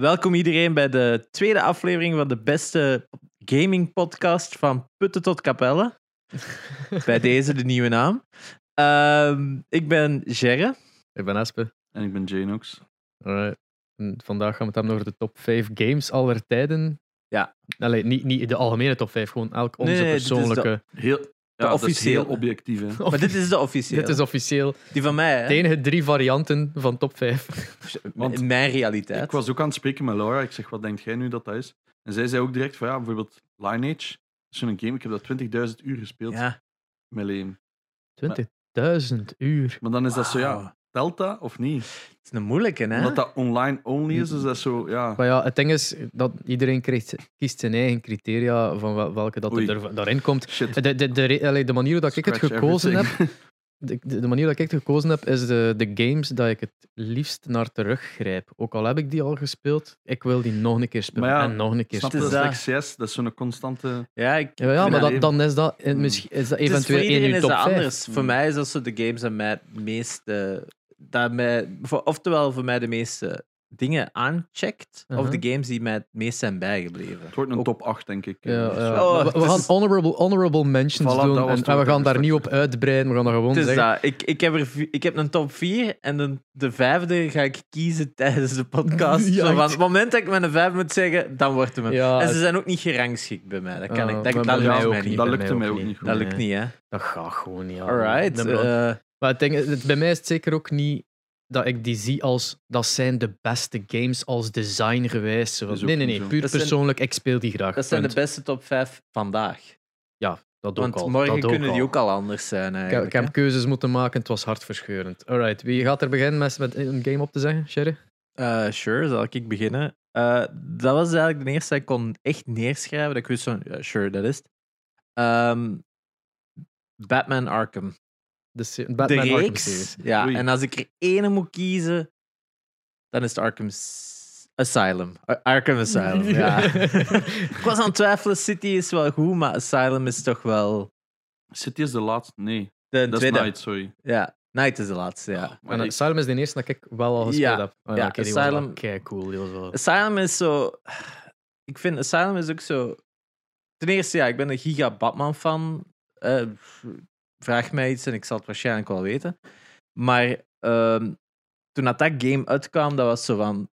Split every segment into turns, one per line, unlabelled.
Welkom iedereen bij de tweede aflevering van de beste gaming podcast van Putten tot Capelle. bij deze de nieuwe naam. Ehm, ik ben Gerre.
Ik ben Espe.
En ik ben Janox.
Alright. En vandaag gaan we het hebben over de top 5 games aller tijden.
Ja.
Allee, niet, niet de algemene top 5, gewoon elk onze
Nee, nee, dit is de-
ja, dat is
officieel.
heel objectief. Hè.
Maar dit is de officiële.
Dit is officieel
Die van mij, hè?
de enige drie varianten van top 5.
Want
In mijn realiteit.
Ik was ook aan het spreken met Laura. Ik zeg, wat denkt jij nu dat dat is? En zij zei ook direct van, ja, bijvoorbeeld Lineage. Dat is zo'n game, ik heb dat 20.000 uur gespeeld
Ja.
leven.
20.000 uur.
Maar dan is dat zo, ja, telt dat of niet?
Het is een moeilijke, hè?
Omdat dat online only is, is dat zo, ja...
Maar ja, het ding is dat iedereen krijgt, kiest zijn eigen criteria van wel- welke dat
Oei.
er daarin komt. De, de, de, de manier dat ik het gekozen heb,
everything.
de, de, de manier dat ik het gekozen heb, is de, de games dat ik het liefst naar teruggrijp. Ook al heb ik die al gespeeld, ik wil die nog een keer spelen.
Ja,
en nog een keer
Snap je,
spelen.
dat
is
dat is zo'n constante...
Ja, ik...
Ja, ja, maar dat, dan is dat, misschien, is dat
is
eventueel in
iedereen
je
is
top
dat
5.
anders. Voor mij is dat zo de games dat mij het meeste... Dat voor, oftewel voor mij de meeste dingen aancheckt, of
Uh-huh.
de games die mij het meest zijn bijgebleven.
Het wordt een
Ook-
top 8, denk ik.
Ja, ja.
Oh,
we, gaan honorable, honorable mentions
Voilà,
doen en, we gaan daar niet op uitbreiden. We gaan dat gewoon zeggen.
dat. Ik, ik, heb er, ik heb een top 4 en de, de vijfde ga ik kiezen tijdens de podcast.
Ja,
Zo van, het moment dat ik mijn vijf moet zeggen, dan wordt het me.
Ja,
en ze zijn ook niet gerangschikt bij mij. Dat kan ik. Dat, lukt
mij ook
niet.
Dat mij ook niet goed.
Dat lukt niet, hè?
Dat gaat gewoon niet.
Alright. Eh,
Maar is, het- bij mij is het zeker ook niet dat ik die zie als dat zijn de beste games als design gewijs. Zo van,
Is ook
Nee, nee, nee. Puur
Dat zijn-
persoonlijk, ik speel die graag.
dat zijn de beste top 5 vandaag.
Ja, dat ook
Want
al.
morgen
dat
kunnen
ook
die
al.
ook al anders zijn.
Ik heb,
Eigenlijk,
ik heb
hè.
keuzes moeten maken, het was hartverscheurend. Alright, wie gaat er beginnen met, met een game op te zeggen, Sherry?
Eh, sure, zal ik beginnen. Eh, dat was eigenlijk de eerste dat ik kon echt neerschrijven. Dat ik wist van, sure, dat is het. Ehm, Batman Arkham.
De, se-
de
Batman Arkham
reeks.
series.
Ja,
Oei.
en als ik er ene moet kiezen, dan is het Arkham S- Asylum. Ar- Arkham Asylum, ja. ik was aan het twijfelen, City is wel goed, maar Asylum is toch wel
City is de laatste. Nee,
de
dat is
tweede.
Night, sorry.
Ja, Night is de laatste, ja.
Maar
En
ik-
Asylum is de eerste dat ik wel al gespeeld
Ja,
heb. Oh,
ja,
oké, die was wel
Asylum-
keicool, die was wel-
Asylum is zo... Ik vind Asylum is ook zo... Ten eerste, ja, ik ben een giga Batman-fan. Eh, vraag mij iets en ik zal het waarschijnlijk wel weten. Maar ehm, toen dat, dat game uitkwam, dat was zo van...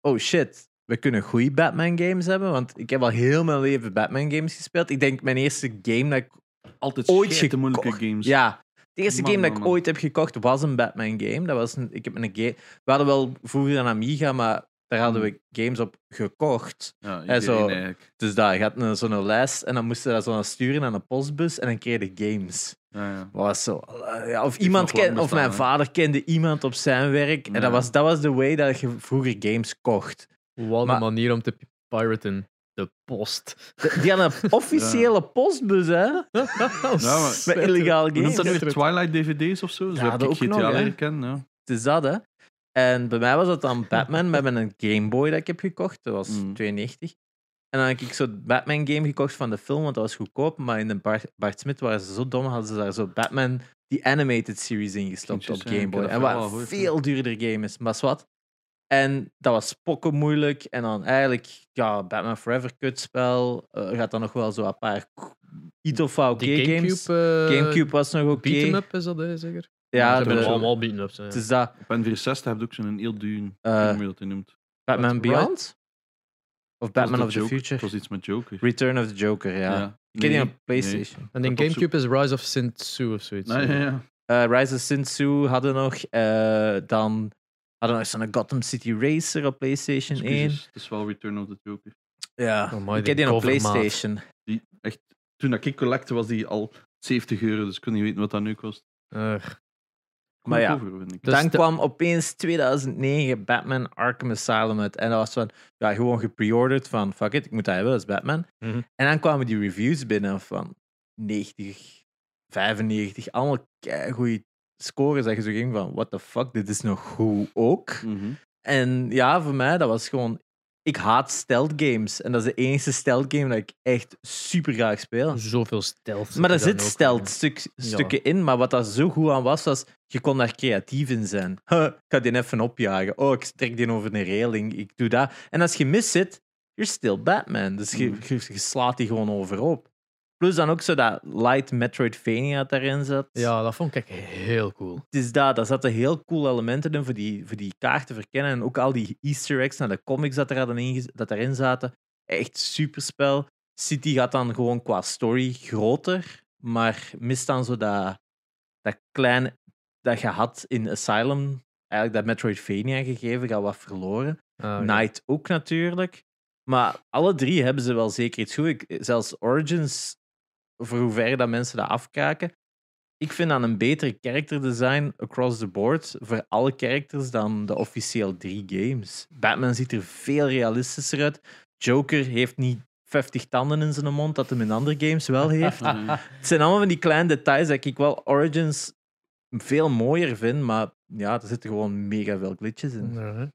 Oh shit, we kunnen goede Batman-games hebben. Want ik heb al heel mijn leven Batman-games gespeeld. Ik denk mijn eerste game dat ik
Altijd
ooit
de moeilijke games.
Ja, de eerste
Man,
game dat ik
man.
ooit heb gekocht was een Batman game. Dat was een, ik heb een game, we hadden wel vroeger een Amiga, maar daar hadden we games op gekocht.
Ja, iedereen
zo. Dus daar, je had een- zo'n lijst en dan moesten we dat zo naar sturen aan een postbus en dan kreeg je de games.
Ja,
was zo, eh, ja, of iemand ken, of mijn
hè?
vader kende iemand op zijn werk. En dat was, dat was de way dat je vroeger games kocht.
Wat een manier om te pi- piraten. De post.
De- Die hadden een officiële postbus, hè?
Ja, maar-
Met illegale
Hoe noemt dat
games.
nu? Twilight DVD's of zo? Zo
Ja,
heb
dat
ik
ook
GTA leren kennen. Ja.
Het is dat, hè. En bij mij was dat dan Batman met een Game Boy dat ik heb gekocht. Dat was
Mm.
92. En dan heb ik zo'n Batman game gekocht van de film, want dat was goedkoop. Maar in de Bart, Bart Smit waren ze zo dom, hadden ze daar zo Batman, die animated series in gestopt op Game
ik
Boy. En
dat
wat een
ja.
veel duurder game is, maar is wat. En dat was pokken moeilijk. En dan eigenlijk, ja, Batman Forever kutspel. Eh gaat dan nog wel zo een paar iets of oké games.
Gamecube, eh,
Gamecube was nog oké.
beat 'em up is dat, hè, zeker?
Ja, de-
allemaal beat 'em ups. hè.
het is dat.
Op N64 heb je ook zo'n heel duur, ik weet niet hoe dat hij noemt.
Batman. Beyond? Of Batman of the
Joker.
Future?
Het was iets met Joker.
Return of the Joker, ja. Ik ken die op PlayStation.
En in Gamecube is Rise of Sin 2 of zoiets.
Nee, ja, ja.
Eh, Rise of Sin 2 hadden nog. eh, dan hadden we nog zo'n Gotham City Racer op PlayStation 1.
Excuses, Het is wel Return of the Joker.
Ja,
Amai,
ik
die
heb die op. PlayStation.
Die, echt, toen dat ik collecte was die al 70 euro, dus ik kon niet weten wat dat nu kost.
Eh,
Maar ja.
Over, vind ik.
Dus
dan kwam opeens 2009 Batman Arkham Asylum uit. En dat was van, ja, gewoon gepreorderd van, fuck it, ik moet dat hebben, dat is Batman.
Mhm.
En dan kwamen die reviews binnen van 90, 95, allemaal goede scores. Dat je zo ging van, what the fuck, dit is nog goed ook.
Mhm.
En ja, voor mij, dat was gewoon ik haat stealth games. En dat is de enige stealth game dat ik echt super graag speel.
Zoveel stealth.
Maar er
zit
stealth stuk, stukken in, maar wat daar zo goed aan was, was je kon daar creatief in zijn. Huh, ik ga die even opjagen. Oh, ik trek die over een reling. Ik doe dat. En als je mis zit, you're still Batman. Dus je,
Mm.
je, je slaat die gewoon overhoop. Plus dan ook zo dat light Metroidvania dat daarin zat.
Ja, dat vond ik heel cool.
Het is dat, daar zaten heel cool elementen in voor die, voor die kaart te verkennen. En ook al die easter eggs naar de comics dat, er hadden inge- dat daarin zaten. Echt superspel. City gaat dan gewoon qua story groter, maar mist dan zo dat, dat klein dat je had in Asylum. Eigenlijk dat Metroidvania gegeven gaat wat verloren.
Ah, ja.
Knight ook natuurlijk. Maar alle drie hebben ze wel zeker iets goed. Ik- zelfs Origins, voor hoever dat mensen dat afkraken. Ik vind dan een betere character design across the board voor alle characters dan de officieel drie games. Batman ziet er veel realistischer uit. Joker heeft niet 50 tanden in zijn mond, dat hem in andere games wel heeft.
Eh,
Het zijn allemaal van die kleine details dat ik wel Origins veel mooier vind, maar ja, er zitten gewoon mega veel glitches in.
Ja,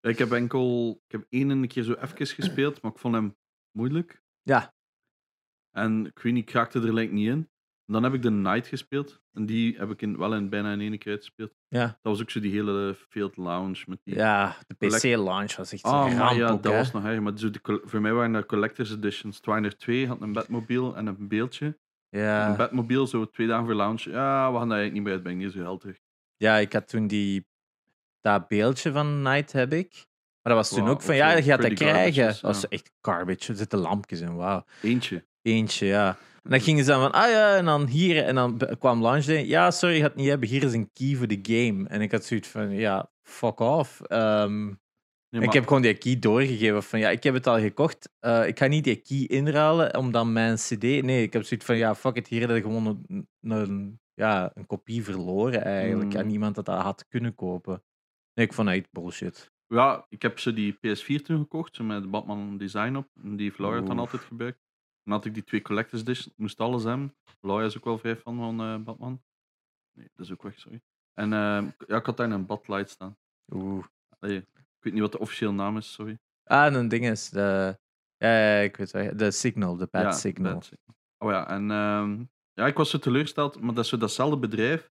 Ik heb enkel, ik heb één een keer zo even gespeeld, maar ik vond hem moeilijk.
Ja.
En ik weet niet, ik raakte er lijkt niet in. En dan heb ik de Night gespeeld. En die heb ik in, wel in bijna in één keer uitgespeeld.
Ja.
Dat was ook zo die hele Field Lounge met die...
Ja, de PC-launch was echt
Ah,
ramp
ja,
ook,
dat was nog erg. Maar zo de, voor mij waren dat collector's editions. Het waren er twee. had een Batmobile en een beeldje. Een
Ja.
Batmobile, zo twee dagen voor launch. Ja, we gaan daar eigenlijk niet meer uitbrengen. Die is zo geld terug.
ja, ik had toen die, dat beeldje van Night heb ik. Maar dat was toen ook van, ja,
zo
je gaat dat krijgen. Dat was
ja.
echt garbage. Er zitten lampjes in, wauw.
Eentje.
Eentje, ja. En dan gingen ze dan van, ah ja, en dan hier. En dan kwam day. Ja, sorry, je gaat het niet hebben. Hier is een key voor de game. En ik had zoiets van, ja, fuck off. Ehm, Ik heb gewoon die key doorgegeven van ja, ik heb het al gekocht. eh, ik ga niet die key inruilen om dan mijn CD. Nee, ik heb zoiets van ja, fuck it, hier heb je gewoon een, een, ja, een kopie verloren eigenlijk.
Mm.
En niemand dat dat had kunnen kopen. Nee, ik vond bullshit.
Ja, ik heb ze die PS4 toen gekocht, met Batman design op. En die Flower had dan altijd gebruikt. Dan had ik die twee collectors editions, moest alles hebben. Flower is ook wel vrij fan van eh, Batman. Nee, dat is ook weg, sorry. En eh, ja, ik had daar een Batlight staan.
Oeh.
Allee, ik weet niet wat de officiële naam is, sorry.
Ah, en een ding is, de, ja, ik weet wel, de Signal, de Bad
ja,
Signal.
Bad Signal. Oh ja, en ehm, ja, ik was zo teleurgesteld, maar dat is zo datzelfde bedrijf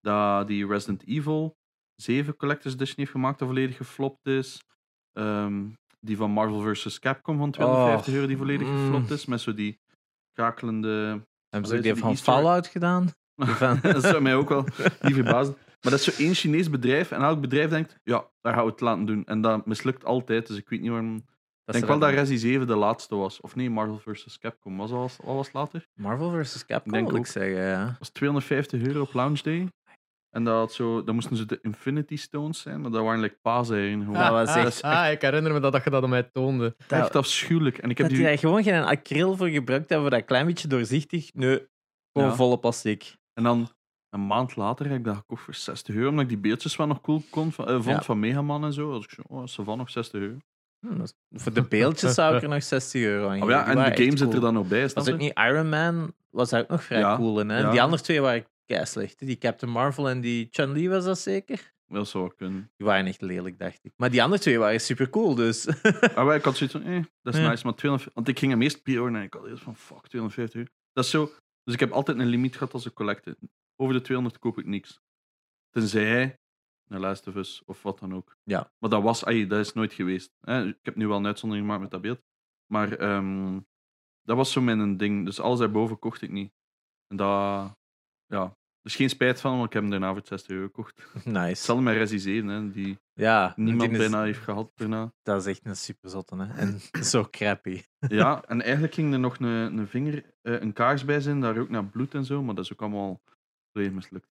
dat die Resident Evil 7 Collector's Edition heeft gemaakt, dat volledig geflopt is. Ehm, die van Marvel vs. Capcom van 250
Oh,
euro, die volledig
mm.
geflopt is, met zo die kakelende...
Hebben ze die
die
van
Easter.
Fallout gedaan?
Dat zou mij ook wel niet verbazen. Maar dat is zo één Chinees bedrijf en elk bedrijf denkt, ja, daar gaan we het laten doen. En dat mislukt altijd, dus ik weet niet waarom... Ik denk wel dat Resi 7 de laatste was. Of nee, Marvel vs. Capcom was al, al was later.
Marvel vs. Capcom,
Denk
wil ik zeggen, ja.
Dat was 250 euro op launch day. En dat, had zo, dat moesten ze de Infinity Stones zijn, maar dat waren like paaseieren. gewoon.
Dat was
Ah,
echt-
Dat is
ah, ik herinner me dat, dat je dat aan mij toonde.
echt afschuwelijk. En ik heb
Dat
die,
daar gewoon geen acryl voor gebruikt hebben, voor dat klein beetje doorzichtig. Nee, gewoon
Ja.
volle plastic.
en dan een maand later heb ik dat gekocht voor 60 euro, omdat ik die beeldjes wel nog cool kon, van, eh, vond
Ja.
van Megaman en zo. Als ik zo, oh, ze van nog 60 euro.
Hm, is- Voor de beeldjes zou ik er nog 60 euro aan
Oh ja, en de game
echt
zit er
cool.
dan nog bij.
Was ook
je?
niet Iron Man, was daar ook nog vrij
Ja,
cool in. Hè?
ja.
Die andere twee waren kei slecht. hè. Die Captain Marvel en die Chun-Li was dat zeker?
Dat zou wel kunnen.
Die waren echt lelijk, dacht ik. Maar die andere twee waren super cool, dus.
Wij- ik had zoiets van, eh, dat is
Ja.
nice, maar 200, want ik ging hem eerst pre-orderen en ik had eerst van, fuck, 250 euro. Dat is zo, dus ik heb altijd een limiet gehad als ik collecte. Over de 200 koop ik niks. Tenzij een Last of Us of wat dan ook.
Ja.
Maar dat was, ay, dat is nooit geweest. Hè. Ik heb nu wel een uitzondering gemaakt met dat beeld. Maar ehm, dat was zo mijn ding. Dus alles daarboven kocht ik niet. En dat, ja, dus geen spijt van, want ik heb hem daarna voor 60 euro gekocht.
nice.
Hetzelfde met Resi 7, hè, die
Ja,
niemand
die is-
bijna heeft gehad daarna.
Dat is echt een super zotte, hè? En zo crappy.
Ja, en eigenlijk ging er nog een, een vinger, eh, een kaars bij zijn, daar ook naar bloed en zo, maar dat is ook allemaal volledig mislukt.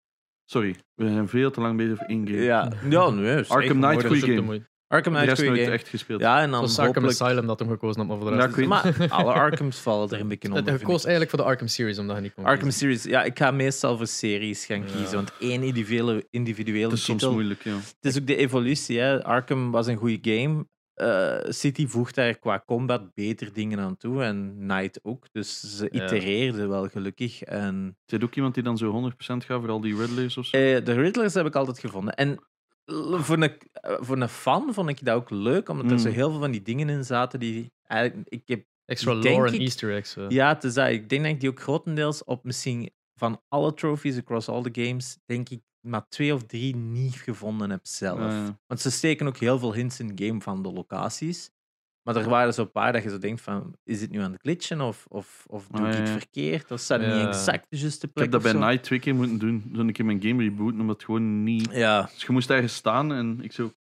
Sorry, we zijn veel te lang bezig voor één game.
Ja, ja nee. is
Arkham Knight,
mooie-
goeie
Dat is ook de
game.
Arkham Knight,
nooit
game.
echt gespeeld.
Ja, en dan
Zoals Arkham
hopelijk...
Asylum dat hem gekozen had, maar voor de rest...
Maar alle Arkhams vallen er een beetje onder.
Je
vind
koos eigenlijk voor de Arkham series, omdat je niet kon
Arkham
kiezen.
Series, ja, ik ga meestal voor series gaan
Ja.
kiezen. Want één individuele, individuele
Het is soms moeilijk, ja.
Het is ook de evolutie. Hè. Arkham was een goede game. Eh, City voegt daar qua combat beter dingen aan toe. En Knight ook. Dus ze
Ja.
itereerden wel gelukkig. En
Is er ook iemand die dan zo 100% gaat voor al die Riddlers of zo?
eh, de Riddlers heb ik altijd gevonden. En voor een, eh, voor een fan vond ik dat ook leuk, omdat er zo
Mm.
heel veel van die dingen in zaten die eigenlijk... Ik heb,
Extra lore en easter eggs. zo.
ja, is dat. Ik denk dat ik die ook grotendeels op misschien van alle trophies across all the games, denk ik maar twee of drie niet gevonden heb zelf.
Ja.
Want ze steken ook heel veel hints in game van de locaties. Maar er waren zo'n paar dat je zo denkt van, is dit nu aan het glitchen of, of, of doe
Ah,
ik iets
ja.
verkeerd? Of staat het
Ja.
niet exact de juiste
Ik
plek
heb dat bij? Night twee keer moeten doen. Zo'n keer mijn game rebooten, omdat het gewoon niet...
Ja.
Dus je moest ergens staan en ik zo...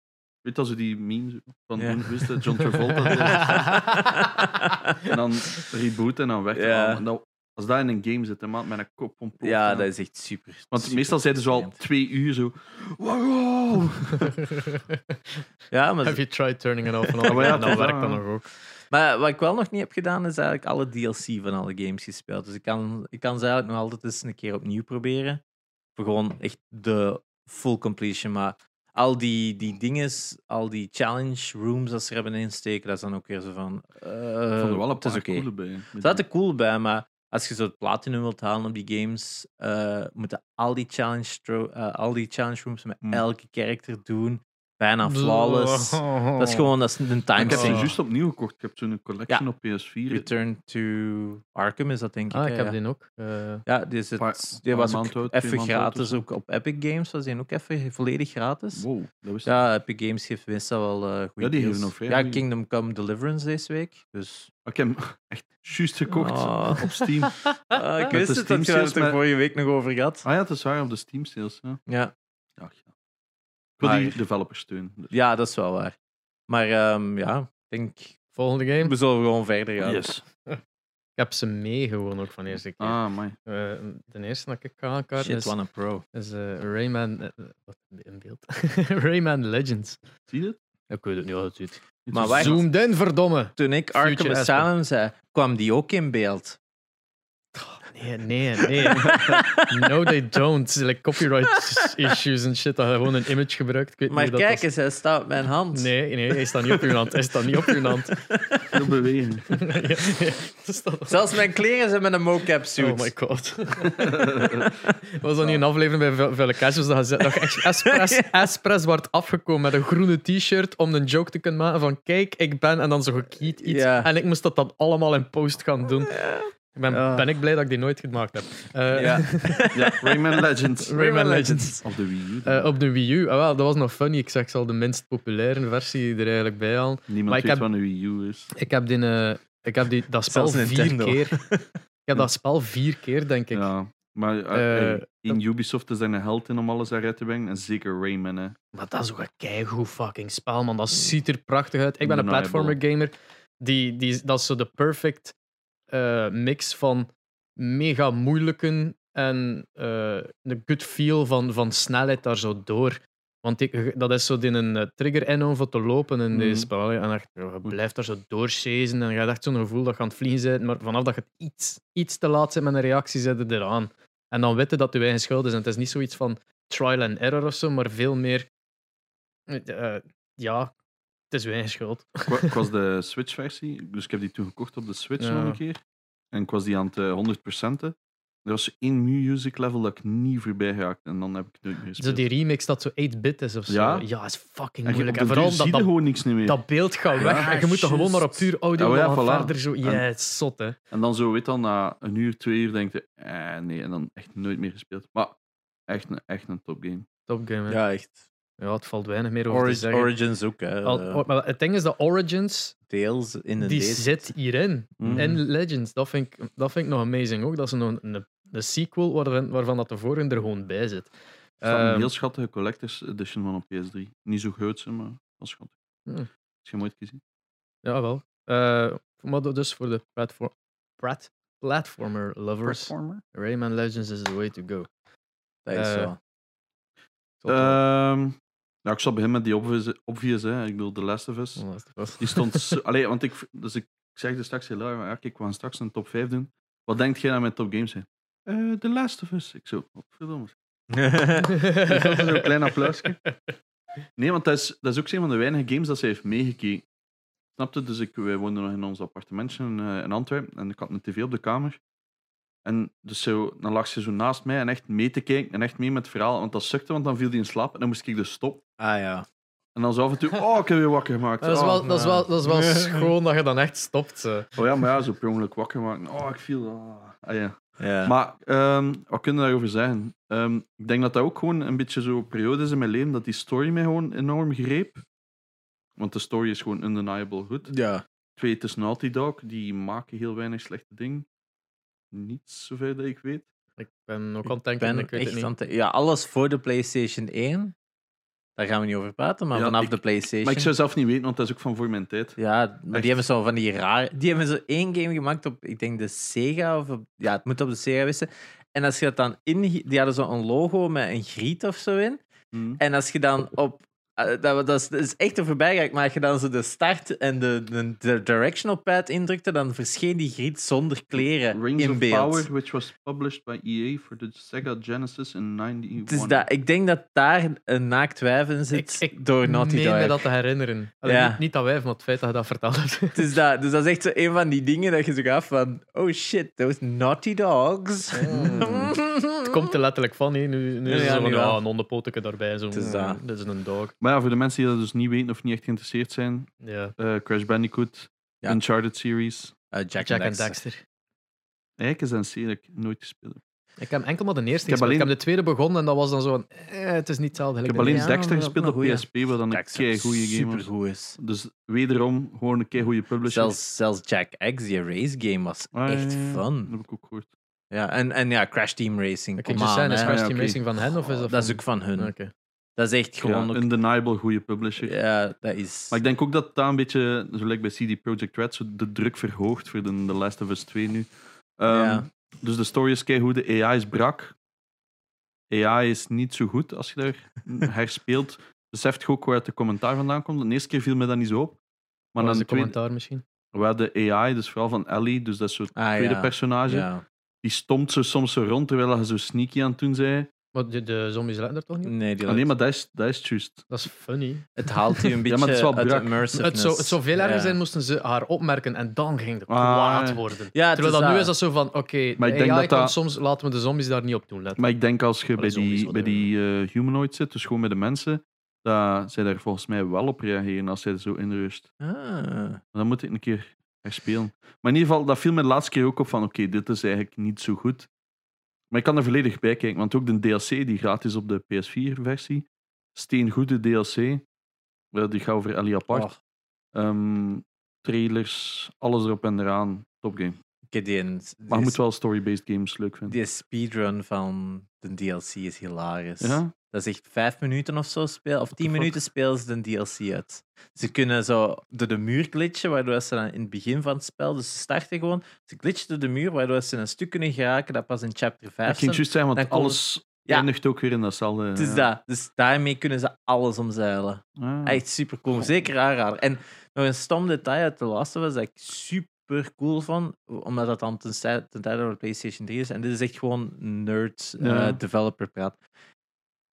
Weet als ze die meme van
Ja.
doen, wist je, John Travolta. en dan rebooten en dan weg.
Ja.
En dat- als dat in een game zit, hè, maat, met een kop ontploft.
ja,
dan-
dat is echt super.
Want
super
meestal zeiden ze al twee uur zo... Wow!
Ja, maar,
Have you tried turning it off and
Ja,
on?
maar ja,
dan werkt
dat,
dat
ja.
nog ook.
maar wat ik wel nog niet heb gedaan, is eigenlijk alle DLC van alle games gespeeld. Dus ik kan, ik kan ze eigenlijk nog altijd eens een keer opnieuw proberen. Voor gewoon echt de full completion. Maar al die, die dinges, al die challenge rooms dat ze er hebben insteken, dat is dan ook weer zo van... eh,
Ik vond er wel een
het is
paar
oké.
coole bij.
Er zaten cool bij, maar als je zo het platinum wilt halen op die games, eh, moeten al die challenge, eh, al die challenge rooms met
Hmm.
elke character doen. Bijna flawless. Dat is gewoon dat is een time
Ik heb ze juist opnieuw gekocht. Ik heb zo'n collection
Ja.
op PS4.
Return to Arkham is dat denk ik.
Ah, ik heb die ook. Eh,
Ja, die, is het,
Paar-
die was
maand
ook
twee
even gratis ook op Epic Games. Was die ook even volledig gratis?
Wow, dat was
Ja, Epic Games geeft meestal wel eh goede
Ja, die nog vrij
Ja. Kingdom Come Deliverance deze week. Dus
Ik heb hem echt juist gekocht
Oh.
op Steam. Ah
Ah, ik
de
wist het
Steam
dat je
sales
het er vorige week nog over had.
ja, het is waar, op de Steam sales. Ja,
ja.
Ik wil die developers steunen. Dus.
ja, dat is wel waar. Maar ehm, ja, ik denk,
volgende game.
we zullen gewoon verder gaan.
Yes.
Ik heb ze mee gewoon ook van de eerste keer.
Ah, my.
Eh, de eerste dat ik ga aankaarten
Shit,
is,
a pro.
is eh, Rayman... eh, wat in beeld? Rayman Legends.
Zie je het?
Ik weet het niet hoe het ziet.
Maar wacht.
Zoom in, verdomme!
Toen ik Arkham Asylum zei, kwam die ook in beeld.
Nee, nee, nee. no, they don't. Like copyright issues en shit. Dat je gewoon een image gebruikt. Ik weet
Maar
niet
kijk
dat
eens, hij staat op mijn hand.
Nee, nee, hij staat niet op je hand. Hij staat niet op je hand.
Heel bewegen.
Ja, ja, dat staat-
Zelfs mijn kleren zijn met een mocap suit.
Oh my god. was dat niet een aflevering bij Ve- Vele Casuals dat, je- echt expres, expres wordt afgekomen met een groene t-shirt om een joke te kunnen maken van kijk, ik ben en dan zo gekiet iets.
Ja.
En ik moest dat dan allemaal in post gaan doen. Ik ben,
Ja.
ben ik blij dat ik die nooit gemaakt heb. Eh,
Ja.
Ja, Rayman Legends.
Rayman Legends.
Op de Wii U.
Eh, op de Wii U, ah, wel, dat was nog funny. Ik zeg, ik zal de minst populaire versie er eigenlijk bij halen.
Niemand
maar
weet
heb-
wat een Wii U is.
Ik heb, die, eh, ik heb die, dat spel vier
Nintendo.
keer. Ik heb dat spel vier keer, denk ik.
Ja, maar in Ubisoft is er een held in om alles eruit te brengen. En zeker Rayman. Hè.
Maar dat is ook een keigoed fucking spel, man. Dat ziet er prachtig uit. Ik ben een platformer gamer. Die, die, dat is zo de perfect eh, mix van mega moeilijke en eh de good feel van, van snelheid daar zo door. Want ik, dat is zo in een eh, trigger en om voor te lopen in deze
Mhm.
spel. En je blijft daar zo doorchasen en je hebt echt zo'n gevoel dat je aan het vliegen bent. Maar vanaf dat je iets, iets te laat zit met een reactie, zet je eraan. En dan weet je dat je eigen schuld is. En het is niet zoiets van trial and error of zo, maar veel meer. ja, is eigen schuld.
Ik, wa- ik was de Switch-versie, dus ik heb die toen gekocht op de Switch
Ja.
nog een keer. En ik was die aan het eh, 100%. Er was één music level dat ik niet voorbij geraakte. En dan heb ik het nooit meer
Zo
gespeeld.
die remix dat zo 8-bit is of zo.
Ja?
Ja, is fucking moeilijk. En vooral dat, dat,
gewoon niks meer.
dat beeld gaat weg.
Ja,
en je moet er gewoon maar op puur audio
Oh ja, voilà.
verder. Zo. Ja, het is zot, hè.
En dan zo, weet dan, na een uur, twee uur, denk je, eh, nee, en dan echt nooit meer gespeeld. Maar echt een, echt een topgame.
Topgame, hè. Ja.
Ja,
het valt weinig meer over te zeggen.
Origins ook, hè.
Al-
Eh,
or- maar het ding is dat Origins,
deels in een
die
deze.
zit hierin.
Mhm.
En Legends, dat vind, ik, dat vind ik nog amazing ook. Dat is een, een, een sequel waarvan, waarvan dat de vorige er gewoon bij zit.
Het staat een
Ehm,
heel schattige collector's edition van op PS3. Niet zo groot, ze, maar wel schattig.
Hmm.
Heb je hem ooit gezien?
Ja, wel. Eh, maar dat dus voor de platform, prat, platformer lovers, Rayman Legends is the way to go.
Dat is
Eh,
zo.
Ehm ja, ik zal beginnen met die obvious, obvious hè. ik bedoel The Last of Us. Die stond... zo- Allee, want ik, dus ik, ik zeg er straks heel laag, maar ja, kijk, we gaan straks een top 5 doen. Wat denkt jij dat mijn top games zijn? Eh The Last of Us. Ik zo, oh, verdomme. Dus dat is een klein applausje. Nee, want dat is, dat is ook een van de weinige games dat ze heeft meegekeken. Snapte? Dus ik, wij woonden nog in ons appartementje in, eh, in Antwerpen en ik had een tv op de kamer. En dus zo, dan lag ze zo naast mij en echt mee te kijken en echt mee met het verhaal. Want dat sukte, want dan viel die in slaap en dan moest ik dus stop.
Ah ja.
En dan zo af en toe, oh, ik heb je wakker gemaakt.
Dat is,
Oh,
wel, dat, is wel, dat is wel schoon dat je dan echt stopt. Zo.
Oh ja, maar ja, zo per ongeluk wakker maken. Oh, ik viel. ah. Ah, ja.
ja.
Maar ehm, wat kunnen we daarover zeggen? Ehm, ik denk dat dat ook gewoon een beetje zo periode is in mijn leven dat die story mij gewoon enorm greep. Want de story is gewoon undeniable goed.
ja.
Twee, het is Naughty Dog, die maken heel weinig slechte dingen. Niets, zover dat ik weet.
Ik ben ook aan het
Ik
denken,
ben
ik weet het niet.
Ja, alles voor de PlayStation 1. Daar gaan we niet over praten, maar
Ja,
vanaf
ik-
de PlayStation.
Maar ik zou zelf niet weten, want dat is ook van voor mijn tijd.
Ja, maar
Echt.
die hebben zo van die raar. Die hebben zo één game gemaakt op, ik denk de Sega of op- ja, het moet op de Sega wissen. En als je dat dan in, die hadden zo een logo met een griet of zo in.
Hm.
En als je dan op, eh, dat, dat, is, dat is echt een voorbijgaak, maar als je dan zo de start en de, de, de directional pad indrukte, dan verscheen die griet zonder kleren
Rings
in
of
beeld.
Power, which was published by EA for the Sega Genesis in 91.
Dus dat, ik denk dat daar een naakt wijf in zit
Ik, ik
door Naughty
meen me
Dog.
dat te herinneren. Allee,
Ja.
niet, niet dat wij, maar het feit dat je dat verteld hebt.
Dus dat, dus dat is echt zo een van die dingen dat je zo gaat van, oh shit, those Naughty Dogs.
Het komt er letterlijk van. Hè. Nu, nu
Ja,
is het
ja,
zo van,
nu
ja,
wel.
een hondenpoteke daarbij. Zo,
Het is dat.
dit is een dog.
Maar ja, voor de mensen die dat dus niet weten of niet echt geïnteresseerd zijn,
Ja.
eh, Crash Bandicoot,
Ja.
Uncharted series.
Uh, Jack,
Jack en
Dexter.
Dexter.
Eigenlijk is dat een serie dat ik nooit gespeeld heb.
Ik heb enkel maar de eerste
Ik heb
gespeeld. Ik heb
alleen-
de tweede begonnen en dat was dan zo van, eh, het is niet hetzelfde.
Ik heb alleen
Ja,
Dexter
dat
gespeeld op. PSP, wat dan een kei goede game was.
supergoed is.
Dus wederom gewoon een kei goede publisher.
Zelfs, zelfs Jack X, die race game, was
Ah, ja,
echt
ja, ja.
fun.
Dat heb ik ook gehoord.
Ja, en, en ja, Crash Team Racing.
Kan je
on,
zijn, is
hè.
Crash
Ja,
Team. Racing van hen of is dat
dat is ook van hun.
Oké.
Dat is echt gewoon...
Ja,
ook-
undeniable goede publisher.
ja, dat is...
Maar ik denk ook dat dat een beetje, zo lijkt bij CD Projekt Red, zo de druk verhoogt voor de, The Last of Us 2 nu. Ehm,
Ja.
Dus de story is keigoed, de AI is brak. AI is niet zo goed als je daar herspeelt. Beseft je ook waar het de commentaar vandaan komt. De eerste keer viel me dat niet zo op. Maar
Wat
dan
is
de
de
tweede,
commentaar misschien?
waar de AI, dus vooral van Ellie, dus dat is zo'n
Ah,
tweede
ja.
personage,
Ja.
Die stomt zo soms zo rond terwijl je zo sneaky aan het doen zei.
Maar de, de zombies letten er toch niet op?
Nee, die
Ah, nee, maar dat is, dat is juist.
Dat is funny.
het haalt je een beetje
maar het is wel
uit.
Het zou, het zou veel erger
Ja.
zijn moesten ze haar opmerken en dan ging het
Ah,
kwaad
ja.
worden.
Ja, het
Terwijl dat nu is dat zo van, oké,
Maar ik
de
denk
AI
dat
kan
dat-
soms, laten we de zombies daar niet op doen letten.
Maar ik denk als je bij
zombies,
die, bij die eh, humanoid zit, dus gewoon bij de mensen, dat zij daar volgens mij wel op reageren als zij er zo in rust.
Ah.
Dan moet ik een keer herspelen. Maar in ieder geval, dat viel me de laatste keer ook op van oké, dit is eigenlijk niet zo goed. Maar ik kan er volledig bij kijken, want ook de DLC die gratis op de PS4-versie, steengoede DLC, eh, die gaat over Ellie apart.
Oh,
Ehm, trailers, alles erop en eraan. Top game.
die,
Maar je moet wel story-based games leuk vinden.
die speedrun van de DLC is hilarisch.
Ja?
Dat is echt vijf minuten of zo spelen, of tien minuten spelen ze de DLC uit. Ze kunnen zo door de muur glitchen, waardoor ze dan in het begin van het spel, dus ze starten gewoon, ze glitchen door de muur, waardoor ze een stuk kunnen geraken dat pas in chapter 5
Ik ging juist zeggen, want alles
Ja.
eindigt ook weer in datzelfde.
Het is
ja.
dat. Dus daarmee kunnen ze alles omzeilen.
Ah.
Echt super cool. Zeker aanrader. En nog een stom detail uit Last of Us dat ik super cool vond, omdat dat dan ten, tijde- ten tijde van de PlayStation 3 is. En dit is echt gewoon nerd eh,
Ja.
developer praat.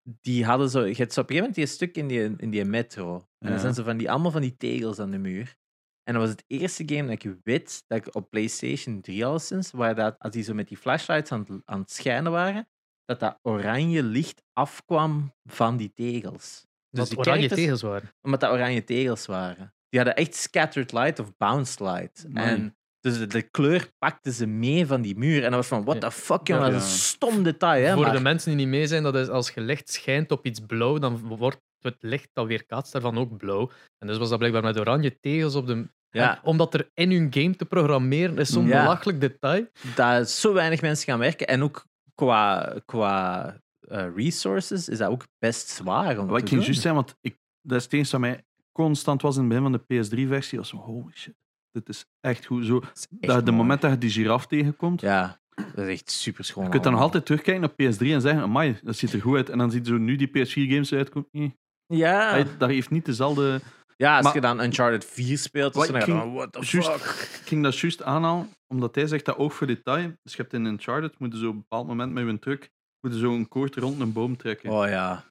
Die hadden zo, je hebt zo op een gegeven moment die stuk in die, in die metro. En dan zijn ze van die, allemaal van die tegels aan de muur. En dat was het eerste game dat ik weet, dat ik op PlayStation 3 al sinds, waar dat, als die zo met die flashlights aan het, aan het schijnen waren, dat dat oranje licht afkwam van die tegels. Dus die
oranje tegels waren.
omdat dat oranje tegels waren. Die hadden echt scattered light of bounced light. En dus de, de kleur pakten ze mee van die muur. En dat was van, what the fuck, jongen.
Ja,
Dat is een stom detail, hè.
Voor
maar-
de mensen die niet mee zijn, dat is als je licht schijnt op iets blauw, dan wordt het licht dat weerkaatst daarvan ook blauw. En dus was dat blijkbaar met oranje tegels op de...
Ja.
En omdat er in hun game te programmeren is zo'n
Ja.
belachelijk detail.
dat zo weinig mensen gaan werken. En ook qua, qua eh, resources is dat ook best zwaar om
Wat ik ging juist zeggen, want ik, dat is het enige wat mij constant was in het begin van de PS3-versie. was zo, holy shit, dit is echt goed. Zo,
Dat
dat, de moment dat je die giraf tegenkomt,
Ja, dat is echt super schoon.
je kunt dan nog altijd terugkijken op PS3 en zeggen, amai, dat ziet er goed uit. En dan ziet zo nu die PS4-games uitkomen. Nee,
Ja.
hij- dat heeft niet dezelfde...
ja, als
Maar-
je dan Uncharted 4 speelt,
Wat
dan
ik
ga je
ging-
what the
Juist,
fuck.
ik ging dat juist aanhalen, omdat hij zegt dat oog voor detail. Dus je hebt in Uncharted, moet je zo op een bepaald moment met je truck moet je zo een koord rond een boom trekken.
Oh ja.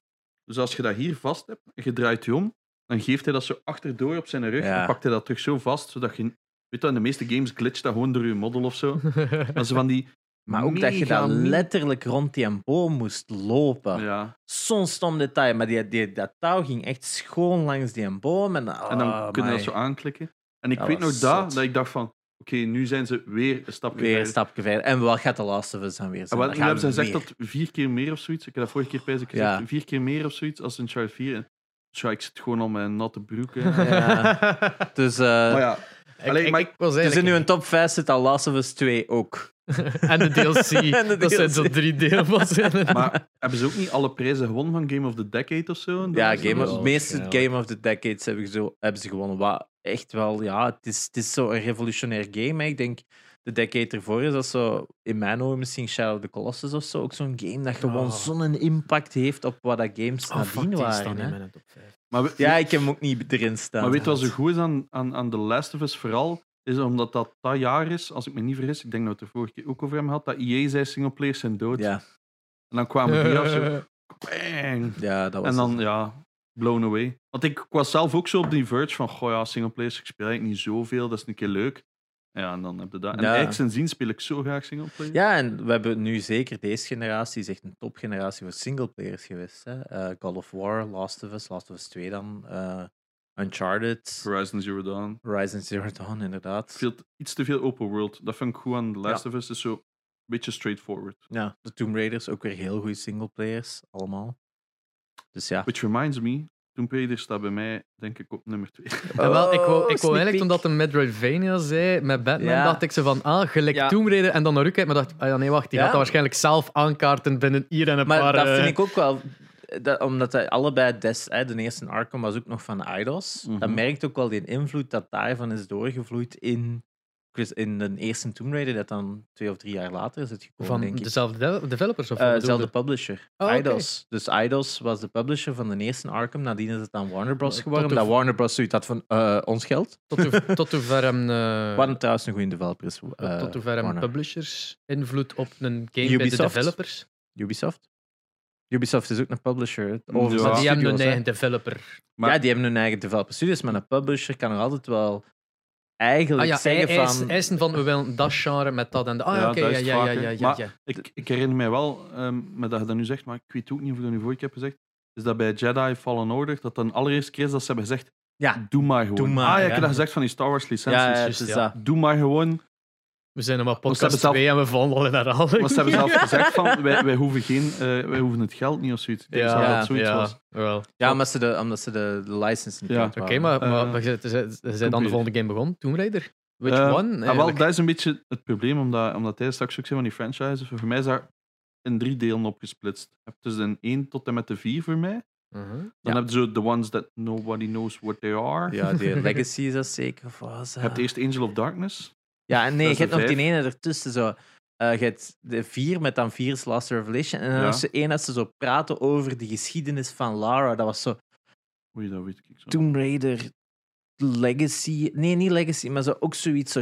Dus als je dat hier vast hebt en je draait je om, dan geeft hij dat zo achterdoor op zijn rug en pakt hij dat terug zo vast, zodat je... Weet je, in de meeste games glitcht dat gewoon door je model of zo. Maar zo van die
Maar ook dat je
min-
letterlijk rond die boom moest lopen.
Ja.
Zo'n stom detail. Maar die, die, dat touw ging echt schoon langs die boom. En,
En dan
oh,
kun je dat zo aanklikken. En ik
Dat
weet nog dat, dat ik dacht van, oké, nu zijn ze weer een stapje
Weer een
verder.
stapje verder. En wat gaat de Last of Us dan weer
En
zijn?
wat,
Dat
nu
gaat
hebben ze gezegd dat vier keer meer of zoiets. Ik heb dat vorige keer bij ze gezegd.
Ja.
Vier keer meer of zoiets als in Uncharted 4. En, dus ja, ik zit gewoon al een natte broek. hè.
Ja. Dus eh,
Maar ja,
Ik-
Allee,
ik-
maar
ik was
dus in
eigenlijk-
nu een top 5 zit al Last of Us 2 ook.
En de DLC.
En de
Dat zijn
DLC.
zo drie delen.
maar hebben ze ook niet alle prijzen gewonnen van Game of the Decade of zo?
Ja,
Dat is
game of,
wel
de meeste
waarschijnlijk.
Game of the Decades hebben, ze gewonnen. Wat echt wel, ja, het is, het is zo'n revolutionair game. Hè. Ik denk, de decade ervoor is dat zo, in mijn ogen misschien Shadow of the Colossus of zo, ook zo'n game dat gewoon
Oh.
zo'n impact heeft op wat dat games
Oh,
nadien
die
waren.
staan
hè.
in mijn top 5.
Maar, we-
Ja, ik heb hem ook niet erin staan.
maar weet je wat zo goed is aan, aan, aan The Last of Us vooral? Is omdat dat dat jaar is, als ik me niet vergis, ik denk dat we het de vorige keer ook over hem had, dat EA zei singleplayers zijn dood.
Ja,
En dan kwamen die af zo, bang.
ja, dat was
En dan,
het.
ja, blown away. Want ik was zelf ook zo op die verge van, goh ja, singleplayers, ik speel eigenlijk niet zoveel, dat is een keer leuk. Ja, en dan heb je dat. En
Ja.
sindsdien speel ik zo graag singleplayers.
Ja, en we hebben nu zeker deze generatie, is echt een topgeneratie voor singleplayers geweest. Hè. Eh, God of War, Last of Us, Last of Us 2 dan, eh, Uncharted,
Horizon Zero Dawn.
Horizon Zero Dawn, inderdaad.
Veel, iets te veel open world. Dat vind ik goed aan The Last of Us. is zo een beetje straightforward.
Ja, de Tomb Raiders ook weer heel goede singleplayers, allemaal. Dus ja.
Which reminds me, Tomb Raider staat bij mij, denk ik, op nummer 2.
Ja, wel, ik wou, ik
Oh,
wou eigenlijk, omdat een Metroidvania zei met Batman,
Ja.
dacht ik ze van, ah, gelijk
Ja.
Tomb Raider. En dan naar Rukheid, maar dacht ah ja, nee, wacht, die
Ja.
gaat dat waarschijnlijk zelf aankaarten binnen hier en een
Maar
paar...
dat
eh,
vind ik ook wel. Dat, omdat hij allebei, des, hè, de eerste Arkham was ook nog van Eidos.
Mhm.
Dat merkt ook wel die invloed dat daarvan is doorgevloeid in, Chris- in de eerste Tomb Raider, dat dan twee of drie jaar later is het gekomen,
van
denk ik.
dezelfde de- developers? Of
Eh,
wat bedoel
dezelfde publisher,
Oh.
Dus Eidos was de publisher van de eerste Arkham. Nadien is het dan Warner Bros.
Tot
geworden. Omdat Warner Bros. zoiets had van eh, ons geld.
Tot, hoe, tot hoever hem, eh,
Wat trouwens een goede developer is. eh,
tot hoever hem publishers invloed op een game bij de
Ubisoft.
developers?
Ubisoft. Ubisoft is ook een publisher.
Ja.
Overigens
Maar die hebben
hè.
eigen developer.
Maar-
ja, die hebben hun eigen developer studios, maar een publisher kan nog altijd wel eigenlijk
Ah ja,
zeggen
eisen-
van...
eisen van we willen dat genre met dat en dat. Ah ja, oké,
dat
ja, ja, ja, ja, ja,
Maar-
ja.
Ik, ik herinner mij wel, ehm, met dat je dat nu zegt, maar ik weet ook niet of ik dat nu vorige keer heb gezegd, is dat bij Jedi Fallen Order, dat dan de allereerste keer is dat ze hebben gezegd,
Ja,
doe maar gewoon.
Doe maar,
ah ja, ik
ja.
heb dat gezegd van die Star Wars licenties. Doe maar gewoon.
We zijn er maar podcast
zelf-
2 en we vallen herhaling.
Maar ze hebben zelf gezegd van, wij, wij, hoeven geen, eh, wij hoeven het geld niet of zoiets. Ik denk zelf
Ja,
dat het zoiets
ja,
was.
wel.
Ja, omdat ze de, omdat ze de, de license niet
Ja.
Oké, maar, maar,
Eh,
ze- ze- ze zijn dan de volgende game begonnen? Tomb Raider? Which
Eh,
one?
ah, wel, dat is een beetje het probleem, omdat, omdat hij straks ook zei van die franchises. Voor mij is daar in drie delen opgesplitst. Je hebt dus een 1 tot en met de 4 voor mij.
Mhm.
Dan
Ja.
heb je zo the ones that nobody knows what they are.
Ja, die Legacy is dat zeker. Of wat was
Je hebt eerst Angel of Darkness.
Ja, en nee, je hebt nog die ene ertussen zo. Eh, je hebt de vier met dan Vier's Last Revelation. En dan
Ja.
is er één dat ze zo praten over de geschiedenis van Lara. Dat was zo
Oei, dat weet ik zo.
Tomb Raider Legacy. Nee, niet Legacy, maar zo, ook zoiets. Zo,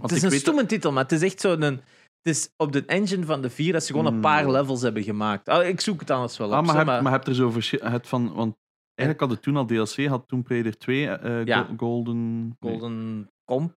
het is een stomme titel, maar het is echt zo een. Het is op de engine van de vier dat ze gewoon een
Mm.
paar levels hebben gemaakt. Oh, ik zoek het anders wel op.
Ah, maar
zo,
hebt,
maar-
maar je hebt er zo hebt van, want eigenlijk had het toen al DLC, had Tomb Raider 2, eh,
Ja.
Go- Golden. nee.
Golden Comp.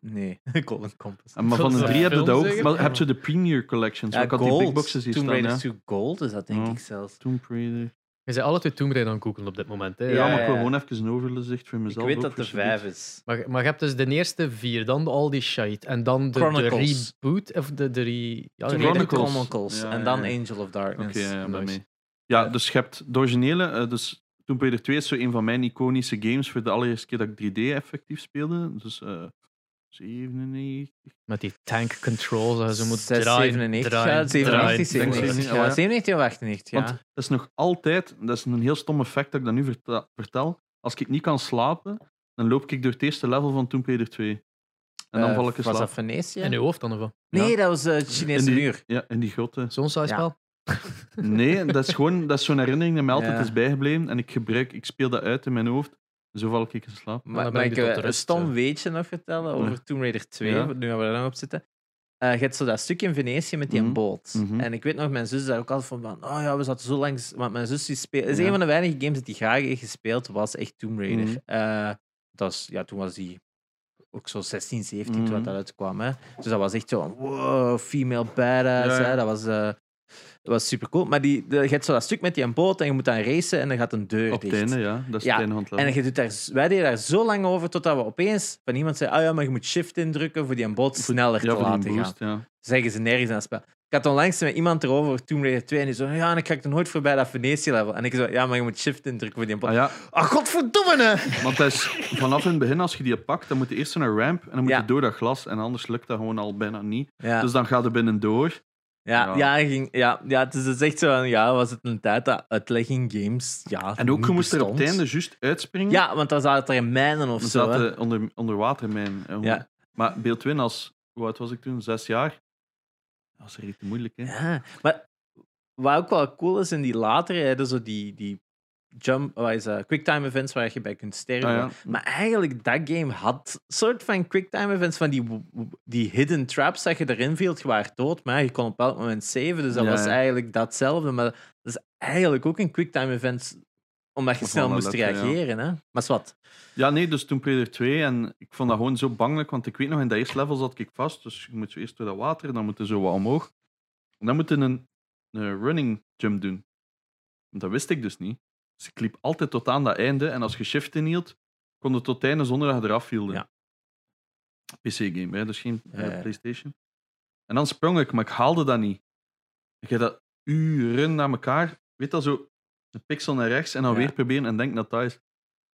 Nee, Golden Compass.
En maar van de drie heb je dat ook. Maar je hebt zo de Premier Collections.
Ja,
ik had die
Gold.
big boxes hier
Tomb
staan.
Raider
Ja.
2 Gold is dat, denk
Ja.
ik zelfs.
Tomb Raider.
Je bent alle twee Tomb Raider aan het googlen op dit moment. Hè?
Ja,
Ja,
maar ik wil gewoon even een overzicht voor
Ik
mezelf.
weet
ook
dat er vijf is.
Maar, maar je hebt dus de eerste vier, dan de al die shite. En dan de, reboot, of de, de re... Ja,
Chronicles.
Chronicles.
Ja,
en dan
ja.
Angel of Darkness.
Oké, ja, ja,
Nice.
mee. Ja, dus je hebt de originele. eh, dus Tomb Raider 2 is zo een van mijn iconische games voor de allereerste keer dat ik 3D effectief speelde. Dus eh 97.
Met die tank controls, dat je zo moet
Zes,
draaien,
97,
draaien,
ja, 97,
draaien,
97,
draaien.
ja, 97 of 98, ja.
Want dat is nog altijd, dat is een heel stom effect dat ik dat nu vertel. Als ik niet kan slapen, dan loop ik door het eerste level van Tomb Raider 2. En dan
Eh,
val ik in
Was
slaap.
dat Venetië?
In je hoofd dan of wat?
Nee,
Ja.
dat was eh, het Chinese
in die,
muur.
Ja, in die grote.
Zo'n saai
Ja.
spel?
Nee, dat is gewoon dat is zo'n herinnering die mij altijd
Ja.
is bijgebleven. En ik gebruik, ik speel dat uit in mijn hoofd. Zo val ik in slaap.
dan
Maar
ben
mag
ik tot
een
rust,
stom weetje nog vertellen over
Ja.
Tomb Raider 2,
Ja.
nu gaan we daar nog op zitten. Eh, je hebt zo dat stuk in Venetië met die
Mhm.
boot.
Mhm.
En ik weet nog, mijn zus daar ook altijd van, van oh ja, we zaten zo langs... Want mijn zus die speelt... Is
Ja.
een van de weinige games die graag heeft gespeeld, was echt Tomb Raider.
Mhm.
Eh, dat was, ja, toen was die ook zo 16, 17 toen
Mhm.
dat uitkwam. Hè. Dus dat was echt zo, wow, female badass.
Ja, ja.
Hè. Dat was, eh, dat was super cool. Maar die, de, je hebt zo dat stuk met die boot en je moet dan racen en dan gaat een deur
Op
dicht.
einde, ja. Dat is
Ja. En je doet daar, wij deden daar zo lang over totdat we opeens van iemand zei: Ah ja, maar je moet shift indrukken voor die boot sneller
ja,
te laten gaan.
boost, ja.
Zeggen ze nergens aan het spel. Ik had onlangs met iemand erover over Tomb Raider 2 en die zo: Ja, ga ik er nooit voorbij dat Venetië-level. En ik zo: Ja, maar je moet shift indrukken voor die boot.
Ah, ja,
Ah, godverdomme! hè.
want dat is vanaf in het begin, als je die pakt, dan moet je eerst een ramp en dan moet je door dat glas en anders lukt dat gewoon al bijna niet.
Ja,
Dus dan gaat er binnen door.
Ja,
ja.
ja. ging, ja, ja, het is dus echt zo van: Ja, was het een tijd dat uitlegging games. Ja,
En ook, je moest er op het einde juist uitspringen.
Ja, want dan zaten er mijnen of
We
zo. hè.
zaten onder, onder watermijn. En
Ja.
Maar beeld als, hoe oud was ik toen? Zes jaar. Dat was redelijk moeilijk, hè?
Ja, maar wat ook wel cool is in die latere, hè, dus zo die, die jump, wat is dat, quicktime events waar je bij kunt sterven.
Ah, ja.
Maar eigenlijk, dat game had soort van quicktime events van die, die hidden traps dat je erin viel. Je was dood, maar je kon op elk moment saven. Dus dat
Ja,
was
ja.
eigenlijk datzelfde. Maar dat is eigenlijk ook een quicktime event omdat je
Of
snel moest reageren. Hè? Maar wat?
Ja, nee, dus toen Raider 2 en ik vond dat gewoon zo bangelijk, want ik weet nog, in dat eerste level zat ik vast, dus je moet zo eerst door dat water, dan moet je zo wat omhoog. En dan moet je een, een running jump doen. Dat wist ik dus niet. Dus ik liep altijd tot aan dat einde en als je shift inhield, kon je tot het einde zonder dat je eraf viel.
Ja.
PC-game, dus geen eh,
ja.
PlayStation. En dan sprong ik, maar ik haalde dat niet. Ik heb dat uren na elkaar, weet dat zo, een pixel naar rechts en dan
Ja.
weer proberen en denk dat dat is.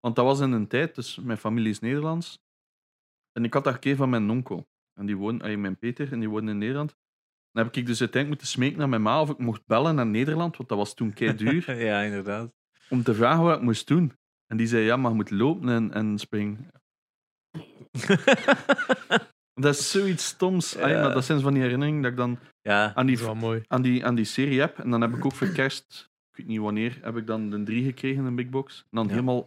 Want dat was in een tijd, dus mijn familie is Nederlands. En ik had dat gekregen van mijn onkel. En die woonde, mijn Peter, en die woonde in Nederland. Dan heb ik dus uiteindelijk moeten smeken naar mijn ma of ik mocht bellen naar Nederland, want dat was toen kei duur,
ja, inderdaad.
Om te vragen wat ik moest doen. En die zei, ja, maar je moet lopen en, en springen. Dat is zoiets stoms. Ay,
Ja.
maar dat zijn van die herinneringen dat ik dan
ja,
aan die,
mooi.
aan die, aan die serie heb. En dan heb ik ook voor kerst, ik weet niet wanneer, heb ik dan de 3 gekregen, een big box. En dan
Ja.
helemaal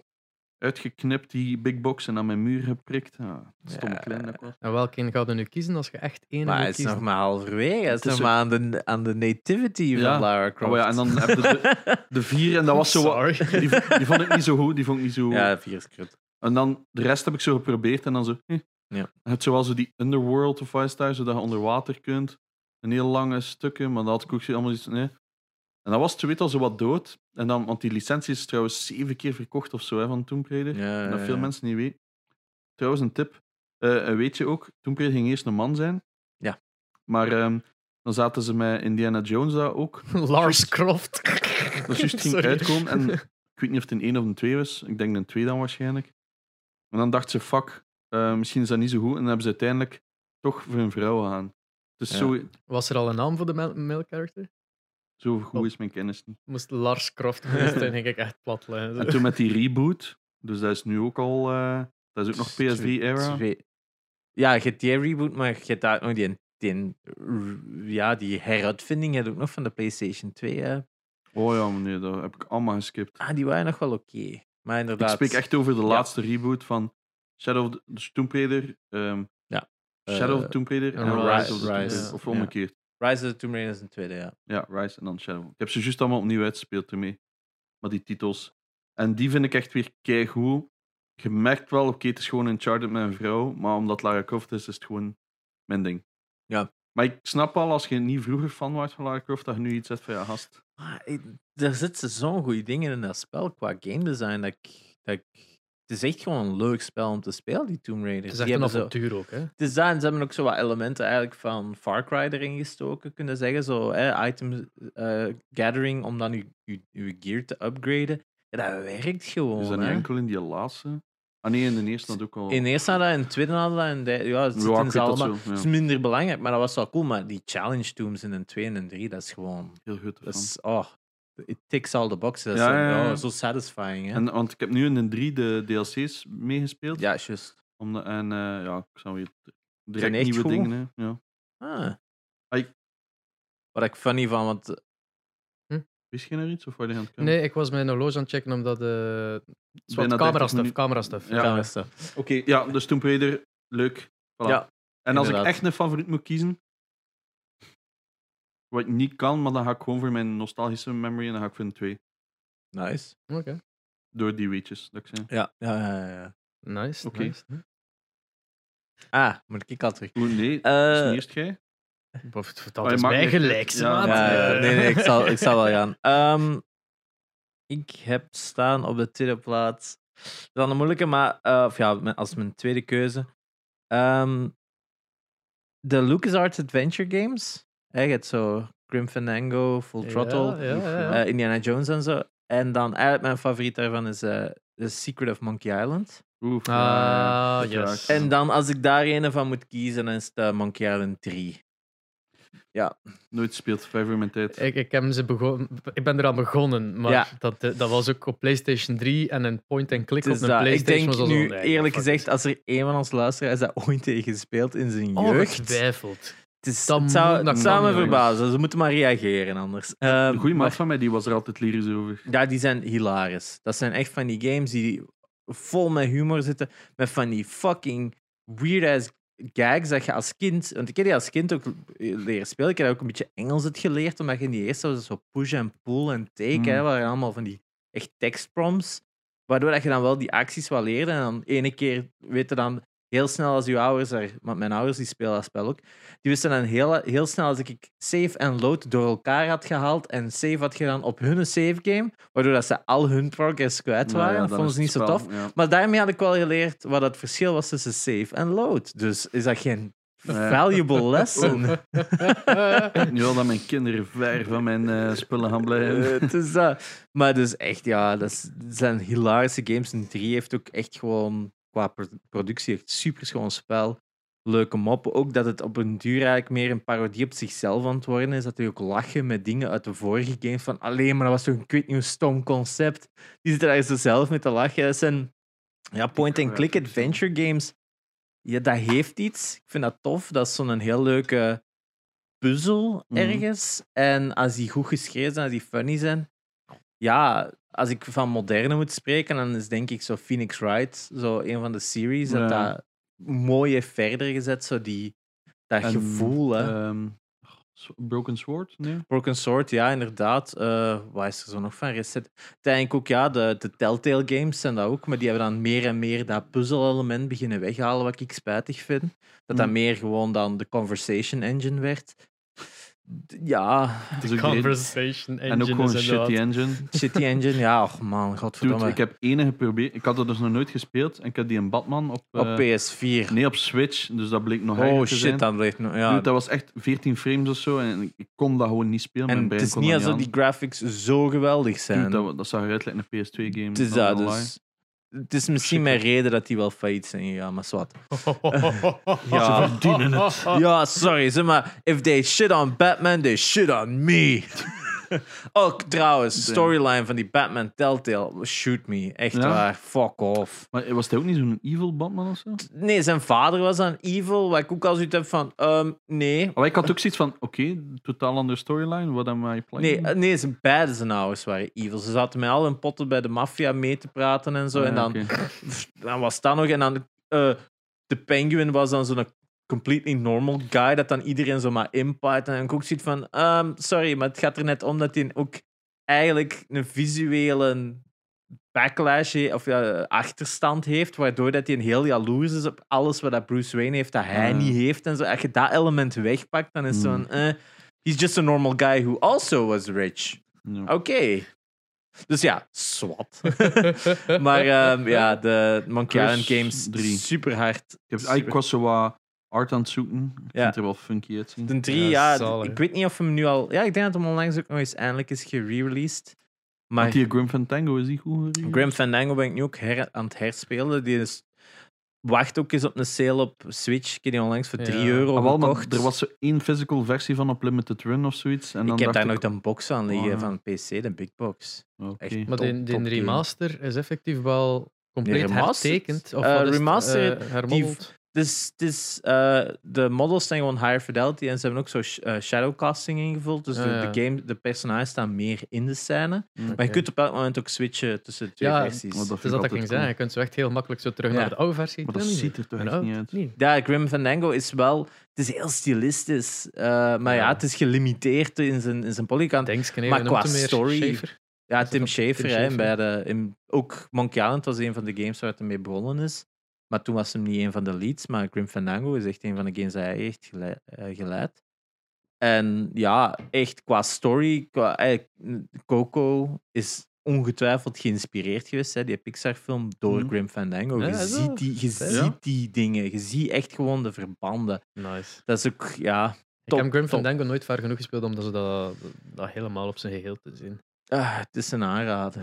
uitgeknipt, die big box, en aan mijn muur geprikt. Ja, stomme
Ja.
klein dat was.
En welke ga je nu kiezen als je echt één
maar
moet
het is
kiezen?
nog maar halverwege. Het is
Het is
nog maar aan de, aan de nativity
Ja.
van Lara Croft.
Oh ja, en dan heb je de, de vier, en dat was zo wat,
Sorry.
die, die vond ik niet zo goed. Die vond ik niet zo...
Ja, vier is krut.
En dan de rest heb ik zo geprobeerd en dan zo. eh.
Ja.
Je hebt zoals zo die Underworld of Ice Star, zodat je onder water kunt. Een heel lange stukken, maar dat had ik ook allemaal iets. Nee. En dan was weet al zo wat dood. En dan, want die licentie is trouwens zeven keer verkocht of zo hè, van Tomb Raider.
Ja,
En dat veel mensen niet weten. Trouwens, een tip. Eh, weet je ook, Tomb Raider ging eerst een man zijn.
Ja.
Maar ehm, dan zaten ze met Indiana Jones daar ook.
Lars Croft.
Dat juist ging uitkomen. En ik weet niet of het een 1 of een 2 was. Ik denk een 2 dan waarschijnlijk. En dan dacht ze, fuck, eh, misschien is dat niet zo goed. En dan hebben ze uiteindelijk toch voor een vrouw gegaan. Dus
Ja.
zo,
Was er al een naam voor de male character?
Zo goed is mijn kennis niet.
Moest Lars Croft denk ik echt plat. liggen.
En toen met die reboot, dus dat is nu ook al, eh, dat is ook nog PS3-era.
Twee- Ja, je hebt die reboot, maar je hebt daar ook nog die, die, ja, die heruitvinding heb je ook nog van de PlayStation 2. Hè.
Oh ja, nee, dat heb ik allemaal geskipt.
Ah, die waren nog wel oké. Maar
Ik
inderdaad.
spreek echt over de
Ja.
laatste reboot van Shadow of the dus Tomb Raider. ehm,
Ja.
Shadow of
Eh,
the Tomb Raider en
en
Rise,
Rise,
of the Tomb Raider. Of omgekeerd.
Rise of the Tomb Raider is een tweede, ja.
Ja, Rise en dan Shadow. Ik heb ze juist allemaal opnieuw uitgespeeld ermee. Maar die titels. En die vind ik echt weer keigoed. Je merkt wel, oké, het is gewoon Uncharted met een vrouw. Maar omdat Lara Croft is, is het gewoon mijn ding.
Ja.
Maar ik snap al, als je niet vroeger fan was van Lara Croft, dat je nu iets zegt van ja, gast.
Ah, ik- er zitten zo'n goede dingen in dat spel qua game design. Dat ik, dat ik, het is echt gewoon een leuk spel om te spelen, die Tomb Raider.
Het is
Die
echt een
hebben zo-
avontuur ook, hè?
Het is dat, en ze hebben ook zo wat elementen eigenlijk van Far Cry erin gestoken, kunnen zeggen. Zo, hè, item eh, gathering om dan je, je, je gear te upgraden. Ja, dat werkt gewoon.
is dat niet
hè.
enkel in die laatste? Ah nee, in de eerste had ook al.
In eerste hadden dat, in de tweede hadden dat, en de, ja, het zit in
dat
allemaal.
zo, ja.
Het is minder belangrijk, maar dat was wel cool. Maar die challenge tombs in een 2 en een 3, dat is gewoon.
Heel goed.
Dat is, oh, it ticks all the boxes. Is
Ja,
zo,
ja, ja.
oh, zo satisfying. Hè?
En, want ik heb nu in de drie de DLC's meegespeeld.
ja, juist.
Om de- en eh, ja, ik zou weer direct nieuwe
goed?
dingen. Hè. Ja.
Ah.
Ai.
Wat ik funny van, want
Wist je er iets of waar je aan het?
Nee, ik was mijn horloge aan het checken omdat... eh
Bijna
wat
30
camera-stuff,
minuten.
camera-stuff.
Ja.
ja. stuff.
Oké, ja, dus Tomb Raider, leuk. Voilà.
Ja,
en als ik echt een favoriet moet kiezen, wat ik niet kan, maar dan ga ik gewoon voor mijn nostalgische memory en dan ga ik voor een 2.
Nice.
Oké.
Door die weetjes, dat ik zei.
Ja, ja, ja. ja.
Nice,
Oké.
nice.
Ah, moet ik al terug.
Oeh, nee,
Eh,
dat is eerst jij.
Of het
je
is mij gelijk,
Ja.
Ja, ja,
Eh,
nee, nee, ik zal, ik zal wel gaan. Ehm, ik heb staan op de tweede plaats. Dat is dan een moeilijke, maar eh, of ja, als mijn tweede keuze. Ehm, de LucasArts Adventure Games. Je hebt zo Grim Fandango, Full Throttle,
Ja, ja, ja, ja.
eh, Indiana Jones en zo. En dan eigenlijk mijn favoriet daarvan is eh, The Secret of Monkey Island.
Oeh,
Ah,
ja,
yes.
En dan als ik daar een van moet kiezen, dan is het eh, Monkey Island 3.
Nooit speelt, vijf uur mijn tijd.
Ik, ik, heb ze begon, ik ben eraan begonnen, maar
Ja.
dat, dat was ook op PlayStation 3 en een point-and-click op een
dat. Ik
PlayStation.
denk
was al
nu, eerlijk gezegd, als er een van ons luisteraars dat ooit tegen gespeeld in zijn
Oh,
jeugd,
getwijfeld.
Het, is,
dat
het zou,
moet- dat
het zou
kan
me verbazen. Ze moeten maar reageren anders. Ehm,
Een goede
maar-
maat van mij die was er altijd lyrisch over.
Ja, die zijn hilarisch. Dat zijn echt van die games die vol met humor zitten. Met van die fucking weird-ass gags dat je als kind... Want ik heb die als kind ook leren spelen. Ik heb ook een beetje Engels het geleerd, omdat je in die eerste was zo push en pull en take,
Mm.
hè, waren allemaal van die echt tekstprompts. Waardoor dat je dan wel die acties wel leerde. En dan ene keer weet je dan heel snel als je ouders er... Want mijn ouders die spelen dat spel ook. Die wisten dan heel, heel snel als ik save en load door elkaar had gehaald en save had gedaan op hun save game, waardoor dat ze al hun progress kwijt waren.
ja,
dat vonden ze niet zo tof.
ja.
Maar daarmee had ik wel geleerd wat het verschil was tussen save en load. Dus is dat geen valuable lesson?
Nu wil dat mijn kinderen ver van mijn eh, spullen gaan blijven.
Het is dat. Maar dus echt, ja, dat zijn hilarische games. En 3 heeft ook echt gewoon, qua pro- productie, echt super schoon spel. Leuke moppen. Ook dat het op een duur eigenlijk meer een parodie op zichzelf aan het worden is. Dat die ook lachen met dingen uit de vorige games. Van alleen maar dat was toch een niet hoe stom concept. Die zitten daar zo zelf mee te lachen. Dat zijn ja, point-and-click adventure games. Ja, dat heeft iets. Ik vind dat tof. Dat is zo'n heel leuke puzzel
Mhm.
ergens. En als die goed geschreven zijn, als die funny zijn. Ja, als ik van moderne moet spreken, dan is denk ik zo Phoenix Wright, zo een van de series, dat
Ja.
dat mooi heeft verder gezet, zo die, dat
En,
gevoel. Hè.
ehm, Broken Sword? Nee?
Broken Sword, ja, inderdaad. Eh wat is er zo nog van recent? Uiteindelijk ook, ja, de, de Telltale games zijn dat ook, maar die hebben dan meer en meer dat puzzel-element beginnen weghalen, wat ik spijtig vind. Dat dat
Mm.
meer gewoon dan de conversation engine werd. Ja,
de-
Conversation engine
En ook gewoon
is
shitty engine.
shitty engine, ja, och man,
Dude,
godverdomme.
ik heb ene geprobeerd. Ik had dat dus nog nooit gespeeld. En ik heb die in Batman op...
Op
eh,
PS4.
Nee, op Switch. Dus dat bleek nog
oh shit,
zijn.
dat bleef nog. Ja.
Dude, dat was echt 14 frames of zo. En ik- kon dat gewoon niet spelen.
en het is niet alsof die graphics zo geweldig zijn.
Dude, dat, dat zag eruit like een PS2-game.
het is dat, dus. Het is misschien mijn reden dat die wel failliet zijn gegaan, maar zwart. Ja.
Ze verdienen het.
Ja, sorry, zeg maar. If they shit on Batman, they shit on me. Ook trouwens, storyline van die Batman Telltale. Shoot me. Echt
Ja?
waar. Fuck off.
Maar was hij ook niet zo'n evil Batman of zo?
Nee, zijn vader was dan evil. Waar ik ook al zoiets heb van. ehm, nee.
Maar ik had ook zoiets van, oké, totaal andere storyline. What am I
Nee,
playing?
eh, nee, zijn beide zijn ouders waren evil. Ze zaten met al hun potten bij de maffia mee te praten en zo.
Ah,
en dan, dan was dat nog. En dan eh, de penguin was dan zo'n completely normal guy dat dan iedereen zo maar inpijt. En ik ook zoiets van, ehm, sorry, maar het gaat er net om dat hij ook eigenlijk een visuele backlash of ja, achterstand heeft, waardoor dat hij een heel jaloers is op alles wat dat Bruce Wayne heeft, dat hij
Ah.
niet heeft. En zo. Als je dat element wegpakt, dan is
Hmm.
zo'n... eh, he's just a normal guy who also was rich. Oké. Dus ja, swat. maar ehm, ja, de Monkey Island games,
drie.
super hard.
Ik, heb, ik was zo wat art aan het zoeken. Ik
Ja.
vind er wel funky uitzien.
De 3,
Ja,
ik weet niet of hem nu al... Ja, ik denk dat hem onlangs ook nog eens eindelijk is gerereleased. Maar
Maar die Grim Fandango, is die goed?
Grim Fandango ben ik nu ook her- aan het herspelen. Die is... Wacht ook eens op een sale op Switch. Ik heb die onlangs voor
Ja.
3 euro
Ah, maar er was zo één physical versie van op Limited Run of zoiets. En dan
ik heb
dacht
daar nog de box aan liggen
Oh, ja.
van PC, de Big Box.
Oké.
echt
Maar
game.
remaster is effectief wel compleet hertekend. Of
Eh,
wat is
Dus het is, eh, de models zijn gewoon higher fidelity en ze hebben ook zo sh- eh, shadowcasting ingevuld. Dus de,
ja.
de, game, de personages staan meer in de scène.
Hm.
Maar je kunt op elk moment ook switchen tussen de twee
Ja,
versies.
dat
is dat ik ging zeggen. Je kunt zo echt heel makkelijk zo terug
Ja.
naar de oude versie.
Maar dat ziet er toch echt niet uit.
nee.
Ja, Grim Fandango is wel... Het is heel stilistisch. eh, maar ja.
Ja.
het is gelimiteerd in zijn, in zijn polykant.
Nee,
Maar qua story-
Schaefer?
Ja, Tim Schafer. hè, bij de, in, ook Monkey Island was een van de games waar het mee begonnen is. Maar toen was hem niet een van de leads. Maar Grim Fandango is echt een van de games die hij heeft gele- eh, geleid. En ja, echt qua story, qua, mm, Coco is ongetwijfeld geïnspireerd geweest, hè, die Pixar-film, door
Mhm.
Grim Fandango.
Ja,
je ziet, die, je
Ja.
ziet die dingen, je ziet echt gewoon de verbanden.
Nice.
Dat is ook, ja...
Ik heb Grim. Fandango nooit ver genoeg gespeeld om dat, dat, dat helemaal op zijn geheel te zien.
Ah, het is een aanrader.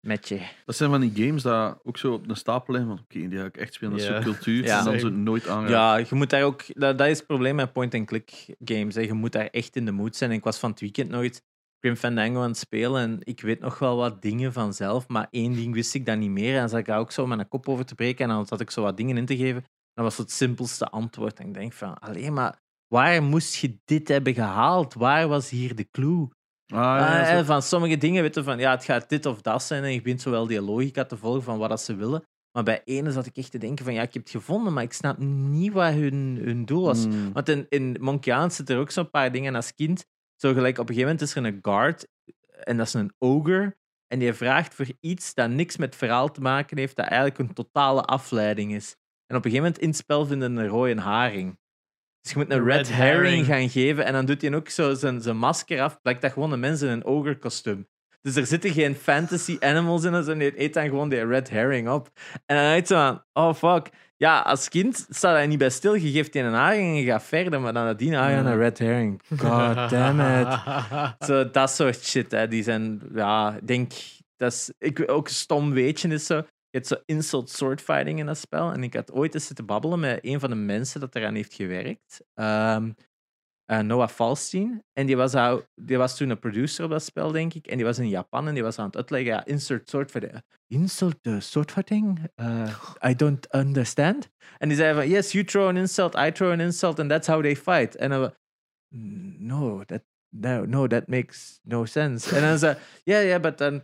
Met je.
Dat zijn van die games dat ook zo op een stapel liggen. Van oké, die ga ik echt spelen. Dat is cultuur.
Ja.
En dan zo nooit aan.
Ja, je moet daar ook... Dat, dat is het probleem met point-and-click games. Hè. Je moet daar echt in de mood zijn. En ik was van het weekend nog eens Grim Fandango aan het spelen en ik weet nog wel wat dingen vanzelf, maar één ding wist ik dan niet meer. En dan zat ik daar ook zo met een kop over te breken en dan zat ik zo wat dingen in te geven. Dat was het simpelste antwoord. En ik denk van, alleen maar... Waar moest je dit hebben gehaald? Waar was hier de clue?
Ah, ja,
en van sommige dingen weten van ja, het gaat dit of dat zijn en je begint zowel die logica te volgen van wat dat ze willen. Maar bij ene zat ik echt te denken van ja, ik heb het gevonden, maar ik snap niet wat hun, hun doel was.
Mm.
Want in, in Monkey Island zitten er ook zo'n paar dingen als kind. Zo gelijk, op een gegeven moment is er een guard en dat is een ogre. En die vraagt voor iets dat niks met het verhaal te maken heeft, dat eigenlijk een totale afleiding is. En op een gegeven moment in het spel vinden een rode haring. Dus je moet een red,
red
herring
herring.
gaan geven. En dan doet hij ook zo zijn, zijn masker af. Blijkt dat gewoon een mens in een ogre-kostuum. Dus er zitten geen fantasy animals in. En die eet dan gewoon die red herring op. En dan denk je van, oh fuck. Ja, als kind staat hij niet bij stil. Je geeft een haring en je gaat verder. Maar dan nadien, ah ja, een red herring. God damn it. Zo, dat soort shit, hè. die zijn, ja, ik denk, dat is, ik, ook een stom weetje is zo, je hebt zo insult swordfighting in dat spel. En ik had ooit eens zitten babbelen met een van de mensen dat eraan heeft gewerkt. Ehm, eh, Noah Falstein. En die was, die was toen een producer op dat spel, denk ik. En die was in Japan en die was aan het uitleggen, ja, insult swordfighting. Insult uh, swordfighting? Uh, I don't understand. En die zei van, yes, you throw an insult, I throw an insult, and that's how they fight. En dan, we, no, that no, no, that makes no sense. And I was like, yeah, yeah, but then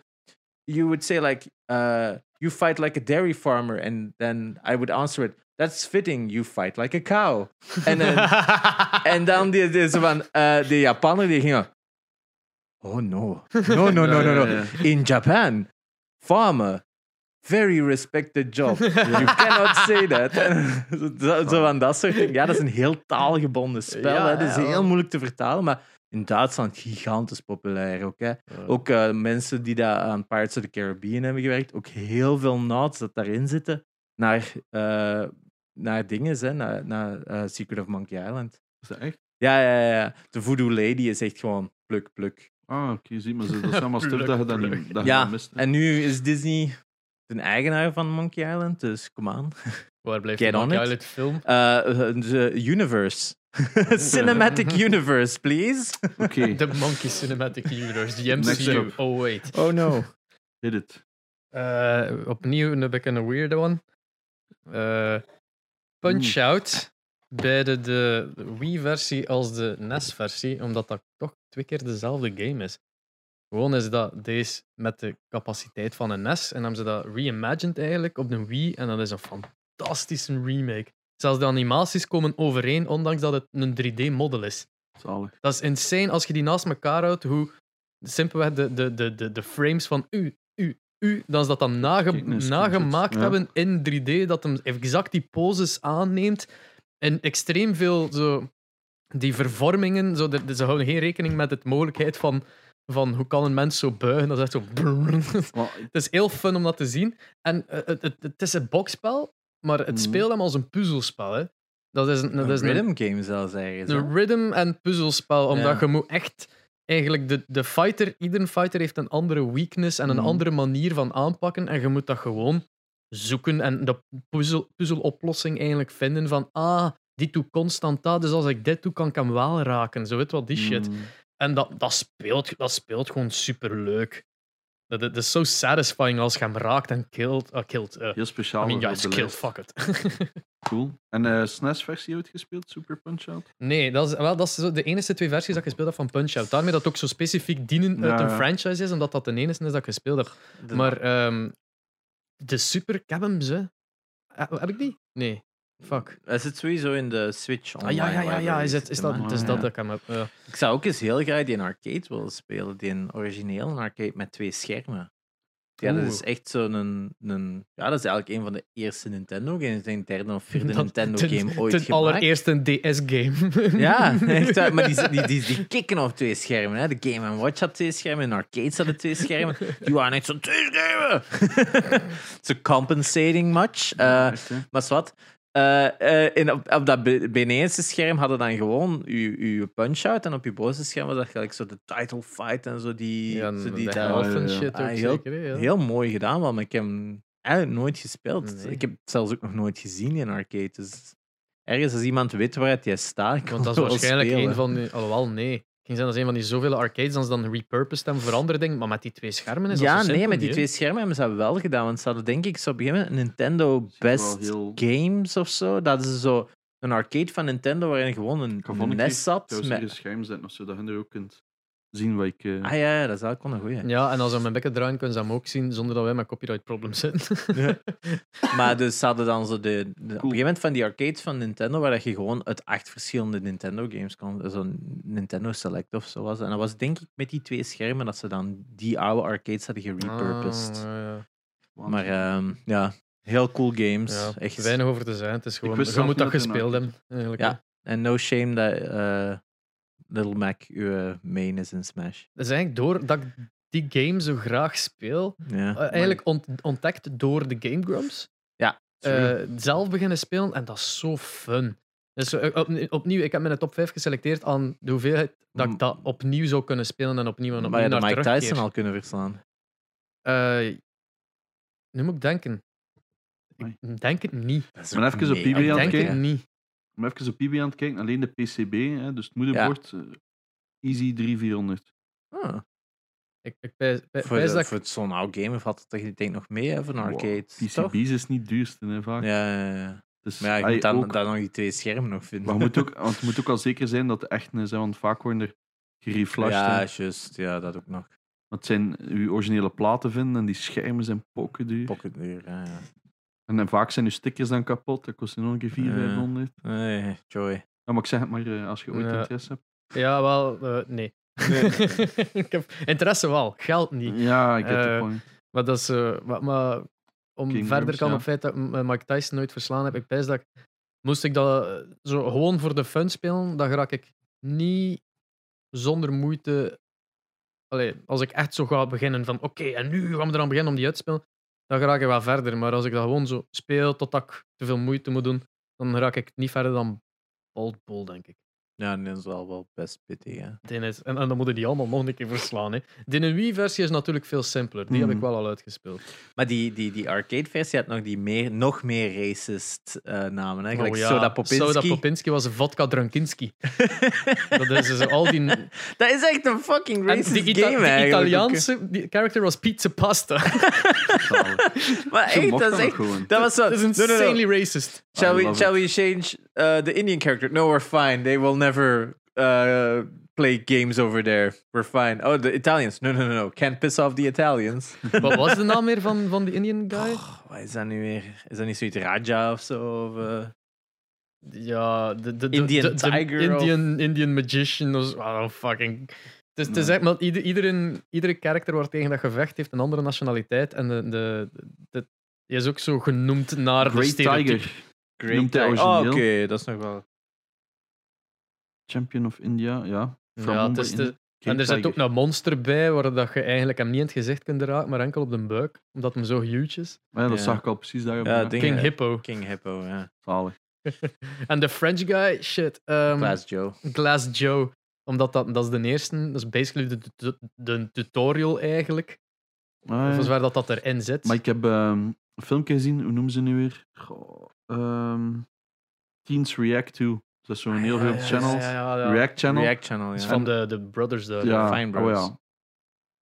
you would say like, uh, you fight like a dairy farmer, and then I would answer it. That's fitting. You fight like a cow. En dan, en dan die, die zo van, uh, de Japaner die ging. Oh no, no, no, no, no, no. In Japan, farmer. Very respected job. You cannot say that. zo, zo van dat soort dingen. Ja, dat is een heel taalgebonden spel.
Ja,
hè. Dat is
ja.
heel moeilijk te vertalen. Maar in Duitsland gigantisch populair ook. Hè. Ook eh, mensen die daar aan Pirates of the Caribbean hebben gewerkt, ook heel veel nods dat daarin zitten naar, eh, naar dingen, hè, naar, naar eh, Secret of Monkey Island.
Is dat echt?
Ja, ja, ja. De Voodoo Lady is echt gewoon pluk, pluk.
Ah, oké, zie maar. Dat is allemaal stuff dat je dan niet dat
Ja,
mist. hè.
en nu is Disney de eigenaar van Monkey Island, dus kom aan.
Waar blijft
Get
de
on
Monkey. Island film?
Eh, de universe. Cinematic universe, please.
Oké,
De Monkey Cinematic Universe, de
Next
MCU. Oh, wait.
Oh no.
hit it.
Eh, opnieuw een beetje een weird one. Eh, Punch-Out bij de, de Wii-versie als de NES-versie, omdat dat toch twee keer dezelfde game is. Gewoon is dat deze met de capaciteit van een NES en hebben ze dat reimagined eigenlijk op de Wii en dat is een fantastische remake. Zelfs de animaties komen overeen, ondanks dat het een 3D-model is.
Zalig.
Dat is insane als je die naast elkaar houdt, hoe simpelweg de, de, de, de, de frames van u, u, u, dat ze dat dan nage-
Kijk, een
nagemaakt
ja.
hebben in 3D, dat hem exact die poses aanneemt. En extreem veel zo, die vervormingen, zo, de- ze houden geen rekening met de mogelijkheid van, van hoe kan een mens zo buigen. Dat is echt zo... Het is heel fun om dat te zien. En eh, het, het, het is een boxspel, maar het
Mhm.
speelt hem als een puzzelspel. Hè. Dat is een, dat is een,
rhythm game zelfs hè?
een rhythm en puzzelspel, omdat
Ja.
je moet echt eigenlijk de, de fighter, iedere fighter heeft een andere weakness en een
Mhm.
andere manier van aanpakken en je moet dat gewoon zoeken en de puzzel, puzzeloplossing eigenlijk vinden van ah, die doet constant dat, dus als ik dit doe, kan ik hem wel raken. Zo weet wat die shit.
mm,
En dat, dat, speelt, dat speelt gewoon super leuk. Dat, dat is zo satisfying als je hem raakt en killt. ah, killt eh,
heel speciaal.
I mean, ja, is
de
killed, fuck it.
Cool. En eh SNES-versie uitgespeeld, Super Punch-Out?
Nee, dat is, wel, dat is zo de enige twee versies dat ik gespeeld heb van Punch-Out. Daarmee dat het ook zo specifiek dienen uit een
ja.
franchise is, omdat dat de enige is dat ik gespeeld heb.
De-
Maar ehm, de Super, ik heb hem ze. Eh, heb ik die? Nee. Fuck.
Hij zit sowieso in de Switch
Ah, ja, ja, ja, ja. Is, het, is dat, het is dat
ja.
dat ik hem heb. ja.
Ik zou ook eens heel graag die in arcade willen spelen. Die in origineel arcade met twee schermen. Ja, dat is echt zo'n. Een, een, ja, dat is eigenlijk een van de eerste Nintendo games. Ik denk derde of vierde
Dat-
Nintendo
ten-
game ooit
Ten
gemaakt.
allereerste een DS-game.
Ja, echt waar. Maar die, die, die, die kicken op twee schermen. Hè. De Game Watch had twee schermen, en arcades hadden twee schermen. Die waren echt zo twee schermen. Zo compensating much. Eh,
hè?
maar wat? Eh, eh, in, op, op dat be- benedenste scherm hadden dan gewoon uw, uw punch-out. En op je bovenste scherm was dat gelijk zo de title fight en zo. Die,
Ja,
zo die
en
ja.
shit
Ah,
ook
heel-
zeker. ja.
Heel mooi gedaan, wel, maar ik heb hem eigenlijk nooit gespeeld.
Nee.
Ik heb het zelfs ook nog nooit gezien in arcade. Dus ergens als iemand weet waar het jij staat,
Want dat is waarschijnlijk
spelen.
een van. Alhoewel, nee. Zijn als een van die zoveel arcades dan ze dan repurposed en voor andere dingen. Maar met die twee schermen is dat
Ja,
zo
nee,
simpel
met die twee schermen hebben ze dat wel gedaan. Want ze hadden denk ik zo op een gegeven moment Nintendo
wel
Best
heel-
Games of zo. Dat is zo een arcade van Nintendo waarin gewoon een,
Ik ga
een
volgende
NES
keer
zat. Met...
scherm zetten, of zodat je er ook kunt zien wat ik... eh,
Ah ja, ja, dat is eigenlijk wel een goeie.
Ja, en als we mijn bekken draaien, kunnen ze hem ook zien zonder dat wij met copyright problems zitten.
Maar dus ze hadden dan zo de, de- op een gegeven moment van die arcades van Nintendo, waar dat je gewoon uit acht verschillende Nintendo games kon. Zo'n Nintendo Select of zo was. En dat was denk ik met die twee schermen dat ze dan die oude arcades hadden gerepurposed.
Ah, ja.
Maar ehm, ja, heel cool games.
ja.
Echt.
Weinig over te zijn. Het is gewoon, je moet dat gespeeld hebben. Eigenlijk,
Ja. En no shame dat eh, Little Mac uw main is in Smash.
Dat is eigenlijk doordat ik die game zo graag speel,
Ja.
eh, eigenlijk ont- ontdekt door de Game Grumps.
Ja,
eh, zelf beginnen spelen en dat is zo fun. Dus eh, op- opnieuw, ik heb mijn top 5 geselecteerd aan de hoeveelheid dat ik dat opnieuw zou kunnen spelen en opnieuw en opnieuw
maar je
naar
Mike
terugkeer.
Tyson al kunnen verslaan.
Eh, nu moet ik denken. Ik denk het niet.
Dat is
Maar even op PB aan
Ik
het
denk
kijken. Om even op PB aan het kijken, alleen de PCB, hè, dus het moederbord, eh, easy 300-400.
Ah,
Ik, ik pijs
voor
dat
de- voor zo'n oud game valt het toch, ik denk nog mee hè,
Wow,
arcade. toch?
PCB's is niet het duurste, hè, vaak.
Ja, ja, ja.
Dus,
Maar ja, je moet dan,
ook-
dan nog die twee schermen nog vinden.
maar je moet ook, want het moet ook al zeker zijn dat het echt is, hè, want vaak worden er gereflashed.
ja,
hè.
juist. Ja, dat ook nog.
Want het zijn uw originele platen vinden en die schermen zijn pokken duur.
Pocketduur, ja, ja.
En, dan vaak zijn uw stickers dan kapot, dat kost je nog een keer 400,
Ja.
500.
Nee, joy.
Ja, maar ik zeg het maar, eh, als je ooit
Ja.
interesse hebt.
Ja, wel, eh, nee. ik heb interesse wel, geld niet.
Ja, ik heb
Eh,
the point.
Maar dat is. eh, maar, maar om
King
verder
ja.
op het feit dat ik M- Mike Tyson nooit verslaan heb, ik pijs dat ik. Moest ik dat eh, zo gewoon voor de fun spelen, dan raak ik niet zonder moeite. Allee, als ik echt zo ga beginnen van oké, en nu gaan we eraan beginnen om die uit te spelen, dan raak ik wel verder. Maar als ik dat gewoon zo speel totdat ik te veel moeite moet doen, dan raak ik niet verder dan Bolt Bowl, denk ik.
Ja, dat is wel, wel best pittig. Hè.
Die is, en, en dan moeten die allemaal nog een keer verslaan. Hè. De Wii-versie is natuurlijk veel simpeler. Die heb ik
Mhm.
wel al uitgespeeld.
Maar die, die, die arcade-versie had nog die meer, nog meer racist eh, namen. Hè? Gelijk
Oh ja,
Soda Popinski.
Soda Popinski was een vodka Drankinski. dat is dus al die... En
Dat is echt een fucking racist
die, Ita-
game
die
eigenlijk.
Italiaanse die character was pizza pasta.
Maar echt, dat is echt... Dat was zo...
dat is
no, no, no.
insanely racist.
Shall, we, shall we change uh, the Indian character? No, we're fine. They will never uh, play games over there. We're fine. Oh, the Italians. No, no, no, no. Can't piss off the Italians.
Wat was de naam meer van, van die Indian guy?
Oh, wat is dat nu weer? Is dat niet zoiets Raja of zo? Of, uh...
Ja, de, de, de,
Indian
de- de
Tiger
Indian, Indian Magician. Of, zo. oh, fucking... Het is, het is
Nee.
echt, maar ieder, iedereen, iedere karakter waar tegen dat gevecht heeft een andere nationaliteit. En de, de, de, die is ook zo genoemd naar de stereotype.
Tiger,
Great
Noemt.
Oh, oké. Dat is nog wel...
champion of India, ja. From
Ja, het is de, en er zit ook een monster bij waar dat je eigenlijk hem niet in het gezicht kunt raken, maar enkel op de buik, omdat hem zo huge is.
Maar ja, dat
Ja.
zag ik al precies daar
Ja,
King Hippo.
King Hippo, ja.
Zalig.
En de French guy, shit. ehm,
Glass Joe.
Glass Joe. Omdat dat, dat is de eerste, dat is basically de, de, de tutorial eigenlijk.
Ah, ja.
Of is waar dat, dat erin zit.
Maar ik heb ehm, een filmpje gezien, hoe noemen ze nu weer? Goh, ehm, Teens React To. Dat is zo'n heel
Ah, Ja,
veel
ja,
channels.
ja, ja, ja.
React Channel.
React Channel, ja.
is van de, de brothers
ja,
Fine
oh
Bros.
ja.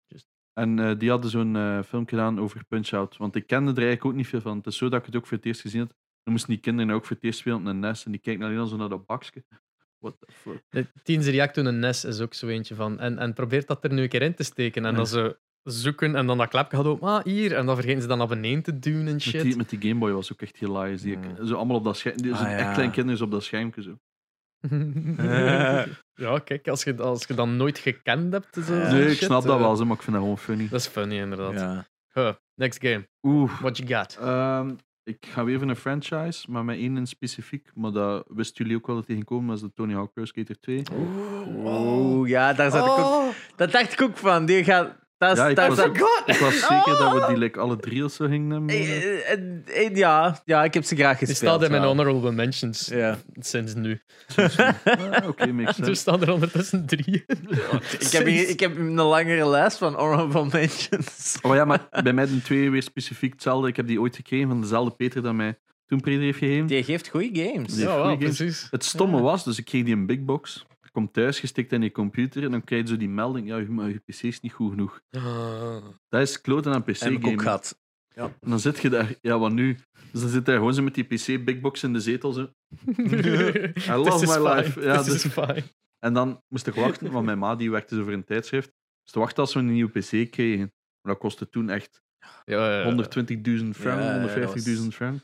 Just-
En eh, die hadden zo'n eh, filmpje gedaan over Punch-Out. Want ik kende er eigenlijk ook niet veel van. Het is zo dat ik het ook voor het eerst gezien had. Dan moesten die kinderen ook voor het eerst spelen op een nest. En die kijken alleen al zo naar dat bakje. What the fuck.
De Teens React to een NES is ook zo eentje van. En, en probeert dat er nu een keer in te steken. En
Ja.
dan ze zoeken en dan dat klepje gaat op. Ah, hier. En dan vergeten ze dan naar beneden te doen en
Met
shit.
die, met die Game Boy was ook echt hilarisch. Die,
Mm.
Zo allemaal op dat scherm. Die, zo
Ah,
echt klein kinderen op dat schermpje. Zo.
ja, kijk, als je, als je dat nooit gekend hebt. Zo,
nee, ik
shit,
snap dat
eh,
wel, zo, maar ik vind dat gewoon funny.
Dat is funny, inderdaad.
Ja.
Huh. Next game.
Oeh.
What you got?
Ehm, ik ga weer van een franchise, maar met één in specifiek. Maar dat wisten jullie ook wel dat die ging komen, dat is de Tony Hawk Pro Skater 2.
Oeh, ja, daar zat ik ook... Dat dacht ik ook van. Die gaat... Dat is,
Ja, ik was
zat-
ook- Ik was zeker dat we die like, alle drie of zo gingen nemen.
Eh, eh, eh, Ja, ja, ik heb ze graag
Die
gespeeld.
staat in mijn honorable mentions
Ja.
sinds nu.
Ah, Oké, makes
Er
sense.
staan er ondertussen drie.
Ik heb, hier, ik heb een langere lijst van honorable mentions.
Oh ja, maar bij mij de twee weer specifiek hetzelfde. Ik heb die ooit gekregen van dezelfde Peter dat mij toen Peter heeft gegeven.
Die geeft goede games.
Die-
Ja, wel,
goeie games.
precies.
Het stomme was, dus ik kreeg die een big box. Ik kom thuis, gestikt in je computer en dan krijg je zo die melding, ja, je, maar je pc is niet goed genoeg. Dat is kloten aan
heb ik ook gehad.
En dan zit je daar, ja, wat nu? Dus dan zit hij gewoon zo met die pc-big box in de zetel. Zo. I love my
fine.
life. Ja,
This
dus-
is fine.
En dan moest ik wachten, want mijn ma die werkte zo voor een tijdschrift. Dus te wachten als we een nieuwe PC kregen. Maar dat kostte toen echt
Ja, ja, ja.
120.000 frank,
Ja, ja, dat
150.000
was-
frank.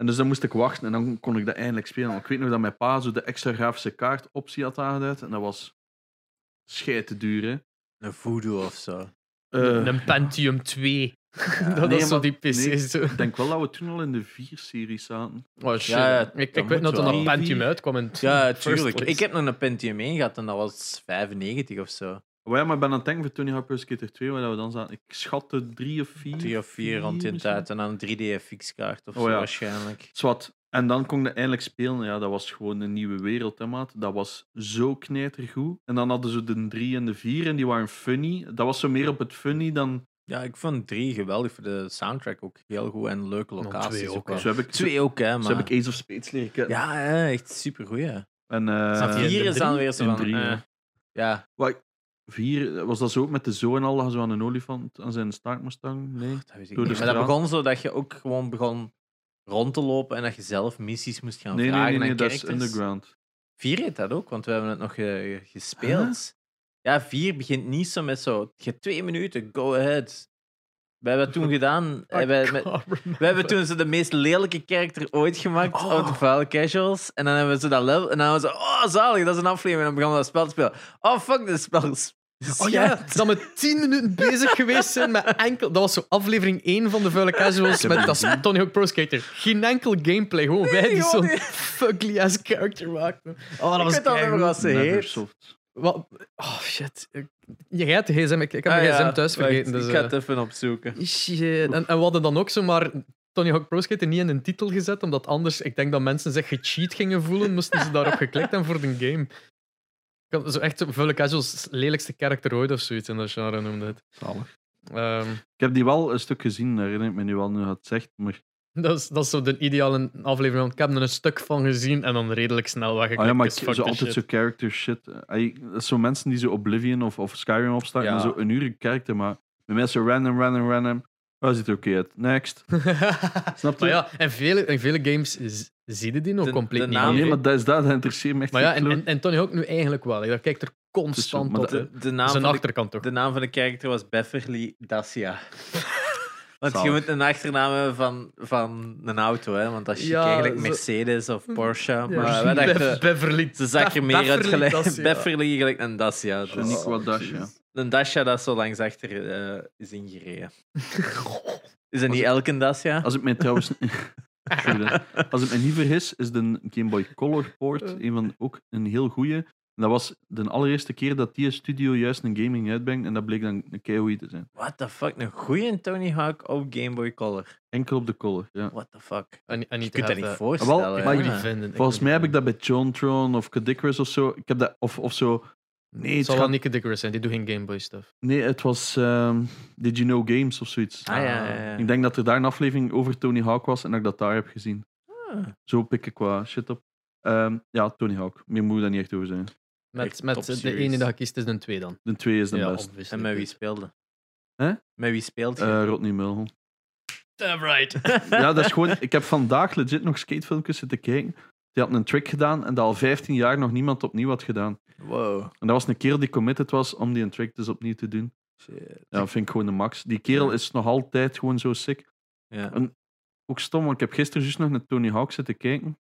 En dus dan moest ik wachten en dan kon ik dat eindelijk spelen. Ik weet nog dat mijn pa zo de extra grafische kaartoptie had aangeduid. En dat was schei te duur, hè.
Een voodoo of zo.
Eh,
Een Pentium 2. dat
nee,
is zo die PC.
nee.
zo.
ik denk wel dat we toen al in de 4-serie zaten.
Oh, shit.
Ja, ja,
ik, ik weet
moet
dat er een Pentium uitkwam. In
Ja, tuurlijk. Ik heb nog een Pentium 1 gehad en dat was 95 of zo.
Oh ja, maar ik ben aan het denken voor Tony Hawk Pro Skater 2, waar we dan zaten. Ik schatte 3 of 4.
3 of 4 rond die tijd. En dan een 3D-FX-kaart of
Oh
zo
ja.
waarschijnlijk.
Zwat. En dan kon je eindelijk spelen. Ja, dat was gewoon een nieuwe wereld, hè, maat. Dat was zo knijtergoed. En dan hadden ze de 3 en de 4 en die waren funny. Dat was zo meer op het funny dan...
Ja, ik vond 3 geweldig voor de soundtrack ook heel goed en leuke
Nou,
locaties.
twee ook.
Zo heb ik,
Twee ook, hè,
zo heb ik Ace of Spades leren kennen.
Ja, ja, echt super goed.
En,
Uh, vier is dan weer zo
in
van.
drie,
eh,
ja.
ja,
Wat, vier, was dat zo ook met de zoon al, dat je zo aan een olifant aan zijn staart moest hangen? Nee.
dat weet ik
Door de
niet. Maar dat begon zo dat je ook gewoon begon rond te lopen en dat je zelf missies moest gaan
Nee,
vragen
nee, nee, dat is underground.
Vier heet dat ook, want we hebben het nog gespeeld. Ja, vier begint niet zo met zo. Je hebt twee minuten, go ahead. We hebben toen gedaan. We hebben toen zo de meest lelijke character ooit gemaakt
Oh.
op de Vuile Casuals. En dan hebben we zo dat level. En dan hebben we zo, oh zalig, dat is een aflevering. En dan begonnen we dat spel te spelen. Oh fuck, dit spel is.
Oh ja, dat we tien minuten bezig geweest zijn met enkel... Dat was zo aflevering 1 van de Vuile Casuals met dat. Tony Hawk Pro Skater. Geen enkel gameplay, gewoon wij die zo'n
niet.
fugly-ass character maakten. Oh, dat
Ik
was
weet meer
keigoed.
wat ze heet.
Neversoft.
Wat? Oh shit. Ik- Jij hebt de gsm, ik, ik heb
Ah,
de
ja,
gsm thuis
wacht,
vergeten. Dus,
ik ga
eh,
het even opzoeken.
Shit. En, en we hadden dan ook zomaar Tony Hawk Pro Skater niet in een titel gezet, omdat anders, ik denk dat mensen zich gecheat gingen voelen, moesten ze daarop geklikt hebben voor de game. Had zo echt zo Vuile Casuals lelijkste character ooit of zoiets in dat genre noemde het. Ehm,
Ik heb die wel een stuk gezien, herinner ik me nu wel nu het zegt. Maar,
dat, is, dat is zo de ideale aflevering, want ik heb er een stuk van gezien en dan redelijk snel weggeklikt.
ah ja, maar ik, zo altijd
shit.
zo character shit. Dat is zo mensen die zo Oblivion of, of Skyrim opstarten
Ja.
en zo een uur character, maar bij mij is zo random, random, random. Oh, ziet er oké uit. Next. Snap je?
maar ja, en vele, in vele games z- zie je die nog
De-
compleet
de
niet.
naam-
meer,
nee, maar dat is dat, dat interesseert me echt
Maar ja, en, en, en Tony Hawk nu eigenlijk wel. Dat kijkt er constant op.
De naam,
Zijn
van de,
achterkant toch?
de naam van de character was Beverly Dacia. Want je moet een achternaam hebben van, van een auto, hè? want chic
Ja,
eigenlijk
zo-
Mercedes of Porsche.
Ja,
Maar wij dachten,
Bev- Beverly.
ze zag er meer uit
Beverly
gelijk. Een Dacia. Dus
wat Dacia.
Een Dacia dat zo langs achter eh, is ingereden. Is dat niet elke Dacia?
Als ik mij trouwens... Sorry, hè. Als ik me niet vergis, is de Game Boy Color port een van, ook een heel goeie. En dat was de allereerste keer dat die studio juist een gaming uitbrengt. En dat bleek dan een keigoeie te zijn.
What the fuck? Een goede Tony Hawk op Game Boy Color.
Enkel op de color, ja.
What the fuck?
I, I need
Je kunt dat niet voorstellen.
Wel, maar
ik- vinden.
Volgens mij heb ik dat bij Jontron of Cadicrus of zo. Ik heb dat, of, of zo. Nee,
Het zal wel
gaat-
Nicky Dickerus zijn, die doet geen Game Boy stuff.
nee, het was ehm, Did You Know Games of zoiets.
Ah, ja, ja, ja.
Ik denk dat er daar een aflevering over Tony Hawk was en dat ik dat daar heb gezien.
Ah.
Zo pik ik qua shit op. Ehm, ja, Tony Hawk. Meer moet daar niet echt over zijn.
Met,
Echt
met de
series.
ene dat je kiest is een twee dan.
De twee is de
ja,
best.
obviously.
En met wie speelde?
Hè?
Met wie speelt je?
Eh Rodney Mulholland.
Damn right.
ja, dat is gewoon... Ik heb vandaag legit nog skatefilmpjes zitten kijken. Die had een trick gedaan en dat al 15 jaar nog niemand opnieuw had gedaan.
wow.
En dat was een kerel die committed was om die een trick dus opnieuw te doen.
Shit.
Ja, dat vind ik gewoon de max. Die kerel is nog altijd gewoon zo sick.
Ja.
Ook stom, want ik heb gisteren juist nog naar Tony Hawk zitten kijken.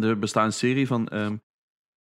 Er bestaat een serie van ehm,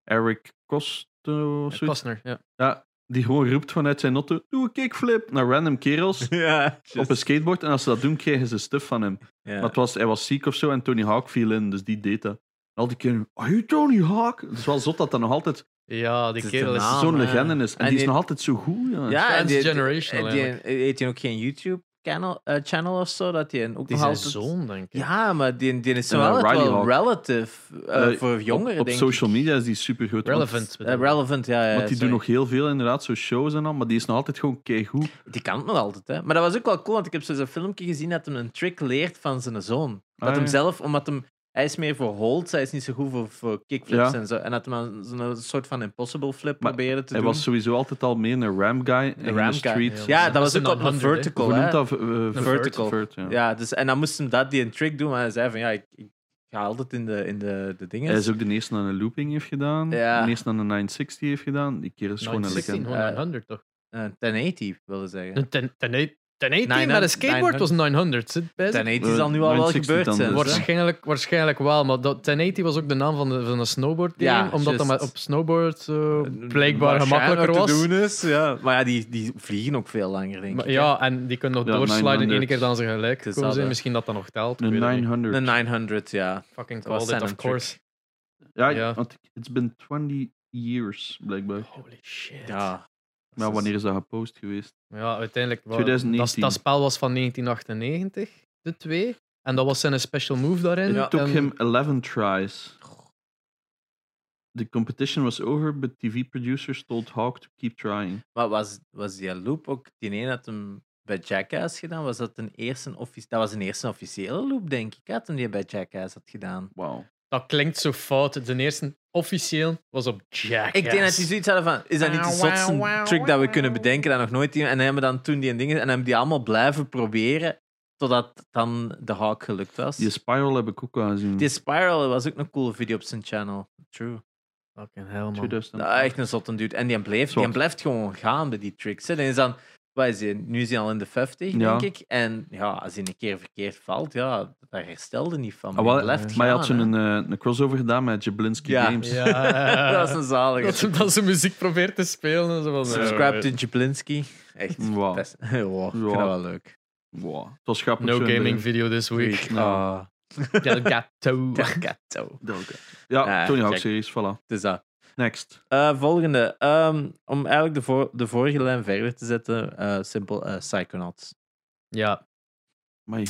Eric Costo zoiets.
Costner, ja.
Ja, die gewoon roept vanuit zijn auto: Doe een kickflip naar random kerels
ja,
op een skateboard. En als ze dat doen, krijgen ze stuff van hem.
ja.
Maar het was, hij was ziek of zo en Tony Hawk viel in, dus die deed dat. En al die kinderen, are you Tony Hawk? Het is wel zot dat dat nog altijd
Ja, die kerel
de
is
naam.
zo'n legende is. En,
En
die is
die-
nog altijd zo goed. Ja.
ja, en die-
transgenerational
en die-
eigenlijk.
Heeft hij ook geen YouTube-channel eh, channel of zo? Dat hij ook
Die
nog
zijn
altijd...
zoon, denk ik.
Ja, maar die, die is wel,
Hawk.
relative eh,
Eh,
voor jongeren,
op, op
denk
social
ik.
media is die super goed.
Relevant.
Eh, relevant, ja. ja
Want die
sorry.
doen nog heel veel inderdaad, zo shows en al, maar die is nog altijd gewoon keigoed.
Die kan het nog altijd, hè. Maar dat was ook wel cool, want ik heb zo'n filmpje gezien dat hij een trick leert van zijn zoon. Dat
Ah,
hem
ja.
zelf, omdat hem... Hij is meer voor holds, hij is niet zo goed voor, voor kickflips
Ja.
en zo. En dat hij dan zo'n soort van impossible flip
Maar
probeerde te
Hij
doen.
was sowieso altijd al meer een ram guy in
ram
de
guy,
street.
ja.
Ja, dat was ook
een
op een
100, hè.
vertical,
Hoe
hè.
noemt dat?
Een vertical.
vert, ja.
Ja, dus, en dan moest hem dat, die een trick doen, maar hij zei van, ja, ik, ik ga altijd in de, in de, de dingen.
Hij is ook de eerste aan een looping heeft gedaan.
Ja.
De eerste aan een 960 heeft gedaan. Die keer is gewoon een
916,
legende.
gewoon
Eh,
900 toch?
Eh, 1080, wilde zeggen.
Een ten- ten- 1080 met
900,
een skateboard was 900. zit bij zich.
1080 zal nu al wel
960
gebeurd zijn.
dus,
dus.
Waarschijnlijk, waarschijnlijk wel, maar dat 1080 was ook de naam van, de, van een snowboard game,
Ja,
omdat dat
juist.
met, op snowboard eh, blijkbaar
Waarschijnlijk
gemakkelijker
te
was.
doen is, ja. Maar ja, die, die vliegen ook veel langer, denk
Maar
ik.
ja, en die kunnen nog
Ja,
doorsliden
900.
één keer dan ze gelijk
Het is
komen
dat,
zijn.
hè.
Misschien dat dat nog telt.
Een
weet het niet.
900.
De 900, ja.
Fucking
Dat
called it, of
een
course.
Ja,
Ja.
want it's been 20 years, blijkbaar.
Holy shit.
Ja.
Maar wanneer is dat gepost geweest?
Ja, uiteindelijk. wel-
2019.
Dat, dat spel was van 1998, de twee. En dat was zijn special move daarin.
It took
En-
him 11 tries. The competition was over, but TV producers told Hawk to keep trying.
Maar was, was die loop ook die ene dat hem bij Jackass gedaan? Was dat een eerste offici- Dat was een eerste officiële loop, denk ik, hè, toen die bij Jackass had gedaan.
Wauw.
Dat klinkt zo fout. De eerste officieel was op Jackass.
Ik denk dat die zoiets hadden van, is dat niet de zotste trick dat we kunnen bedenken dat nog nooit iemand... En dan hebben we dan toen die dingen... En hebben die allemaal blijven proberen, totdat dan de Hawk gelukt was.
Die Spiral heb ik ook al gezien.
Die Spiral was ook een coole video op zijn channel. True.
Fucking hell, man.
2000.
Nou, echt een zotte dude. En die blijft, die blijft gewoon gaan bij die tricks. Dan is dan, wat is die? Nu is hij al in de 50,
Ja.
denk ik. En ja, als hij een keer verkeerd valt, ja, daar herstelde niet van.
Ah,
Maar
wel, maar hij had zo'n een, een crossover gedaan met Jablinski
Ja.
Games.
Ja,
dat is een zalige.
Dat, ze- dat ze muziek probeert te spelen. en Zo van,
Subscribe
eh,
to Jablinski. Echt.
Wow.
best- wow, ik vind
Ja.
dat wel leuk.
Wow. Het was grappig.
No
in
gaming
de-
video this week.
Ah.
Delgato.
Delgato.
Delga. Ja,
Ah,
Tony Hawk
check.
series, voilà.
Dus dat.
Next.
Eh, volgende. Ehm, om eigenlijk de, voor, de vorige lijn verder te zetten. eh simpel, eh, Psychonauts.
Ja,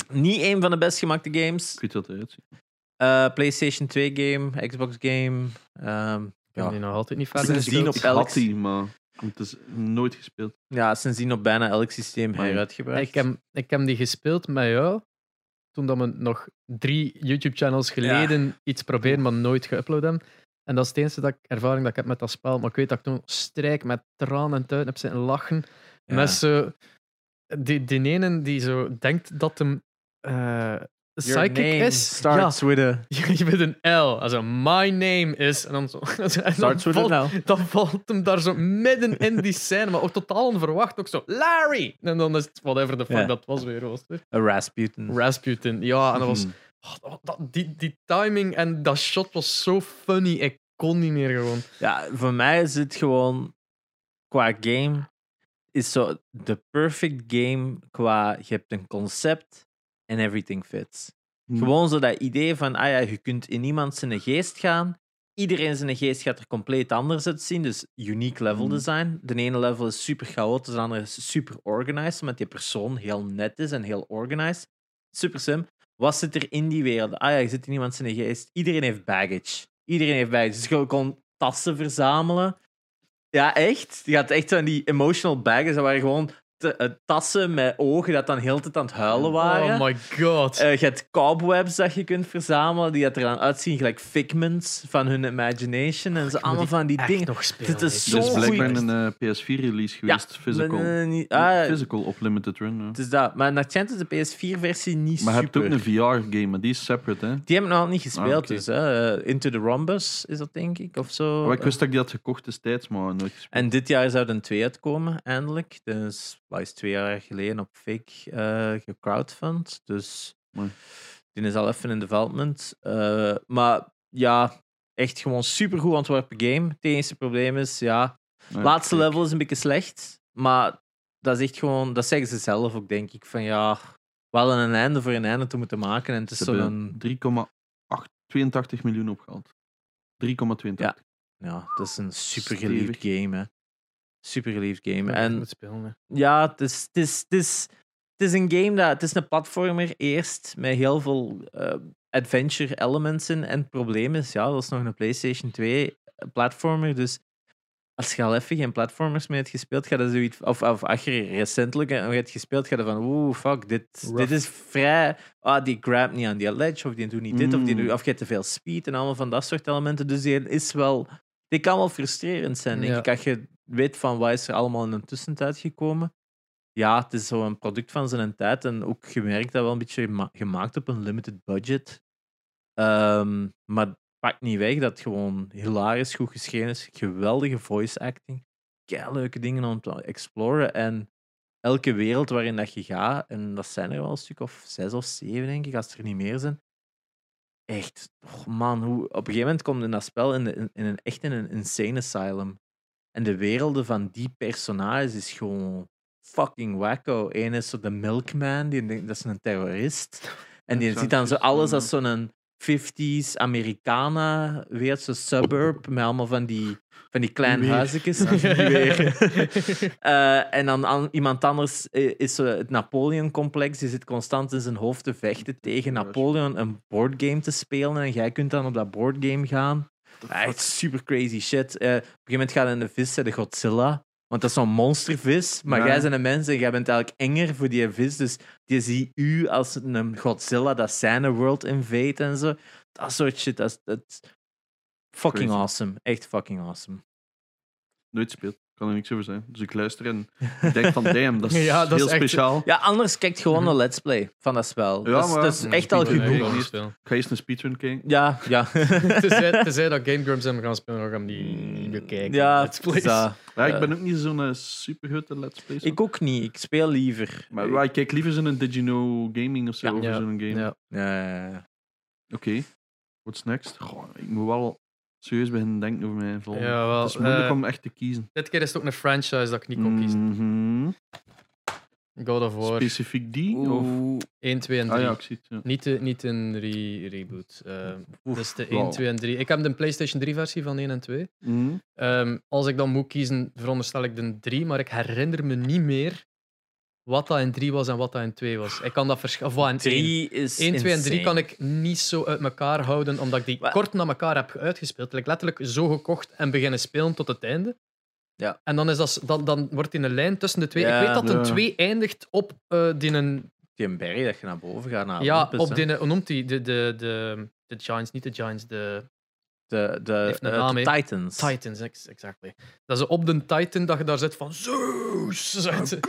Niet een van de best gemaakte games.
weet dat eruit ziet.
Eh, PlayStation 2 game, Xbox game. ehm,
ik heb
ja.
die nog altijd niet verder
die
gespeeld.
op elk-
die, maar het is nooit gespeeld.
ja, sindsdien op bijna elk systeem heruitgebracht.
Ik heb, ik heb die gespeeld met jou. Toen dat we nog drie YouTube-channels geleden iets proberen, maar nooit geüpload hebben. En dat is het enige dat ik, ervaring dat ik heb met dat spel. Maar ik weet dat ik toen strijk met tranen en tuin heb zitten lachen.
Ja.
Met zo... Die, die ene die zo denkt dat hem
Your
psychic is.
Starts with a...
Je bent een L. Also, my name is... En dan zo... en dan
Starts with
valt-
an L.
dan valt hem daar zo midden in die scène, maar ook totaal onverwacht. Ook zo, Larry! En dan is het whatever the fuck dat was weer. Was.
A Rasputin.
Rasputin, ja. En dat was,
Mhm.
Oh, dat- die, die timing en dat shot was zo funny. Ik kon niet meer gewoon.
Ja, voor mij is het gewoon... Qua game... Is zo de perfect game qua... Je hebt een concept en everything fits.
Hm.
Gewoon zo dat idee van, ah ja, je kunt in iemand zijn geest gaan. Iedereen zijn geest gaat er compleet anders uitzien. Dus unique level
Mhm.
design. De ene level is super chaotisch, de andere is super organized. Omdat die persoon heel net is en heel organized. Super sim. Wat zit er in die wereld? Ah ja, je zit in iemand zijn geest. Iedereen heeft baggage. Iedereen heeft baggage. Dus je kon tassen verzamelen. Ja, echt. Je gaat echt van die emotional baggage. Dat waren gewoon tassen met ogen dat dan heel de tijd aan het huilen waren.
Oh my god.
Eh, je hebt cobwebs dat je kunt verzamelen, die dat er dan uitzien gelijk figments van hun imagination. En zo allemaal van die dingen.
nog spelen.
Dit is zo
Er is
goeie-
blijkbaar een eh, PS4-release geweest, physical.
Nee, nee, niet- ah,
Physical op Limited Run. ja.
het is dat. Maar naar Chant is de PS4-versie niet
Maar je hebt
super.
ook een VR-game, maar die is separate, hè?
Die heb ik nog altijd niet gespeeld,
Ah, oké.
dus. Hè. Eh, Into the Rhombus is dat, denk ik, of zo.
Maar ik wist dat ik die had gekocht destijds, maar nooit gespeeld.
En dit jaar zou er een 2 uitkomen, eindelijk. Dus, wat is twee jaar geleden op Fake eh gecrowdfund. Dus,
Mooi.
die is al even in development. Eh, maar ja, echt gewoon supergoed ontworpen game. Het enige probleem is, ja, Laatste level is een beetje slecht, maar dat is echt gewoon, dat zeggen ze zelf ook, denk ik. Van ja, we hadden een einde voor een einde te moeten maken en het is zo'n.
hebben 3,82 miljoen opgehaald. 3,82.
Ja. Ja, dat is een super
Stevig.
geliefd game, hè. Super geliefd game.
En
En
spelen.
ja, het is, het, is, het, is, het is een game dat. Het is een platformer eerst met heel veel eh, adventure elements in. En het probleem is, ja, dat is nog een PlayStation 2 platformer. Dus als je al even geen platformers meer hebt gespeeld, ga je zoiets. Of, of als je recentelijk nog hebt gespeeld, ga je van. Oeh, fuck, dit,
Rough.
dit is vrij. Ah, die grab niet aan die ledge, of die doet niet dit, of, die
Mm.
doet, of je hebt te veel speed en allemaal van dat soort elementen. Dus die is wel. Die kan wel frustrerend zijn, denk
Ja.
ik. Als je weet van wat is er allemaal in de tussentijd gekomen. Ja, het is zo'n product van zijn tijd. En ook gemerkt dat wel een beetje gema- gemaakt op een limited budget. Ehm, maar het pakt niet weg dat het gewoon hilarisch goed geschreven is. Geweldige voice acting. leuke dingen om te exploren. En elke wereld waarin dat je gaat, en dat zijn er wel een stuk of zes of zeven, denk ik, als er niet meer zijn. Echt, oh man, hoe, op een gegeven moment komt in dat spel in, in een, echt in een insane asylum. En de werelden van die personages is gewoon fucking wacko. Eén is zo de milkman, die denkt dat is een terrorist. En die ziet dan zo alles als zo'n 50s Americana, weer zo'n suburb, met allemaal van die, van die kleine huisjes. Eh, en dan an- iemand anders is zo het Napoleon-complex. Die zit constant in zijn hoofd te vechten tegen Napoleon, een boardgame te spelen. En jij kunt dan op dat boardgame gaan. Echt super crazy shit. Eh, op een gegeven moment gaat in de vis de Godzilla. Want dat is zo'n monstervis. Maar
Ja.
jij bent een mens en jij bent eigenlijk enger voor die vis. Dus die ziet u als een Godzilla dat zijn world invade en zo. Dat soort shit. Dat is, dat is fucking
Crazy.
awesome. Echt fucking awesome.
Nooit speelt. Kan er niks over zijn. Dus ik luister en ik denk van, damn, dat is
Ja, dat is
heel
echt-
speciaal.
Ja, anders kijkt gewoon een let's play van dat spel.
Ja,
dat is,
maar-
dat is
Ja,
echt al genoeg.
Ik.
Ik ga eerst een speedrun kijken.
Ja, ja.
Tenzij, tenzij dat Game Grumps hem gaan spelen, dan gaan we die bekijken.
ja,
Let's plays.
dat-
Ja, ik ben ook niet zo'n uh, supergrote let's play.
ik ook niet. Ik speel liever.
Maar ja, ik kijk liever zo'n Did You Know Gaming of zo
Ja.
over
Ja.
zo'n game.
Ja.
Ja, ja, ja.
Oké, what's next? Goh, ik moet wel serieus beginnen denken over mijn volgende.
Ja, wel,
het is moeilijk
eh,
om echt te kiezen.
Dit keer is het ook een franchise dat ik niet kon kiezen.
Mhm.
God of War
Specifiek die? Of...
Oeh,
1, 2 en 3.
Ah ja, ik zie het. Ja.
Niet, de, niet een re reboot. Uh,
Oef,
dus de
wauw.
1, 2 en 3. Ik heb de PlayStation 3 versie van 1 en 2.
Mhm.
Ehm, als ik dan moet kiezen, veronderstel ik de 3, maar ik herinner me niet meer wat dat in 3 was en wat dat in 2 was. Ik kan dat verschillen. Of wat in 1.
drie is
1, 2 en 3 kan ik niet zo uit elkaar houden, omdat ik die kort na elkaar heb uitgespeeld. Ik heb letterlijk zo gekocht en beginnen spelen tot het einde.
Ja.
En dan, is dat, dan, dan wordt die een lijn tussen de twee.
Ja.
ik weet dat een
Ja.
2 eindigt op eh die een
Die een berg dat je naar boven gaat. Naar
Ja,
Olympus,
op die, hoe noemt die? De, de, de, de Giants, niet de Giants, de
de, de, eh,
naam,
de. Titans.
Titans, ex- exactly. Dat is op de Titan dat je daar zit van Zeus. ze.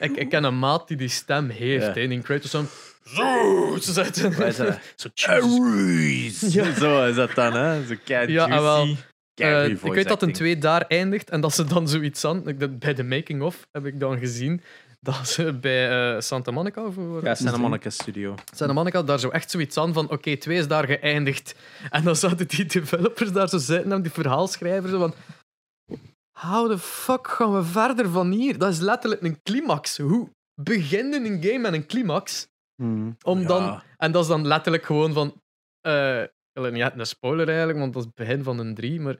Ik, ik ken een maat die die stem heeft, hè, in Kratos Zeus. ze. Zo,
Aries.
Ja.
Zo is dat dan, hè? Zo kei
Ja,
juicy.
ah, wel. Eh, ik weet dat een
acting.
2 daar eindigt en dat ze dan zoiets aan. Bij de making-of heb ik dan gezien dat ze bij eh, Santa Monica. Of, waar
Ja? Santa Monica Studio.
Santa Monica daar zo echt zoiets aan van: oké, 2 is daar geëindigd. En dan zaten die developers daar zo zitten en die verhaalschrijvers zo van. How the fuck gaan we verder van hier? Dat is letterlijk een climax. Hoe beginnen een game met een climax?
Mhm.
Om
Ja.
dan, en dat is dan letterlijk gewoon van. eh ik wil niet een spoiler eigenlijk, want dat is het begin van een 3. Maar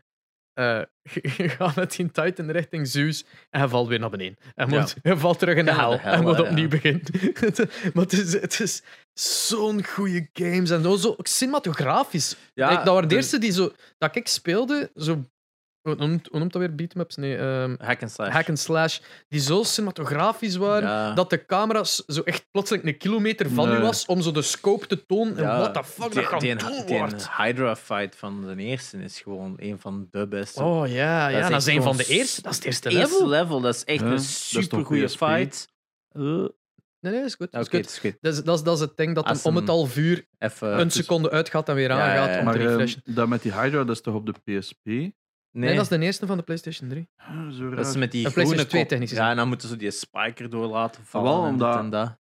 eh, je gaat met die Titan richting Zeus en hij valt weer naar beneden. En
Ja.
valt terug in de hel en moet
ja.
opnieuw beginnen. maar het is, het is zo'n goede games en zo, zo ook cinematografisch.
Ja,
ik, dat waren de
de-
eerste die zo, dat ik speelde, zo. Hoe noemt, hoe noemt dat weer? Beatmaps? Nee, ehm,
Hack and slash.
hack and slash. Die zo cinematografisch waren
Ja.
dat de camera zo echt plotseling een kilometer van u was om zo de scope te tonen en what the fuck dat gaat
die,
doen
die
wordt.
Hydra fight van de eerste is gewoon een van de beste.
Oh ja, ja
is
dat is een van de eerste. Dat is het eerste level.
level, dat is echt een super goede fight. Uh, Oké,
Nee, nee, dat is goed. Dat is,
het
goed.
is goed.
Dat, is, dat, is, dat is het ding dat hem om het half uur
Even.
een seconde uitgaat en weer
Ja, ja,
aangaat
ja.
om
Maar
te
ehm,
refreshen.
dat met die Hydra, dat is toch op de PSP?
Nee,
Nee, dat is de eerste van de PlayStation 3.
Ah, Zo
dat is
raar.
met die
Een
groene
PlayStation 2
kop.
technisch
Ja,
gezien.
en dan moeten ze die spiker door laten vallen.
Wel,
en
omdat-
dit en dat.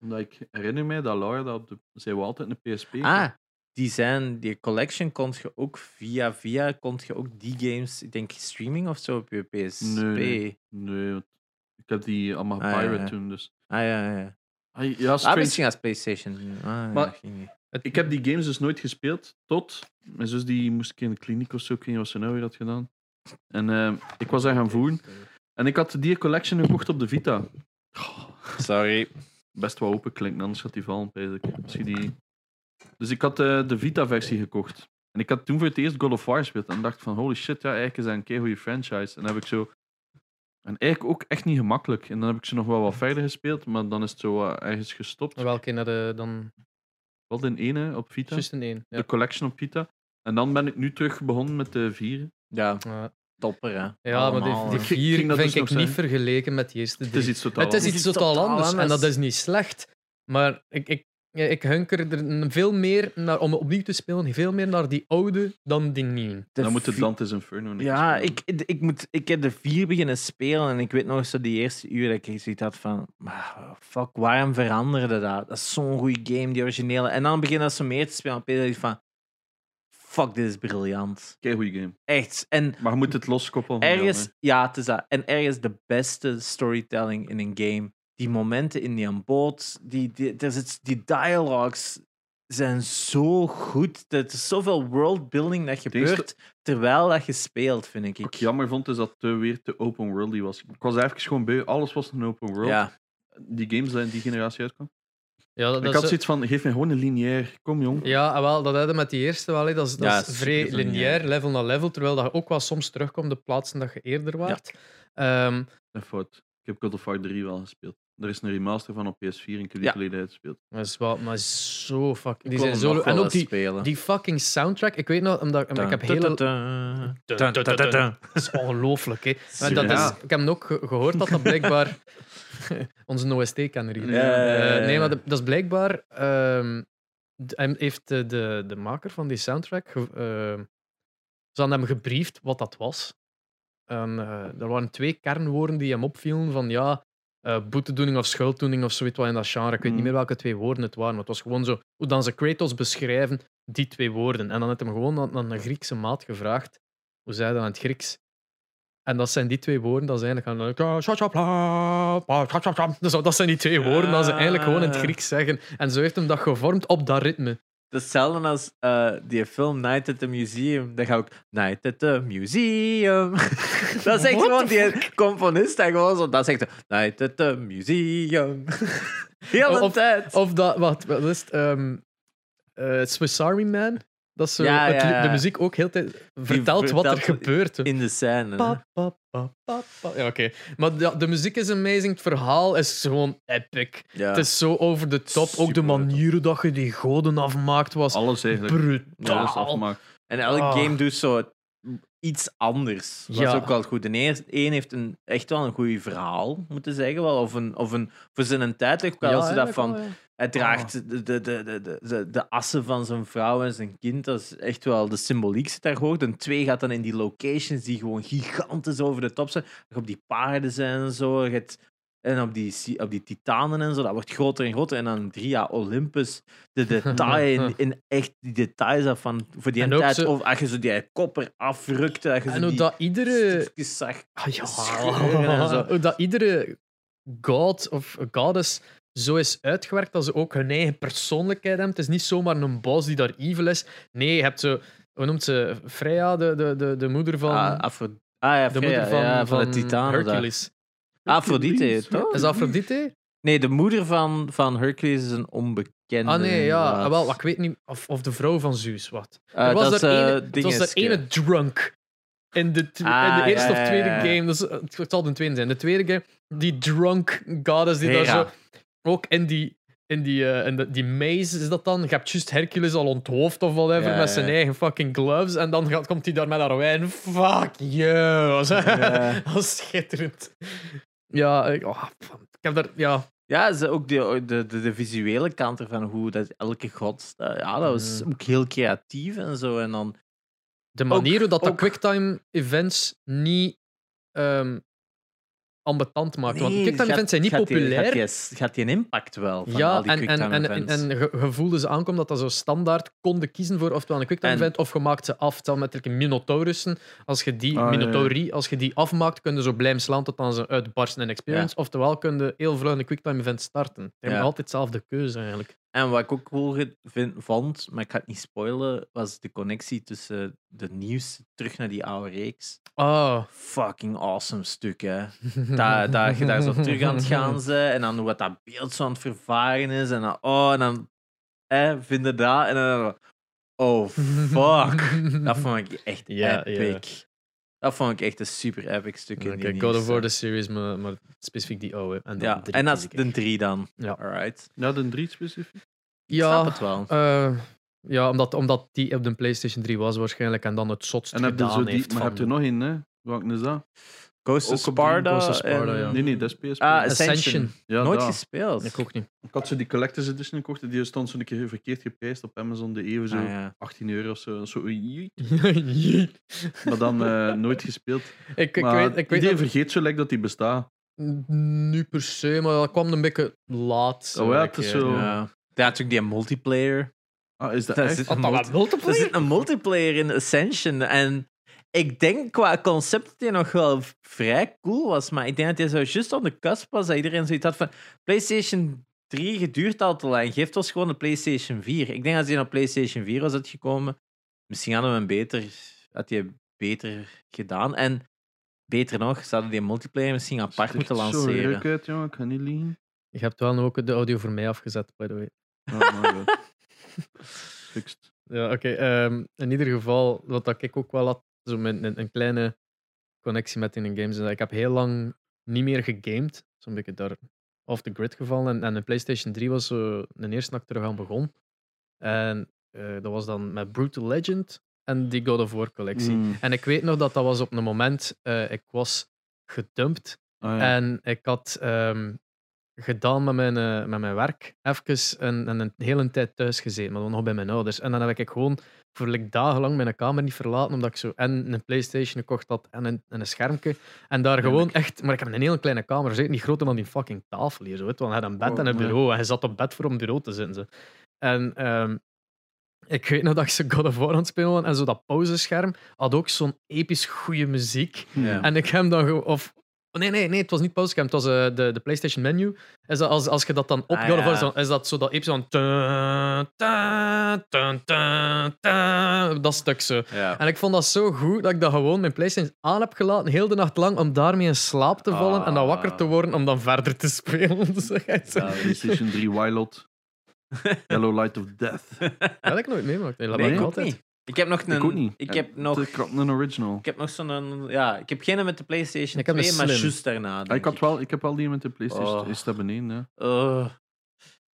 Omdat ik herinner mij dat Laura dat op de... Zij wou altijd een PSP.
Ah, die zijn, die collection kon je ook via via, kon je ook die games, ik denk streaming of zo op je PSP.
Nee. Nee, want ik heb die allemaal
Ah, ja,
pirate
ja.
toen, dus...
Ah ja, ja.
Ah, ja,
Ah,
strange.
misschien als PlayStation. Ah, ja,
Maar-
dat ging niet.
Het-
Ik heb die games dus nooit gespeeld, tot mijn zus die moest ik in de kliniek of zo, ik weet niet wat ze nou weer had gedaan. En eh, ik was daar gaan voeren. En ik had die collection gekocht op de Vita.
Sorry.
best wel open klinkt, anders gaat die vallen, ik. Je die... Dus ik had eh, de Vita-versie gekocht. En ik had toen voor het eerst God of War gespeeld. En dacht van, holy shit, ja, eigenlijk is dat een keer goede franchise. En dan heb ik zo... En eigenlijk ook echt niet gemakkelijk. En dan heb ik ze nog wel wat verder gespeeld, maar dan is het zo eh, ergens gestopt.
Welke naar de dan
Wel in ene op Vita.
juist in één. Ja.
De collection op Vita. En dan ben ik nu terug begonnen met de vier.
Ja,
Ja.
topper hè.
Ja, maar die,
hè.
die
Ik
vier
ging dat
vind
dus
ik niet vergeleken met de eerste
Het
drie.
is iets totaal
Het is
anders.
iets
Het is
totaal
totaal
anders en dat is niet slecht. Maar ik, ik, ja, ik hunker er veel meer naar, om opnieuw te spelen, veel meer naar die oude dan die nieuwe.
De
Dan moet het Dante's Inferno niet
Ja,
spelen.
ik, ik, moet, ik heb de vier beginnen spelen en ik weet nog zo die eerste uur dat ik zoiets had van, "Ah, fuck, waarom veranderde dat? Dat is zo'n goede game, die originele. En dan begin dat zo meer te spelen op PC, van, fuck, dit is briljant.
Kei goede game.
Echt. En
Maar je moet het loskoppelen. van
ergens,
jou,
ja, het is dat. En ergens de beste storytelling in een game. Die momenten in die boot, die, die, die dialogues zijn zo goed. Er is zoveel worldbuilding dat gebeurt terwijl dat je speelt, vind ik.
Wat ik jammer vond, is dat het weer te open worldy was. Ik was eigenlijk gewoon beu. Alles was een open world.
Ja,
Die games die in die generatie uitkwamen.
Ja, dat
ik
is,
had zoiets van, geef mij gewoon een lineair. Kom jong.
ja ah, wel, dat hadden met die eerste wel. Dat is, dat
Ja,
is vrij
lineair.
lineair, level na level, terwijl dat ook wel soms terugkomt de plaatsen dat je eerder waart. Ehm,
Een fout. Ik heb God of War 3 wel gespeeld. Er is een remaster van op PS4 en ik heb die
Ja.
geleden uitgespeeld.
maar is wel, maar zo fucking. Die zijn zo. En ook die,
spelen.
die fucking soundtrack. Ik weet nog, omdat ik heb hele. Dat is ongelooflijk, hè. Dat is, ik heb ook ge- gehoord dat dat blijkbaar. Onze
ja, ja, ja.
Eh, nee, maar de- dat is blijkbaar. ehm, heeft de, de, de maker van die soundtrack. ehm, ze hadden hem gebriefd wat dat was. En, eh, er waren twee kernwoorden die hem opvielen: van ja, eh boetedoening of schulddoening of zoiets wat in dat genre. Ik weet niet
Mm.
meer welke twee woorden het waren, maar het was gewoon zo hoe dan ze Kratos beschrijven, die twee woorden. En dan heeft hem gewoon aan, aan een Griekse maat gevraagd: hoe zei dat in het Grieks? En dat zijn die twee woorden, dat is eigenlijk gaan. Dus dat zijn die twee woorden dat ze eigenlijk gewoon in het Grieks zeggen. En zo heeft hem dat gevormd op dat ritme.
Dat is hetzelfde als eh, die film Night at the Museum. Dan ga ik Night at the Museum. dat is echt
What
gewoon die componist. En gewoon zo, dat zegt Night at the Museum. Heel de
Of-
tijd.
Of dat, wat, wat is het? ehm, eh, Swiss Army Man. Dat is zo,
Ja,
het
ja,
li-
ja.
de muziek ook heel tijd vertelt wat er gebeurt.
In de scène. hè.
Pa, pa, pa, pa, pa. Ja, oké. Maar de muziek is amazing. Het verhaal is gewoon epic.
Ja.
Het is zo over de top. Ook de
Super
manier dat je die goden afmaakt was
Alles eigenlijk.
brutaal.
Alles afmaakt.
En elk
Ah.
game doet zo iets anders. Dat
Ja.
is ook wel goed. De eerste één heeft een, echt wel een goed verhaal, moeten zeggen. Wel. Of, een, of een, voor zijn tijd wel zo dat van... Hij draagt de, de, de, de, de, de, assen van zijn vrouw en zijn kind. Dat is echt wel de symboliek zit daar hoog. En twee gaat dan in die locations die gewoon gigantisch over de top zijn. Op die paarden zijn en zo. En op die, op die titanen en zo. Dat wordt groter en groter. En dan drie jaar Olympus. De detail in, in echt die details af van voor die tijd.
zo-
Of als je zo die kopper afrukte. Dat je zo
En hoe dat iedere...
zag.
Ah, ja.
en zo.
Hoe dat iedere god of goddess zo is uitgewerkt dat ze ook hun eigen persoonlijkheid hebben. Het is niet zomaar een boss die daar evil is. Nee, je hebt zo... Hoe noemt ze? Freya, de, de, de, de moeder van...
Ah, Afro- ah ja,
de
Freya,
moeder van,
ja, van,
van
de titanen. daar.
Hercules.
Aphrodite,
Hercules,
toch?
Is dat Aphrodite?
Nee, de moeder van, van Hercules is een onbekende.
Ah nee, ja. Ah, wel, ik weet niet of, of de vrouw van Zeus, wat.
Eh,
er was
dat
er
eh,
ene, het was er ene drunk in de, tw- in
Ah,
de eerste
ja,
of tweede game. Dus, het zal de tweede zijn. De tweede game, die drunk goddess die daar zo... Ook in die... In die, eh, in de, die maze is dat dan. Je hebt juist Hercules al onthoofd of whatever
Ja,
met zijn
ja.
eigen fucking gloves. En dan gaat, komt hij daar met haar wijn. Fuck you.
Ja.
dat is schitterend. Ja, ik, oh, ik heb daar... Ja,
Ja, ze ook de, de, de, de visuele kant ervan, hoe dat elke god... eh, Ja, dat was
Mm.
ook heel creatief en zo. En dan...
de manier hoe dat de
ook-
quicktime events niet... ehm, ambetant maakt. Want
Nee,
quicktime
gaat-
events zijn niet
gaat die-
populair.
gaat die, gaat die een impact wel van
ja,
al die
en, en, en, en, en je, je voelde ze aankomen dat dat zo standaard konden kiezen voor oftewel een quicktime
En-
event of je maakt ze af. Hetzelfde met Minotaurussen. Als je die,
Ah, ja, ja.
Minotaurie, als je die afmaakt, kun je zo blijven slaan tot dan ze uitbarsten in experience. Oftewel kun je heel vlug een quicktime event starten. Je hebt
Ja.
altijd dezelfde keuze eigenlijk.
En wat ik ook cool vind, vond, maar ik ga het niet spoilen, was de connectie tussen de nieuws terug naar die oude reeks.
Oh.
Fucking awesome stuk, hè. Dat, dat je daar zo terug aan het gaan ze en dan hoe wat dat beeld zo aan het vervaren is. En dan, oh, en dan eh, vinden dat. En dan, oh, fuck. Dat vond ik echt
Ja,
epic. Dat vond ik echt een super epic stuk in
Oké,
die
God of War de series, maar, maar specifiek die oude. En dan
Ja,
drie
en dat is de drie dan.
Ja.
Alright.
Ja, de drie specifiek.
Ik snap
Ja,
het wel.
eh, ja omdat, omdat die op de PlayStation 3 was waarschijnlijk en dan het zotst
En heb je
gedaan
zo die,
heeft.
maar
van...
heb je er nog één, hè? Welke is dat?
Ghost of Sparta.
Ghost of Sparta,
en-
ja.
Nee, nee, dat is PSP.
Ah,
Ascension.
Ascension.
ja,
Nooit gespeeld.
Ik ook niet.
Ik had zo die Collector's Edition gekocht, die stond zo een keer verkeerd geprijsd op Amazon de Eeuw, zo
Ah, ja.
18 euro of zo. zo maar dan eh, nooit gespeeld.
ik
maar
weet, ik weet
iedereen
dat-
vergeet zo lekker dat die bestaat.
nu per se, maar dat kwam een beetje laat. zo,
Oh ja,
like,
het is
eh,
zo-
Ja. Ja, natuurlijk die multiplayer.
Ah, is dat,
Dat
echt?
zit-
Had dat wat
Er
multiplayer?
zit een multiplayer in Ascension. En ik denk qua concept dat die nog wel vrij cool was. Maar ik denk dat hij zo juist op de cusp was. Dat iedereen zoiets had van... PlayStation 3 geduurd al te lang. Geeft ons gewoon de PlayStation 4. Ik denk dat hij op PlayStation 4 was uitgekomen. Misschien hadden we hem beter... Had hij beter gedaan. En beter nog, zouden die multiplayer misschien apart moeten
echt Zo
lanceren.
leuk uit, jongen. Ik ga niet liegen.
Je hebt wel ook de audio voor mij afgezet, by the way.
Oh, my god. Fixed.
Ja, oké. ehm, in ieder geval, wat dat ik ook wel had, zo met een, een kleine connectie met in een games. is dat Ik heb heel lang niet meer gegamed. Zo'n beetje daar off the grid gevallen. En, en de PlayStation 3 was zo de eerste dat ik terug aan begon. En eh, dat was dan met Brutal Legend en die God of War collectie.
Mm.
En ik weet nog dat dat was op een moment, eh, ik was gedumpt
ja.
en ik had ehm, gedaan met mijn, eh, met mijn werk even een, een, een hele tijd thuis gezeten, maar dan nog bij mijn ouders. En dan heb ik gewoon voor like, dagenlang mijn kamer niet verlaten, omdat ik zo en een Playstation gekocht had en een, en een schermpje. En daar gewoon echt... Maar ik heb een hele kleine kamer gezeten, niet groter dan die fucking tafel hier. Zo, weet je, want hij had een bed
Oh,
en een
nee.
bureau. En hij zat op bed voor op het bureau te zitten. Zo. En ehm, ik weet nog dat ik zo God of War aan het spelen en zo dat pauzescherm had ook zo'n episch goede muziek.
Ja.
En ik heb dan... Of, oh, nee, nee, nee, het was niet pauzescherm. Het was eh, de, de PlayStation menu. Is dat, als, als je dat dan op
Ah, ja.
zo- is dat zo dat episch van... ta, ta, ta, ta, ta, dat stuk zo.
Ja.
En ik vond dat zo goed dat ik dat gewoon mijn PlayStation aan heb gelaten, heel de nacht lang, om daarmee in slaap te vallen en dan wakker te worden om dan verder te spelen. Dus.
Ja,
PlayStation 3 Wildot. Yellow Light of Death.
Dat heb ik nooit meemaakt. Nee, dat
Nee, ik
altijd.
niet. Ik heb nog een...
ik ook niet.
Ik heb nog...
Ik had een original.
Ik heb nog zo'n... Ja, ik heb geen met de PlayStation
Ik heb een
2, maar juist daarna.
Ah, ik, had wel, ik heb wel die met de PlayStation.
Oh.
Is dat beneden? Ja.
Oh,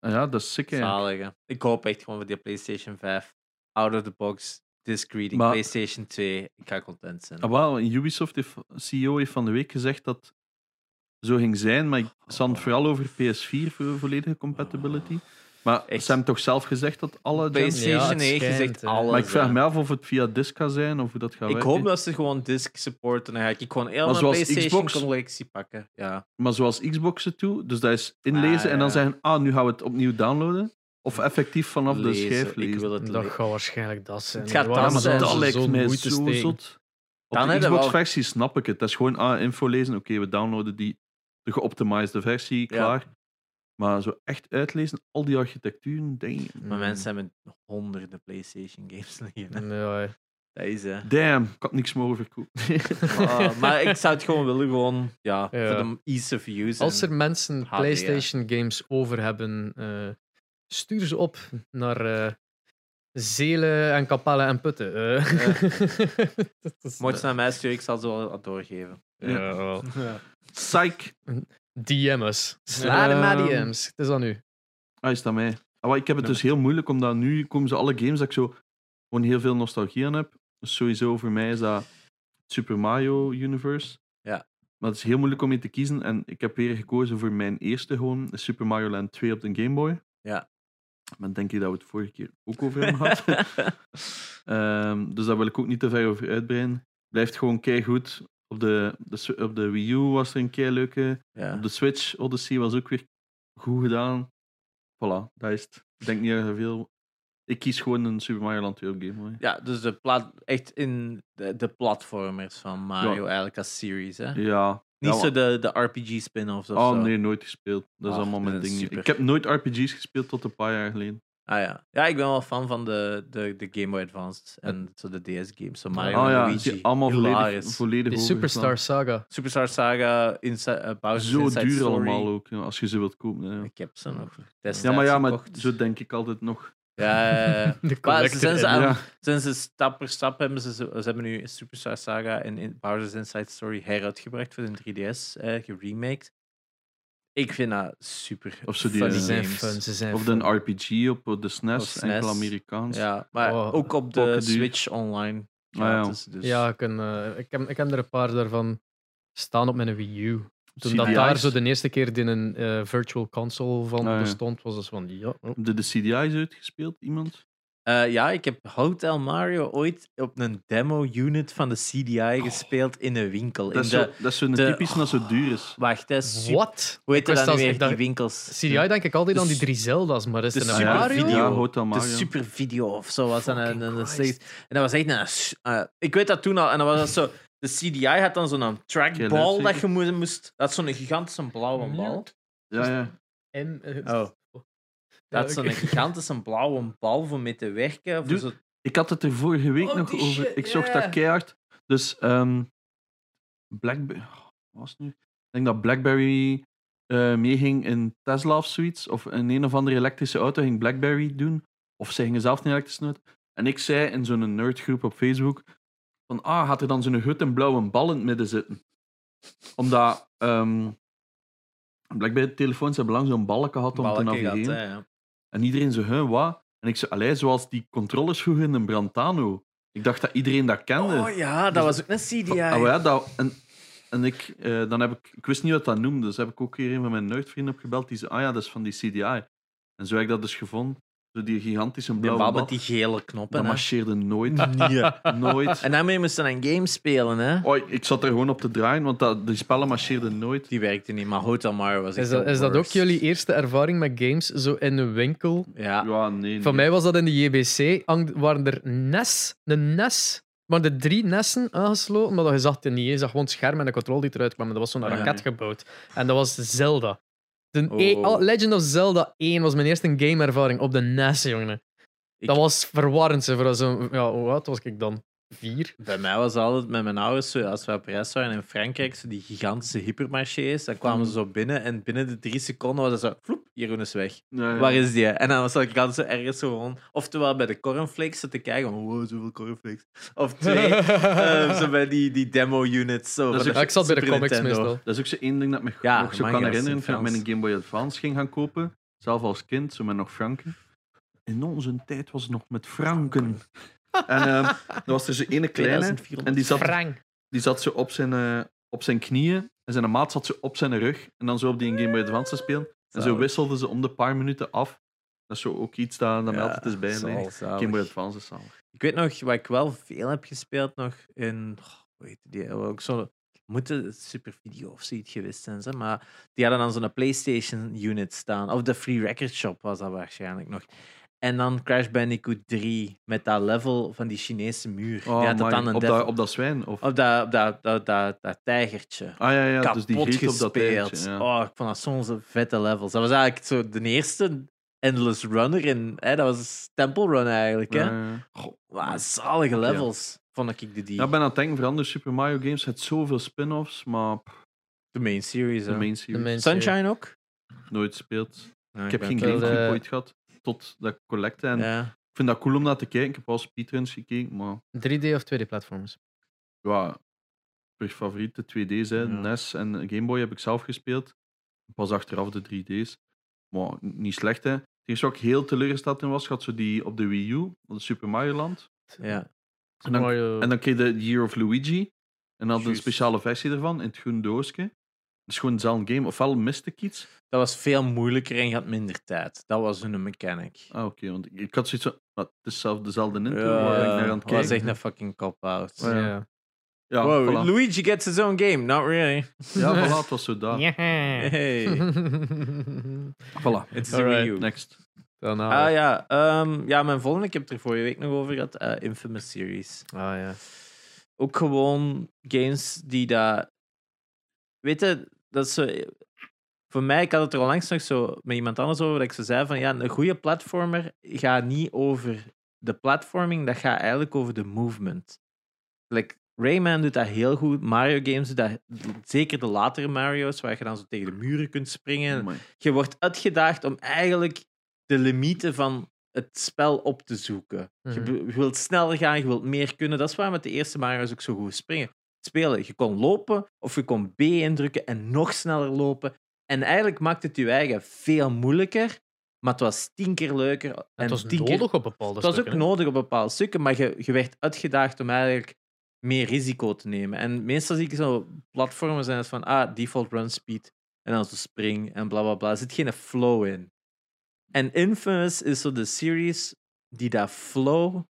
Ah, ja, dat is sick
zalig. hè. Ik hoop echt gewoon voor die PlayStation 5. Out of the box. Disc reading.
Maar-
PlayStation 2. Ik ga content zijn.
Ah, wel, Ubisoft heeft, CEO heeft van de week gezegd dat zo ging zijn, maar ik het vooral over PS4 voor volledige compatibility. Maar
Echt?
ze hebben toch zelf gezegd dat alle.
PlayStation
Ja, het
9
schijnt,
zegt
hè.
alles.
Maar ik vraag me af of het via disc gaat zijn of hoe dat gaat
Ik
werken.
hoop dat ze gewoon disc supporten. Dan ga ik gewoon mijn
zoals
PlayStation
Xbox-
collectie pakken. Ja.
Maar zoals Xbox het doet, dus dat is inlezen
Ah,
en dan
ja.
zeggen, ah, nu gaan we het opnieuw downloaden. Of effectief vanaf de
Lezen.
schijf
Ik
lezen.
wil het
Dat gaat waarschijnlijk dat zijn.
Het gaat dat zijn.
dat lijkt mij
moeite
zo zot. Op
Dan
de
wel-
Xbox-versie snap ik het. Dat is gewoon ah, info lezen. Oké, we downloaden die, de geoptimized versie, klaar. Maar zo echt uitlezen, al die architecturen, damn.
Maar mensen hebben honderden PlayStation games liggen. hè.
Ja,
Dat is hè.
Damn, ik had niks mogen verkopen.
Ah, maar ik zou het gewoon willen, gewoon, ja,
Ja.
voor de ease of use.
Als
en-
er mensen
HD,
PlayStation games over hebben, eh, stuur ze op naar eh, Zelen en Kapelle en Putten. eh. Dat is-
Mocht je naar mij sturen, ik zal ze wel doorgeven.
Ja, wel.
Psych.
DM us. Sla de maar
Ehm,
DM's. Het is aan u.
Ah, is dat mij? Ah, ik heb het dus heel moeilijk, omdat nu komen ze alle games dat ik zo gewoon heel veel nostalgie aan heb. Dus sowieso voor mij is dat Super Mario Universe.
Ja.
Maar het is heel moeilijk om je te kiezen. En ik heb weer gekozen voor mijn eerste gewoon, Super Mario Land 2 op de Game Boy.
Ja.
Maar denk ik dat we het vorige keer ook over hebben gehad. Ehm, dus daar wil ik ook niet te ver over uitbreiden. Blijft gewoon keigoed. Op de, de, op de Wii U was er een keer leuke.
Ja.
Op de Switch Odyssey was ook weer goed gedaan. Voilà, dat is het. Ik denk niet je veel... Ik kies gewoon een Super Mario Land 2 op Game Boy.
Ja, dus de plat, echt in de, de platformers van Mario eigenlijk als series. Hè?
Ja.
Niet
Ja,
zo de, de RPG spin-offs of
Oh
zo.
nee, nooit gespeeld. Dat is
Ah,
allemaal mijn ding.
super.
Ik heb nooit RPG's gespeeld tot een paar jaar geleden.
Ah ja. Ja, ik ben wel fan van de, de, de Game Boy Advance en zo de DS-games. Zo Mario
oh ja,
Luigi.
die allemaal volledig,
Die. Superstar Saga.
Superstar Saga, Insi uh, Bowser's
Zo
Inside
duur
Story.
allemaal ook, ja, als je ze wilt kopen. Ja,
Ik heb ze nog
ja maar ja, maar
gekocht.
zo denk ik altijd nog.
Ja, ja, ja, ja.
De
Maar ze
Ja.
stap per stap hebben ze, ze hebben nu Superstar Saga en in Bowser's Inside Story heruitgebracht voor de 3DS, eh, geremaked. Ik vind dat super
Of zo die,
funny
eh,
Ze zijn
games.
fun, ze zijn
Of
fun.
de RPG op de SNES,
SNES.
enkel Amerikaans.
Ja, maar
Oh,
ook op de
pokken duur.
Switch online.
Ah, ja.
gratis, dus.
Ja, ik, ken, eh, ik, heb, ik heb er een paar daarvan staan op mijn Wii U. Toen dat
CDI's.
daar zo de eerste keer in een eh, virtual console van
Ah, ja.
bestond, was het van ja. oh.
Je de CDI's uitgespeeld, iemand?
Eh, ja, ik heb Hotel Mario ooit op een demo-unit van de CDI gespeeld in een winkel.
Dat
in
is,
de,
zo, dat is zo'n
de-
typisch dat zo duur is.
Wacht, dat is.
Wat?
Hoe heet dat dan weer, die winkels?
CDI denk ik altijd aan die drie Zelda's, maar is
de
een
Super
Mario?
Video.
Ja, Hotel
De
Mario.
super video of zo was dat. En,
Fucking
en, dat was echt een. eh, ik weet dat toen al. En dan was dat zo. De CDI had dan zo'n trackball
Oké,
dat je moest. dat is zo'n gigantische blauwe bal.
Ja, ja.
En, eh,
Oh. Dat is zo'n
oké.
gigantische blauwe bal voor mee te werken.
Doe-
zo,
Ik had het er vorige week
Oh,
nog over.
shit,
ik zocht dat keihard. Dus, ehm Blackberry. Wat was het nu? Ik denk dat Blackberry eh, meeging in Tesla of zoiets. Of in een of andere elektrische auto ging Blackberry doen. Of zij gingen zelf een elektrische auto. En ik zei in zo'n nerdgroep op Facebook: van ah, gaat er dan zo'n gut en blauwe bal in het midden zitten? Omdat ehm Blackberry-telefoons hebben lang zo'n balken gehad om te navigeren.
gehad, hè, ja.
En iedereen zo, huh, wat? En ik zei, allee, zoals die controllers vroeger in een Brantano. Ik dacht dat iedereen dat kende.
Oh ja, dat
Dus-
was ook een CDI.
Ah, ja, dat, en en ik, eh, dan heb ik, ik wist niet wat dat noemde, dus heb ik ook hier een van mijn nerdvrienden opgebeld. Die zei, ah ja, dat is van die CDI. En zo heb ik dat dus gevonden. Zo die gigantische blauwe
bal
bal.
met die gele knoppen.
Dat
hè.
marcheerde nooit.
Nee.
nooit.
En daarmee moesten we een game spelen, hè?
Oh, ik- zat er gewoon op te draaien, want dat, die spellen marcheerden nooit.
Die werkte niet, maar Hotel Mario was echt
Is dat, is dat ook jullie eerste ervaring met games zo in een winkel?
Ja.
Ja, nee.
Van
nee.
mij was dat in de JBC. waren er NES, een NES, maar de drie nessen aangesloten, maar dat je zag het niet. Je zag gewoon het scherm en de controle die eruit kwam. En dat was zo'n
Ah, ja.
raket gebouwd. En dat was Zelda. De
Oh.
Oh, Legend of Zelda 1 was mijn eerste gameervaring op de NES, jongen.
Ik-
Dat was verwarrend. Zo, voor zo'n, ja, hoe oud was ik dan? Vier?
Bij mij was altijd met mijn ouders, zo, als we op reis waren in Frankrijk, zo die gigantische hypermarchés, dan kwamen ze zo binnen en binnen de drie seconden was het zo, vloep, Jeroen is weg.
Ja, ja.
Waar is die? En dan was ik altijd zo ergens zo gewoon, oftewel bij de cornflakes te kijken, van, wow, zoveel cornflakes. Of twee, eh, zo bij die, die demo-units. Zo,
Dat is ook-
ik zat bij de
Super
comics
Nintendo.
meestal.
Dat is ook zo één ding dat me
Ja,
nog zo kan herinneren. Toen ik mijn Game Boy Advance ging gaan kopen, zelf als kind, zo met nog franken. In onze tijd was het nog met franken. En ehm er was er zo ene kleine,
2400.
en die zat,
Frank.
die zat zo op zijn, eh, op zijn knieën, en zijn maat zat zo op zijn rug, en dan zo op die Game Boy Advance te spelen. En zo wisselden ze om de paar minuten af. Dat is zo ook iets dat, dat mij
Ja,
altijd is
zalig.
Game Boy Advance is zalig.
Ik weet nog, wat ik wel veel heb gespeeld nog in. oh, hoe heet die? Ook zo. Moeten Super Video of zoiets geweest zijn, ze, maar die hadden dan zo'n PlayStation unit staan. Of de Free Record Shop was dat waarschijnlijk nog. En dan Crash Bandicoot 3 met dat level van die Chinese muur.
Oh,
die had dat dan een
op, dat, op dat zwijn? Of...
op dat, op dat, dat, dat, dat tijgertje.
Ah ja, ja dus die
Kapot
griet op dat
gespeeld.
Ja.
Oh, ik vond dat soms een vette levels. Dat was eigenlijk zo de eerste Endless Runner in. Hè, dat was Temple Run eigenlijk. Hè?
Ja, ja.
Zalige levels, vond ik de die.
Ja, ik ben aan het denken, voor andere Super Mario games, het zoveel spin-offs, maar
de main series.
de main series
Sunshine ook?
nooit gespeeld.
Ja,
Ik heb geen Gamecube
eh,
ooit gehad, tot dat ik collecte. En
Ja.
ik vind dat cool om naar te kijken. Ik heb wel speedruns gekeken, maar
3D of 2D-platforms?
ja, per favoriete 2D's, hè,
Ja.
NES en Game Boy heb ik zelf gespeeld. Pas achteraf de 3D's. Maar niet slecht, hè. Het eerste wat ik heel teleurgesteld in was, had zo die op de Wii U, op de Super Mario Land.
ja.
En dan-
Mario-
En dan kreeg je de Year of Luigi. En dan had een speciale versie ervan in het groen doosje. Het is gewoon dezelfde game. Ofwel miste ik iets.
Dat was veel moeilijker en je had minder tijd. Dat was hun mechanic.
Ah, oké. want ik, ik had zoiets van... "Maar Het is zelf dezelfde Nintendo
Ja,
waar ik naar aan het
dat was
kijken.
echt een fucking cop-out.
Oh, ja.
ja.
Ja,
Wow,
voilà.
Luigi gets his own game. Not really.
Ja, voilà, het was zo daar.
Hey,
Voilà.
it's a
Alright.
Wii U.
Next.
Daarna.
Ah ja, ehm, ja, mijn volgende, ik heb het er vorige week nog over gehad, eh, Infamous Series.
Ah ja.
Ook gewoon games die dat... Weet je, dat is zo... Voor mij, ik had het er al langs nog zo met iemand anders over, dat ik zo zei van, ja, een goede platformer gaat niet over de platforming, dat gaat eigenlijk over de movement. Like, Rayman doet dat heel goed, Mario games doet dat, zeker de latere Mario's, waar je dan zo tegen de muren kunt springen. Je wordt uitgedaagd om eigenlijk de limieten van het spel op te zoeken. je,
Mhm.
je wilt sneller gaan, je wilt meer kunnen. Dat is waar met de eerste Mario's ook zo goed springen. Spelen. Je kon lopen of je kon B indrukken en nog sneller lopen. En eigenlijk maakt het je eigen veel moeilijker, maar het was tien keer leuker. En
het was
keer
nodig op bepaalde
het was ook nodig op bepaalde stukken, maar je, je werd uitgedaagd om eigenlijk meer risico te nemen. En meestal zie ik zo platformen zijn het van ah, default run speed en dan zo spring en bla bla bla. Er zit geen flow in. En Infamous is zo de series die dat flow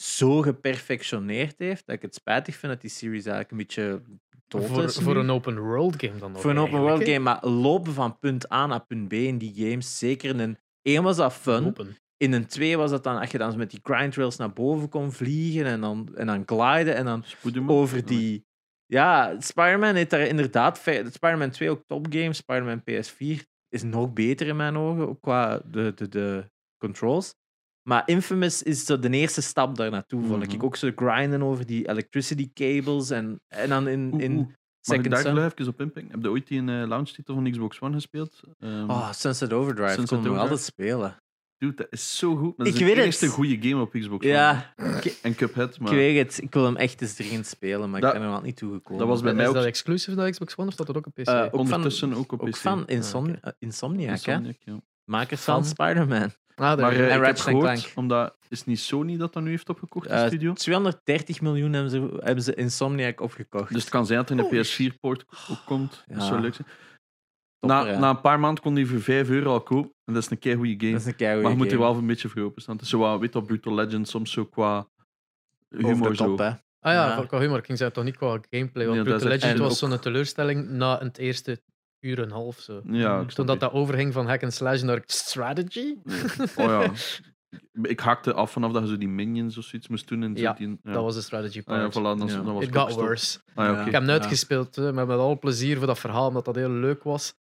zo geperfectioneerd heeft dat ik het spijtig vind dat die series eigenlijk een beetje dood
Voor,
is.
voor
nu.
een open world game dan ook.
Voor een open world game, maar lopen van punt A naar punt B in die games, zeker in een 1 was dat fun.
Open.
In een 2 was dat dan, als je dan zo met die grind rails naar boven kon vliegen en dan, en dan gliden en dan over die... Ja, Spider-Man heeft daar inderdaad... Spider-Man 2 ook topgame, Spider-Man PS4 is nog beter in mijn ogen, ook qua de, de, de controls. Maar Infamous is zo de eerste stap daar naartoe, vond ik.
Mhm.
Ook zo grinden over die electricity cables en, en dan in,
Oeh,
in
oeh. Mag ik
Second
daar nog even op inpikken? Heb je ooit die een uh, launch titel van Xbox One gespeeld? Ehm,
Oh, Sunset Overdrive,
Sunset
kon
Overdrive.
altijd spelen.
Dude, dat is zo goed. Dat is
Ik
de
weet het.
eerste goede game op Xbox One.
Ja,
En Cuphead, maar
ik weet het. Ik wil hem echt eens erin spelen, maar
Dat-
ik ben er nog niet toegekomen.
dat was bij
Is
mij ook
dat exclusive naar Xbox One of staat dat ook op PC?
Eh, ook van-
ondertussen ook op
Ook
PC.
van Insom
Ah,
eh, Insomniac, hè?
Insomniac, ja.
Makers
Van?
van Spider-Man.
Ah,
Maar eh,
En
ik heb
Ratchet
gehoord,
Clank.
omdat is niet Sony dat dat nu heeft opgekocht, de
Eh,
studio.
230 miljoen hebben ze, hebben ze Insomniac opgekocht.
Dus het kan zijn dat er een
Holy
PS4-poort ook komt. Dat
Ja.
zou leuk zijn.
Topper,
Na, na een paar maanden kon die voor 5 euro al kopen. En dat is een kei goede game.
dat is een
maar je moet er wel een beetje voor openstaan. Het is zo wat, weet wat, Brutal Legend soms zo qua humor
top,
zo.
hè.
Ah ja, qua humor. Ik ging zeggen toch niet qua gameplay. Want
Nee, dat
Brutal Legend
en
was
ook-
zo'n teleurstelling na het eerste uur en een half. Zo.
Ja, ik
Toen dat dat overging van hack and slash naar strategy.
Oh ja. Ik haakte af vanaf dat je zo die minions of zoiets moest doen. En zo
Ja,
die, ja.
Dat was de strategy
Ah, ja,
part.
voilà, dan,
Ja.
dan was
It
ik
got worse.
Ah, ja,
Ja.
Ik heb hem
Ja.
uitgespeeld, hè, met, met al plezier voor dat verhaal, omdat dat heel leuk was.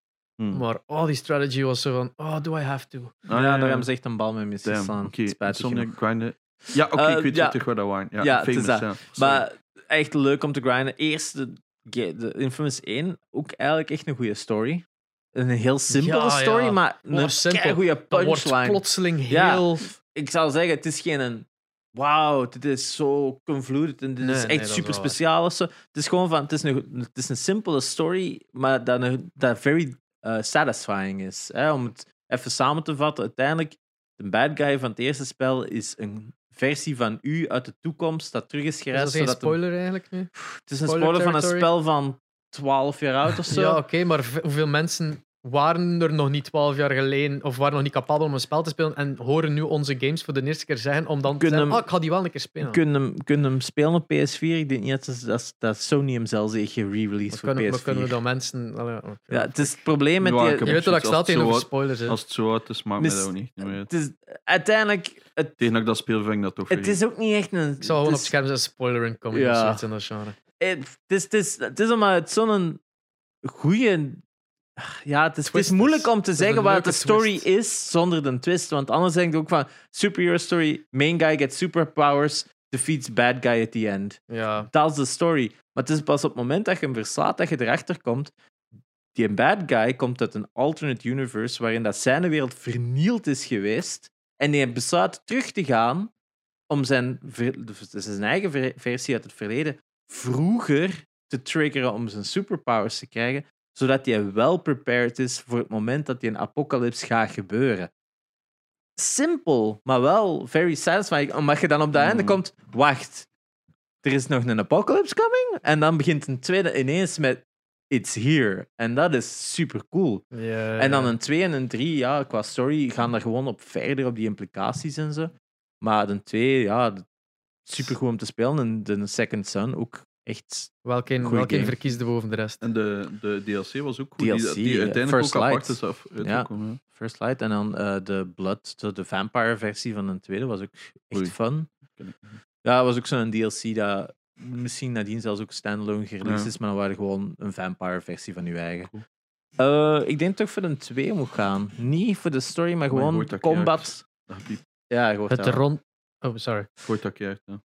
Hmm.
Maar oh, die strategy was zo van, oh, do I have to?
Ah,
ja, daar hebben ze echt een bal mee
Damn,
misgeslaan.
Oké,
Spijtig
Insomniac
genoeg.
grinden. Ja, oké,
Eh,
ik weet
ja.
wel terug waar dat waren. Ja,
Ja, het is
famous,
dat.
ja.
Maar echt leuk om te grinden. Eerst de, de Infamous 1, ook eigenlijk echt een goede story. Een heel simpele
Ja,
story,
ja.
maar een goede punchline.
plotseling
Ja.
heel...
ik zou zeggen, het is geen een. Wauw, dit is zo convoluted en dit
Nee,
is echt super speciaal of zo. Het is gewoon van, het is een, het is een simpele story, maar dat, een, dat very eh, satisfying is. Hè? Om het even samen te vatten, uiteindelijk, de bad guy van het eerste spel is een versie van u uit de toekomst dat terug is
Is
gereisd.
dat geen
zodat de-
spoiler eigenlijk nu?
het is een
spoiler
spoiler van een spel van 12 jaar oud of zo.
Ja, oké, maar hoeveel mensen waren er nog niet 12 jaar geleden of waren nog niet capabel om een spel te spelen en horen nu onze games voor de eerste keer zeggen om dan te
Kunnen
zeggen,
hem-
ah, ik ga die wel een keer spelen.
Kun hem, kun hem spelen op PS4? Ik denk niet dat, dat, dat Sony hem zelfs heeft gereleased voor
kunnen, maar
PS4.
kunnen we dan mensen... allee.
Ja, het is het probleem met
Ja,
die...
Je weet dat ik sta
het zo
tegenover spoilers.
Als het zo uit is, maakt
Mis-
mij dat ook niet. niet uit.
Het is uiteindelijk... Het,
Tegen dat ik dat speel, vind ik dat toch
het is ook niet echt een...
Ik zal gewoon op
het
scherm zeggen spoiler incoming
Ja.
of zoiets in dat genre.
het, is, het, is, het is omdat het zo'n goede... Ja, het is, het moeilijk om te zeggen wat de story
twist.
is zonder de twist. Want anders denk ik ook van... Superhero story, main guy gets superpowers, defeats bad guy at the end.
Ja,
Dat is de story. Maar het is pas op het moment dat je hem verslaat dat je erachter komt. Die bad guy komt uit een alternate universe waarin dat zijn wereld vernield is geweest. En hij besluit terug te gaan om zijn, dus zijn eigen ver- versie uit het verleden vroeger te triggeren om zijn superpowers te krijgen, zodat hij wel prepared is voor het moment dat die een apocalypse gaat gebeuren. Simpel, maar wel very satisfying, omdat je dan op dat einde
Mhm.
komt, wacht, er is nog een apocalypse coming? En dan begint een tweede ineens met It's here. En dat is super cool. En dan een 2 en een 3, ja, qua story gaan er gewoon op verder, op die implicaties en zo. Maar een 2, ja, super goed om te spelen. En de Second Son ook echt
Welke,
Goeie
welke verkiesde boven de rest?
En de, de DLC was ook goed. die,
DLC,
die
eh,
uiteindelijk
First
ook apart
Light.
is af, uitgekomen. ja.
First Light. En dan eh, de Blood, de vampire versie van een tweede, was ook echt
Oei.
fun. Ja, was ook zo'n DLC dat misschien nadien zelfs ook standalone gereleased
Ja.
is, maar dan waren gewoon een vampire versie van je eigen.
Cool.
Eh, ik denk toch voor een 2 moet gaan. Niet voor de story, maar gewoon combat. Ja,
Het rond... Oh, sorry.
uit. Ja.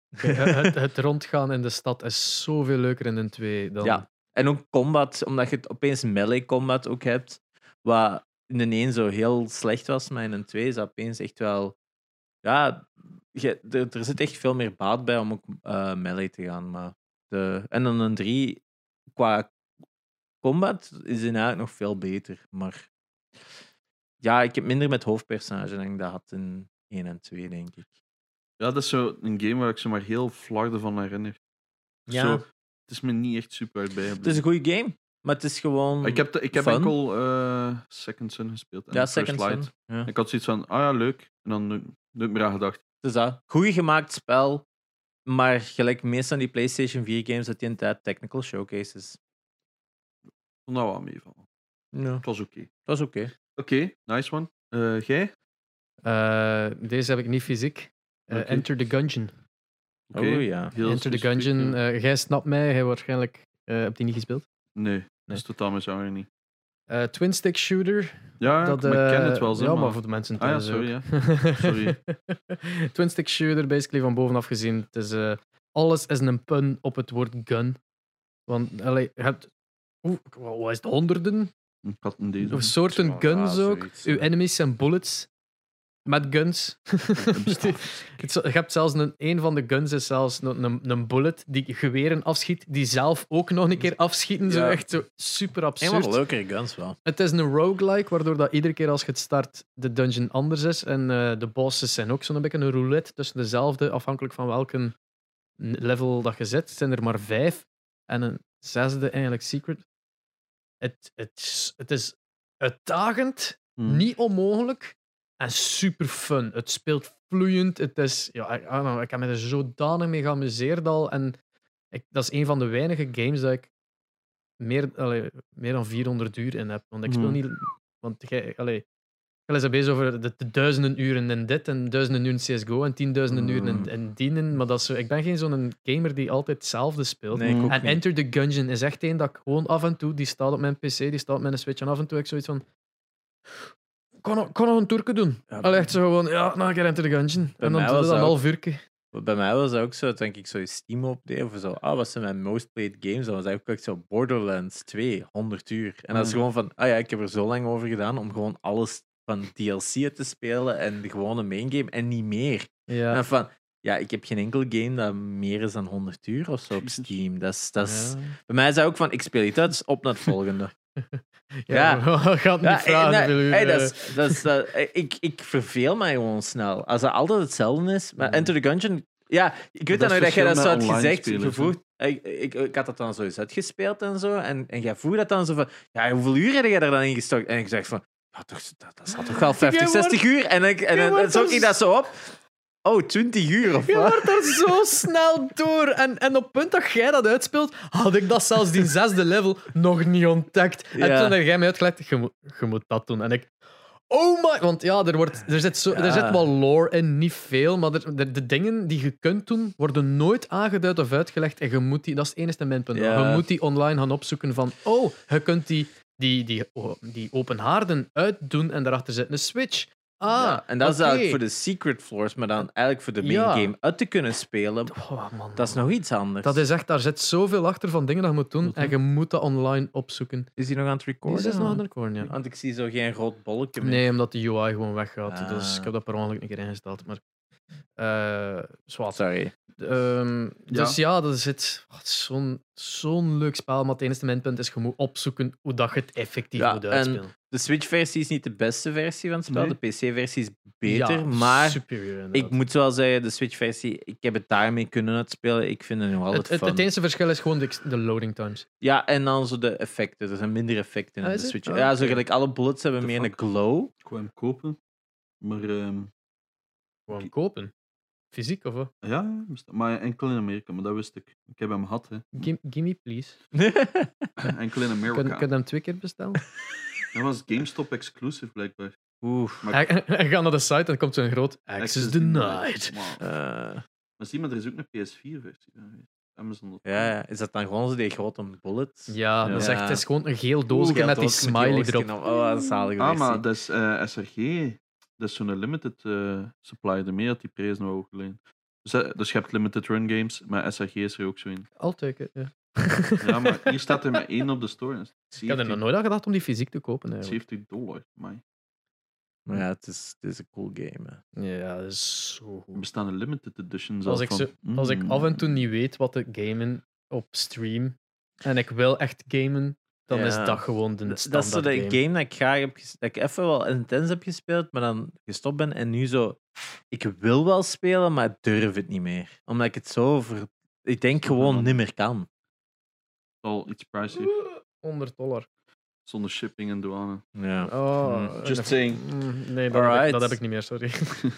het, het rondgaan in de stad is zoveel leuker in een 2 dan...
Ja. En ook combat, omdat je het opeens melee combat ook hebt, wat in een 1 zo heel slecht was, maar in een 2 is dat opeens echt wel... Ja, je, er, er zit echt veel meer baat bij om ook eh, melee te gaan. Maar de, en dan een 3, qua combat is die eigenlijk nog veel beter. Maar ja, ik heb minder met hoofdpersonage dan ik dat had in 1 en 2, denk ik.
Ja, dat is zo een game waar ik ze maar heel flarden van herinner. Zo, het is me niet echt super uit bij.
Het is een goede game, maar het is gewoon...
Ik heb, de- ik heb
fun.
enkel eh, Second Son gespeeld. En
ja,
First
Second. Ja.
Ik had zoiets van, ah ja, leuk. En dan nooit, meer aan gedacht.
Dus dat. Goed gemaakt spel, maar gelijk meestal die PlayStation 4 games dat die in tijd technical showcases.
Ik vond dat wel meevallen.
Ja,
Het was oké.
dat is oké.
Oké, nice one. Eh, jij?
Eh, deze heb ik niet fysiek. Eh. Enter the Gungeon.
Oké.
Oh ja.
Heel
Enter the Gungeon. eh, jij snapt mij, jij waarschijnlijk eh hebt die niet gespeeld.
Nee, dat is totaal mijn genre niet.
Eh, twin stick shooter.
Ja,
dat,
ken het wel. Zeg,
ja,
maar.
maar voor de mensen
Ah ja,
thuis
sorry,
ook.
ja. Sorry.
twin stick shooter, basically van bovenaf gezien. Het is, eh, alles is een pun op het woord gun. Want allee, je hebt, hoe, wat is het, honderden
Ik had een deze.
of soorten guns ook.
zoiets,
Uw enemies zijn bullets. Met guns. Het je hebt zelfs een, een van de guns is zelfs een, een, een bullet die geweren afschiet, die zelf ook nog een keer afschieten. Zo echt zo super
Een van de
absurd.
leukere guns wel.
Het is een roguelike, waardoor dat iedere keer als je het start de dungeon anders is. En eh, de bosses zijn ook zo'n beetje een roulette tussen dezelfde, afhankelijk van welke level dat je zit. Het zijn er maar vijf. En een zesde eigenlijk secret. Het, het, is- het is uitdagend,
Hmm.
niet onmogelijk en super fun. Het speelt vloeiend. Het is, ja, ik, know, ik heb me er zodanig mee geamuseerd al. En ik, dat is een van de weinige games dat ik meer, allee, meer dan 400 uur in heb. Want ik speel
Hmm.
niet. Want jij, allee, jij is bezig over de, de duizenden uren in dit en duizenden uren in CSGO en tienduizenden uren in,
Hmm.
in dienen. Maar dat is zo, ik ben geen zo'n gamer die altijd hetzelfde speelt.
Nee,
Mm.
En
niet.
Enter the Gungeon is echt een dat ik gewoon af en toe, die staat op mijn PC, die staat op mijn Switch en af en toe heb ik zoiets van. Kan kan nog een toerke doen.
Ja,
Allee, echt zo gewoon, ja, nou, ik Enter the Gungeon.
Bij
En dan doe je dat een half uurtje.
Bij mij was dat ook zo, denk ik, zo je Steam opdeed of zo. Ah, wat zijn mijn most played games? Dan was echt zo Borderlands 2, 100 uur. En dat is gewoon van, ah ja, ik heb er zo lang over gedaan om gewoon alles van DLC te spelen en de gewone main game en niet meer.
Ja.
En van, ja, ik heb geen enkel game dat meer is dan 100 uur of zo op. Steam. Dat is, dat is,
Ja.
Bij mij is dat ook van, ik speel iets uit, op naar het volgende.
Ja,
Ja.
het niet
Ja,
vragen.
nee, hey, dat
eh.
is, dat is, dat- eh, ik, ik verveel mij gewoon snel. Als dat altijd hetzelfde is. Maar
Mm.
Enter the Gungeon... Ja, ik weet
Dat
nog dat jij dat zo had gezegd. ik, ik, ik had dat dan zo eens uitgespeeld en zo. En, en jij vroeg dat dan zo van... Ja, hoeveel uur heb jij er dan in gestoken? En ik zeg van... Ja, toch, dat, dat zat toch wel 50,
Jij wordt-
60 uur? En, ik, en, en,
er
ik dat zo op. Oh, 20 uur of
Je
wat?
wordt er zo snel door. En, en op het punt dat jij dat uitspeelt, had ik dat zelfs die zesde level nog niet ontdekt. En
Ja.
toen heb jij mij uitgelegd, je moet, je moet dat doen. En ik... Oh my... Want ja, er, wordt, er, zit zo, er zit wel lore in, niet veel, maar er, de, de dingen die je kunt doen, worden nooit aangeduid of uitgelegd. En je moet die... Dat is het enige minpunt.
Ja.
Je moet die online gaan opzoeken van... Oh, je kunt die, die, die, die open haarden uitdoen en daarachter zit een switch. Ah,
en dat is eigenlijk voor de secret floors, maar dan eigenlijk voor de main
Ja.
game uit te kunnen spelen.
Oh, man.
Dat is nog iets anders.
Dat is echt, daar zit zoveel achter van dingen dat je moet doen. En je moet dat online opzoeken.
Is hij nog aan het
Die
recorden?
is nog aan de corn, ja.
Want ik zie zo geen rood bolletje meer.
Nee, omdat de UI gewoon weggaat.
Ah.
Dus ik heb dat per ongeluk een keer ingesteld. Maar, eh zwart.
Sorry.
Ehm, dus ja, dat is het. Oh, het is zo'n zo'n leuk spel. Maar het enige minpunt is, je moet opzoeken hoe dat je het effectief
Ja,
moet
en
uitspelen.
De Switch-versie is niet de beste versie van het spel.
Nee.
De PC-versie is beter.
Ja,
maar
superior,
ik moet wel zeggen, de Switch-versie, ik heb het daarmee kunnen uitspelen. Ik vind het nog altijd
het, het,
fun.
het enige verschil is gewoon de, de loading times.
Ja, en dan zo de effecten. Er zijn minder effecten in
Ah,
de
is het?
Switch.
Ah,
ja, zo gelijk alle bullets hebben
The
meer
fuck?
een glow.
Ik wou hem kopen. Maar ehm,
Gewoon kopen. Fysiek of wat?
Ja, maar enkel in Amerika, maar dat wist ik. Ik heb hem gehad, hè.
Gim- Gimme, please.
Enkel in Amerika.
kun je hem twee keer bestellen?
Dat was GameStop exclusive, blijkbaar.
Oeh.
Maar
Hij, hij gaat naar de site en dan komt zo'n groot Access denied.
Wow.
Eh,
Maar zie maar, er is ook een PS4-versie. Amazon.
ja, ja, is dat dan gewoon zo die grote bullets?
Ja, dat is echt, het is gewoon een geel doosje met die smiley erop.
op. Oh, dat is zalig.
Ah, maar dat is eh, SRG. Dat is zo'n limited eh, supply. Daarmee had die prijs nog hoog gelegen. Dus, eh, dus je hebt limited run games, maar SRG is er ook zo in.
I'll take it, ja.
Ja, maar hier staat er maar één op de store. Dat is
Ik had er nog
70,
nooit aan gedacht om die fysiek te kopen. Eigenlijk.
70 dollar. Maar
Maar ja, het is, het is een cool game. hè.
Ja, dat is zo
er
goed.
bestaan een limited editions
Als
al
ik,
van.
zo, als ik
mm.
af en toe niet weet wat te gamen op stream en ik wil echt gamen, dan is dat gewoon de
Dat
standaard
is zo de
game.
game dat ik graag heb dat ik even wel intens heb gespeeld, maar dan gestopt ben en nu zo. Ik wil wel spelen, maar ik durf het niet meer. Omdat ik het zo ver... Ik denk gewoon niet meer kan.
al iets pricey.
100 dollar.
Zonder shipping en douane.
Ja.
Oh,
Mm.
Just saying.
Mm, Nee, dat, heb ik,
Alright.
dat heb ik niet meer, sorry.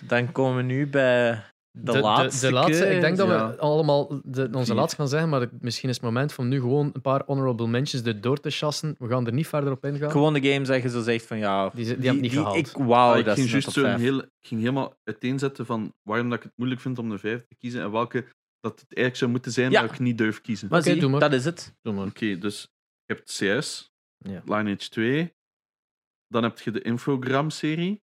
Dan komen we nu bij de, laatste.
De, laatste ik denk dat
Ja.
we allemaal de, onze
Vier.
laatste gaan zeggen, maar misschien is het moment om nu gewoon een paar honorable mentions er door te chassen. We gaan er niet verder op ingaan.
Gewoon de games dat je zo zegt van ja.
Die, die, die hebben het niet gehaald.
Ik, wauw,
Ah, ik,
dat
ging
is
juist zo heel, ik ging helemaal uiteenzetten van waarom dat ik het moeilijk vind om de vijf te kiezen en welke dat het eigenlijk zou moeten zijn
Ja.
dat ik niet durf kiezen.
Maar
Oké,
zie,
doe maar.
dat is het.
Oké, dus je hebt CS,
Ja.
Lineage 2, dan heb je de Infogram-serie,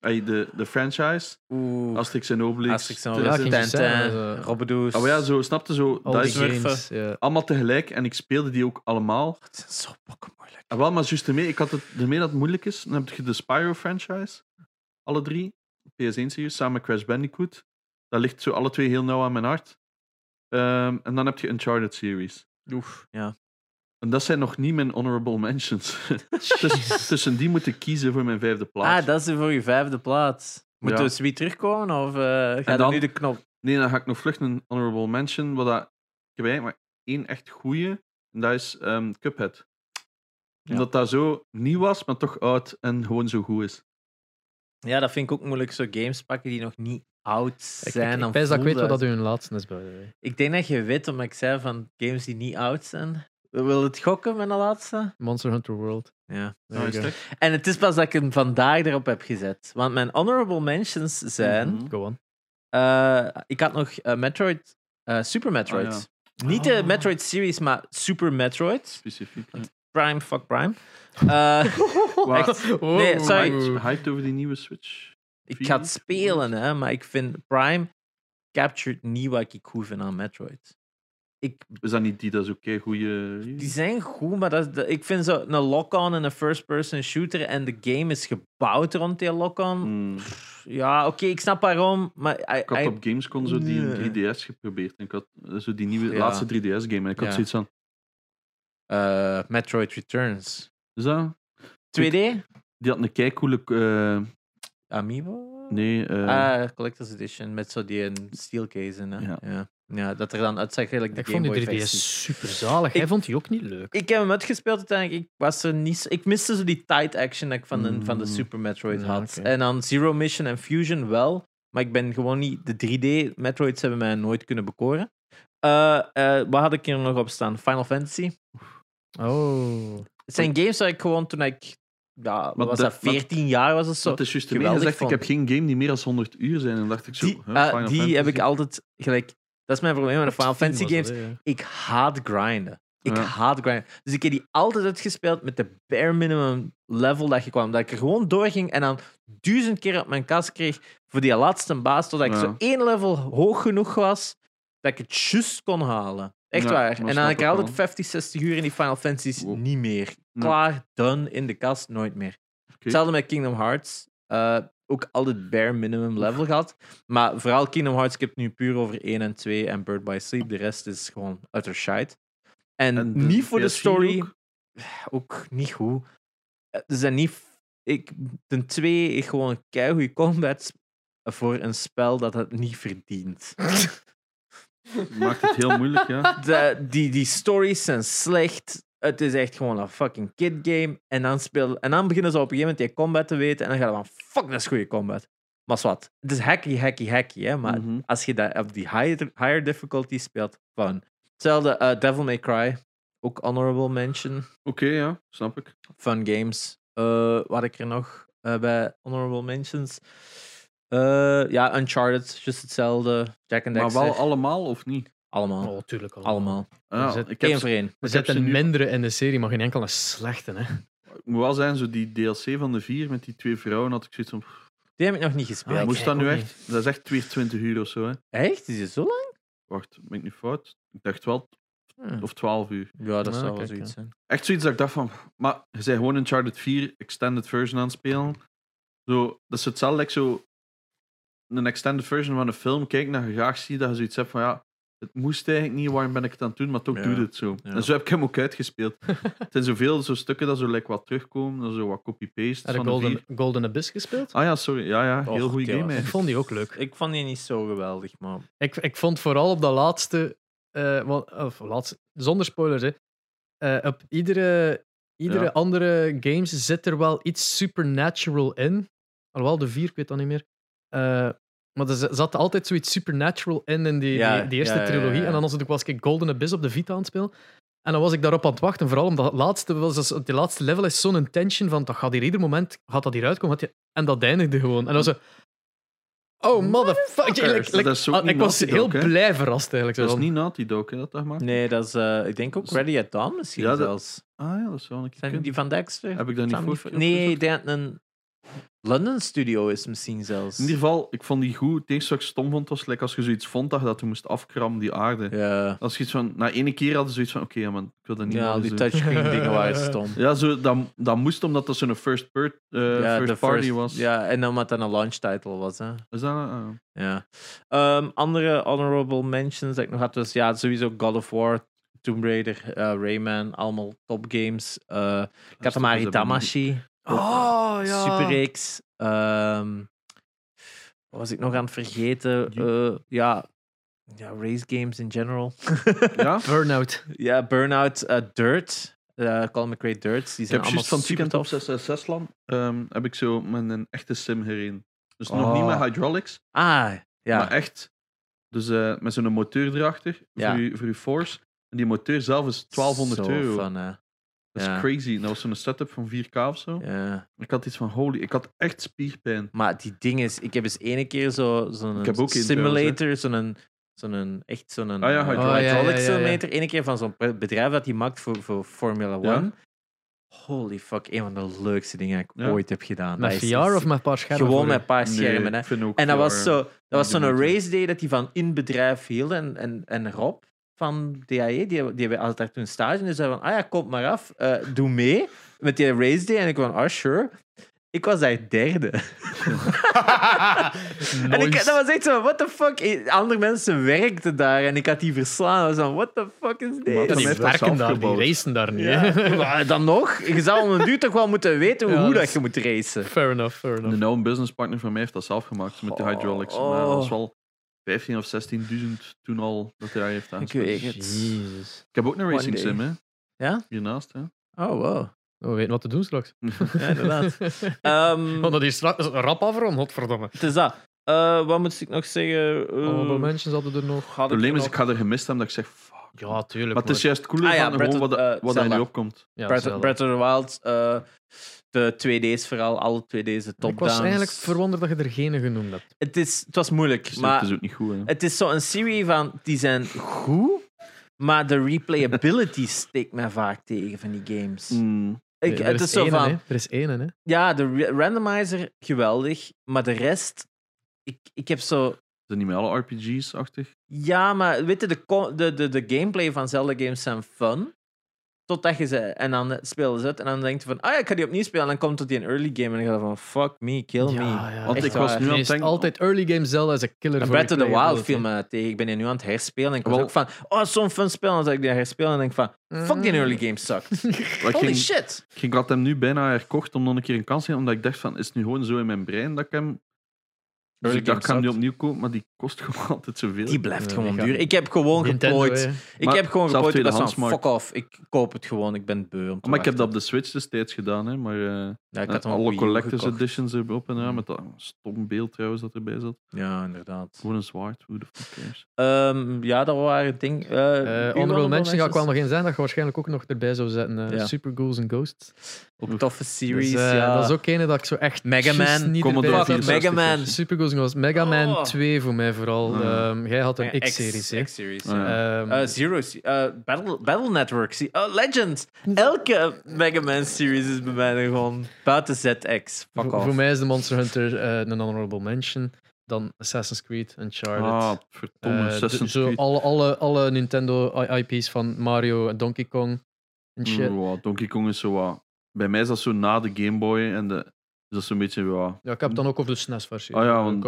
De, de franchise,
Oeh.
Asterix en Obelix.
Asterix en Obelix, Tintin, Robbedoes.
Oh ja, zo, snapte zo.
Al
Dat
die games. Ja.
allemaal tegelijk en ik speelde die ook allemaal.
Het is zo pokken moeilijk.
En wel, maar juist ermee, ik had het ermee dat het moeilijk is. Dan heb je de Spyro-franchise, alle drie, PS1-series, samen met Crash Bandicoot. Dat ligt zo alle twee heel nauw aan mijn hart. Ehm, en dan heb je Uncharted-series.
Oef, ja.
En dat zijn nog niet mijn honorable mentions. dus tussen die moet ik kiezen voor mijn vijfde plaats.
Ah, dat is voor je vijfde plaats. Moeten
Ja.
we zoiets terugkomen of eh gaat er
dan-
nu de knop?
Nee, dan ga ik nog vlug een honorable mention. Wat dat, ik heb eigenlijk maar één echt goeie. En dat is ehm, Cuphead.
Ja.
Omdat dat zo nieuw was, maar toch oud en gewoon zo goed is.
Ja, dat vind ik ook moeilijk. Zo games pakken die nog niet oud
Ik,
zijn.
ik, ik
dan
pijs dat ik weet wat dat hun laatste is. Bij.
Ik denk dat je weet, omdat ik zei van games die niet oud zijn. We willen het gokken met de laatste?
Monster Hunter World.
Ja.
Oh?
En het is pas dat ik hem vandaag erop heb gezet. Want mijn honorable mentions zijn...
Mhm.
Go on.
eh, ik had nog eh, Metroid... eh, Super Metroid. Niet de
Oh.
Metroid series, maar Super Metroid.
Specifiek. ja.
Prime, fuck Prime. Eh, echt, nee, sorry.
Hyped, hyped over die nieuwe Switch.
Ik ga het spelen, hè, maar ik vind Prime captured niet wat ik goed vind aan Metroid. Ik,
Is dat niet die, dat is oké, goede.
die zijn goed, maar dat, ik vind zo een lock-on en een first-person shooter en de game is gebouwd rond die lock-on.
Hmm.
Ja, oké, ik snap waarom, maar... I-
Ik had
I-
op Gamescom zo die
Nee.
3DS geprobeerd. En ik had eh, zo die nieuwe,
Ja.
laatste 3DS-game. En ik had
Ja.
zoiets van.
eh, Metroid Returns.
Is dat?
2D?
Die had een keicoole. eh
Amiibo?
nee,
Ah, Collector's Edition, met zo die een steel case in. Hè?
Ja.
Ja. Ja. dat er dan uitzag gelijk de
Ik
Game
vond
Boy
die 3DS
versie.
super zalig. Jij
Ik-
vond die ook niet leuk.
Ik heb hem uitgespeeld uiteindelijk. Ik, was er niet, ik miste zo die tight action dat ik van de, van de
Mm.
Super Metroid
Ja,
had.
oké.
En dan Zero Mission en Fusion wel. Maar ik ben gewoon niet... De 3D Metroids hebben mij nooit kunnen bekoren. Eh, eh, wat had ik hier nog op staan? Final Fantasy.
Oh.
Het zijn games waar ik gewoon toen ik... Ja, wat
Maar
was
de-
dat? 14 jaar was of zo.
dat is juist ermee
geweldig.
Ik heb geen game die meer dan 100 uur zijn. En dan dacht ik zo.
Die,
huh, Final
die
Fantasy?
heb ik altijd gelijk. Dat is mijn probleem met de Final Fantasy games.
ja.
Ik haat grinden. Ik
Ja.
haat grinden. Dus ik heb die altijd uitgespeeld met de bare minimum level dat je kwam. Dat ik er gewoon doorging en dan duizend keer op mijn kast kreeg voor die laatste baas, totdat ik zo één level hoog genoeg was dat ik het just kon halen. Echt waar. En dan had ik er altijd
wel.
50, 60 uur in die Final Fantasies.
Wow.
Niet meer. Klaar, done, in de kast, nooit meer. Hetzelfde met Kingdom Hearts. Eh, ook altijd bare minimum level gehad. Maar vooral Kingdom Hearts, ik heb nu puur over 1 en 2 en Bird by Sleep. De rest is gewoon utter shite. En,
En de
niet voor de
PS4
story,
ook?
ook, niet goed. Eh, Ze zijn niet... Ik, ten twee, ik gewoon keigoede combat voor een spel dat het niet verdient.
Maakt het heel moeilijk, ja.
De, die, die stories zijn slecht. Het is echt gewoon een fucking kid game. En dan, speel, en dan beginnen ze op een gegeven moment die combat te weten. En dan gaan ze van, fuck, dat is goede combat. Maar zwart. Het is hacky, hacky, hacky. Hè? Maar
Mhm.
als je dat op die higher, higher difficulty speelt, fun. Hetzelfde eh, Devil May Cry. Ook honorable mention.
Oké, ja, snap ik.
Fun games. Eh, wat ik er nog eh, bij honorable mentions? Ja, Uncharted, just hetzelfde. Jack and
Maar
Dexter.
wel allemaal of niet?
Allemaal.
Oh, tuurlijk al.
allemaal.
Ah,
Er zit
ik heb
Eén
ze-
voor één.
Er
heb
zitten
nu-
mindere in de serie, maar geen enkele slechte. Hè.
Ik moet wel zijn, zo die DLC van de vier met die twee vrouwen had ik zoiets van.
Die heb ik nog niet gespeeld.
Ah,
moest dat
kijk
nu echt? Dat is echt 220 uur of zo, hè?
Echt? Is het zo lang?
Wacht, ben ik nu fout? Ik dacht wel,
Hm.
of 12 uur.
Ja, dat
Ah,
zou wel
kijk,
zoiets zijn.
Echt zoiets dat ik dacht van, maar je bent gewoon Uncharted 4 extended version aan het spelen. Zo, dat is hetzelfde like zo een extended version van een film kijken dat je graag ziet dat je zoiets hebt van ja, het moest eigenlijk niet, waarom ben ik het aan het doen, maar toch
Ja.
doet het zo.
Ja.
En zo heb ik hem ook uitgespeeld. het zijn zoveel zo stukken dat zo like, wat terugkomen, dat zo wat copy-paste
Heb je
van de
Golden,
vier.
Golden Abyss gespeeld?
Ah ja, sorry. Ja, ja, heel goede game.
Ik vond die ook leuk.
Ik vond die niet zo geweldig, maar...
Ik, ik vond vooral op dat laatste, eh, want- of laatste zonder spoilers, hè, eh, op iedere, iedere
Ja.
andere games zit er wel iets supernatural in. Alhoewel de vier, ik weet dat niet meer. Eh, maar er zat altijd zoiets supernatural in in die,
Ja,
die, die eerste
ja, ja, ja,
trilogie.
ja.
En dan was, het, was ik Golden Abyss op de Vita aan het spelen. En dan was ik daarop aan het wachten. Vooral omdat het laatste, was, dus die laatste level is zo'n tension van dat gaat hier ieder moment gaat dat hier uitkomen. gaat die- En dat eindigde gewoon. En dan zo. Oh, motherfucker. Like-
ook
ah, ik was heel
Dog,
blij verrast eigenlijk. Zo
Dat is niet Naughty Dog, hè, dat dat maar.
Nee, dat is... eh, ik denk ook Ready at Dawn misschien
Ja, dat-
zelfs.
Ah ja, dat is wel een keer
Zijn die van Dexter?
Heb ik dat niet
die
voor?
Nee, ik denk dat het een London studio is misschien zelfs.
In ieder geval, ik vond die goed. Het enige wat ik stom vond was like, als je zoiets vond dat je dat je moest afkrammen, die aarde.
Ja,
Als je iets van, na ene keer hadden ze zoiets van, oké, ja, man, ik wil dat niet
ja die touchscreen dingen waren stom.
Ja, zo, dat, dat moest omdat dat zo'n first, eh,
ja,
first
de
party
first-
was.
Ja, en omdat dat een launch title was. Hè.
Is dat, ah.
Ja. Ehm, andere honorable mentions dat ik nog had was ja, sowieso God of War, Tomb Raider, eh, Rayman, allemaal top games. Eh Katamari Damacy,
Oh ja.
Super X. Ehm, wat was ik nog aan het vergeten? Eh, ja, ja, race games in general.
Ja?
Burnout.
ja, Burnout, eh, Dirt. eh Call McRae Dirt. Die
Ik
zijn
heb
allemaal
van het
super
weekend op
tof.
666 land ehm, heb ik zo met een echte sim gereden. Dus nog
Oh.
niet met hydraulics,
Ah, ja.
maar echt. Dus eh, met zo'n motor erachter
Ja.
voor, je, voor je force. En die motor zelf is 1200
Zo
euro.
fun.
Dat is
Ja.
crazy. Dat was zo'n setup van 4K of zo.
Ja.
Ik had iets van holy, ik had echt spierpijn.
Maar die ding is, ik heb eens ene keer zo- zo'n simulator, zo'n zo'n echt zo'n
Ah ja,
eh,
hydraulic.
Oh, ja, ja,
hydraulic
ja, ja.
simulator. Ene keer van zo'n be- bedrijf dat die maakt voor, voor Formula
Ja.
One. Holy fuck, een van de leukste dingen die ik
Ja.
ooit heb gedaan.
Met
Dat is-
VR of met een paar schermen?
Gewoon met een paar schermen.
Nee,
hè. En dat
VR,
was, zo, dat was zo'n race day dat die van in bedrijf hielden. En, en, en Rob van DAE, die, die had daar toen stage. En die zei van, ah ja, kom maar af, eh, doe mee met die race day. En ik van, ah sure. Ik was daar derde. En ik, dat was echt zo, what the fuck? Eh, Andere mensen werkten daar en ik had die verslaan. Ik was van, what the fuck is dit?
Ja, die werken daar, die racen daar niet.
Ja, dan nog, je zou om een duur toch wel moeten weten
Ja,
hoe
dat
je moet racen.
Fair enough, fair enough.
Een nauwe businesspartner van mij heeft dat zelf gemaakt met de
Oh,
hydraulics. Maar dat was wel 15 of 16.000 toen al dat hij heeft
Ik
aangespeeld.
weet het.
Jezus.
Ik heb ook een racing sim, hè?
Ja?
Hiernaast, hè?
Oh, wow.
We weten wat te doen straks.
Ja, inderdaad. Ehm,
Want dat is straks rap afrond, godverdomme.
het is dat. Eh, wat moet ik nog zeggen? Eh,
Honorable mentions hadden er nog.
had
Het
ik
probleem is,
nog-
ik ga er gemist hebben dat ik zeg.
Ja, tuurlijk.
Maar het is juist cooler
Ah ja,
van
Breath
gewoon
of-
wat,
eh,
wat er nu opkomt.
ja,
Breath, of the Wild, eh, de 2D's vooral, alle 2D's, de
Ik
top
was eigenlijk verwonderd dat je er geen genoemd hebt.
Het, is, het was moeilijk,
Dus
maar
het is ook niet goed, hè?
het is zo'n serie van, die zijn goed, maar de replayability steekt mij vaak tegen van die games.
Mm,
Ik,
er,
het is zo
één,
van,
hè. er is één, hè.
ja, de ra- randomizer, geweldig, maar de rest, ik, ik heb zo...
zijn niet meer alle RPG's achtig?
Ja, maar weet je, de, de, de, de gameplay van Zelda games zijn fun. Totdat je ze... En dan spelen ze het en dan denk je van... Ah ja, ik ga die opnieuw spelen. En dan komt het die een early game en dan ga je van... Fuck me, kill me.
Want ik was nu aan het
Is
denken...
altijd early game Zelda is een killer
Breath of the Wild viel me tegen. Ik ben die nu aan het herspelen. En ik was ook van... Oh, zo'n fun spel. En dan ik die herspelen en denk van... Fuck, die early game sucked. Holy
ging,
shit.
ik had hem nu bijna herkocht om nog een keer een kans te geven, omdat ik dacht van, is het nu gewoon zo in mijn brein dat ik hem... Dus ik dacht, ik ga nu opnieuw kopen, maar die kost gewoon altijd zoveel.
Die blijft
Ja,
gewoon duur. Ik heb gewoon
Nintendo,
geplooid.
hè.
Ik
Maar
heb gewoon geplooid. Ik was van,
tweedehandsmarkt.
fuck off. Ik koop het gewoon. Ik ben beu om te
maar ik heb dat op de Switch destijds gedaan, hè, maar... eh,
Ja, ik
En
had
alle collectors
gekocht.
editions erop en ja,
Mm.
met dat stom beeld trouwens dat erbij zat.
Ja, inderdaad.
Gewoon een zwaard, who the fuck cares.
Ehm, ja, dat waren dingen. Uh,
Eh honorable mention ga ik wel nog in zijn, dat je waarschijnlijk ook nog erbij zou zetten. eh,
Ja.
Super Ghouls and Ghosts.
Ook toffe series.
Dus, eh,
ja.
Dat is ook een dat ik zo echt
Mega Man,
niet
Commodore
erbij
Fuck,
had.
64
Mega Man.
Super Mega Man
Oh.
2 voor mij vooral.
Ah.
Ehm, jij had een X-series?
X-series.
Ah,
ja.
Ehm,
Eh, Zero, eh, Battle, Battle Network. se- Oh, Legend. Elke Mega Man series is bij mij gewoon buiten ZX. Fuck
voor,
off.
voor mij is de Monster Hunter eh, een honorable mention. Dan Assassin's Creed, Uncharted.
Ah, verdomme,
Eh, de-
Assassin's
zo
Creed.
alle, alle, alle Nintendo IP's van Mario en Donkey Kong en shit.
Mm, wow, Donkey Kong is zo wat... Bij mij is dat zo na de Game Boy en de... Is dat zo'n beetje... Ja,
Ja, ik heb het dan ook over de SNES-versie.
ah ja, want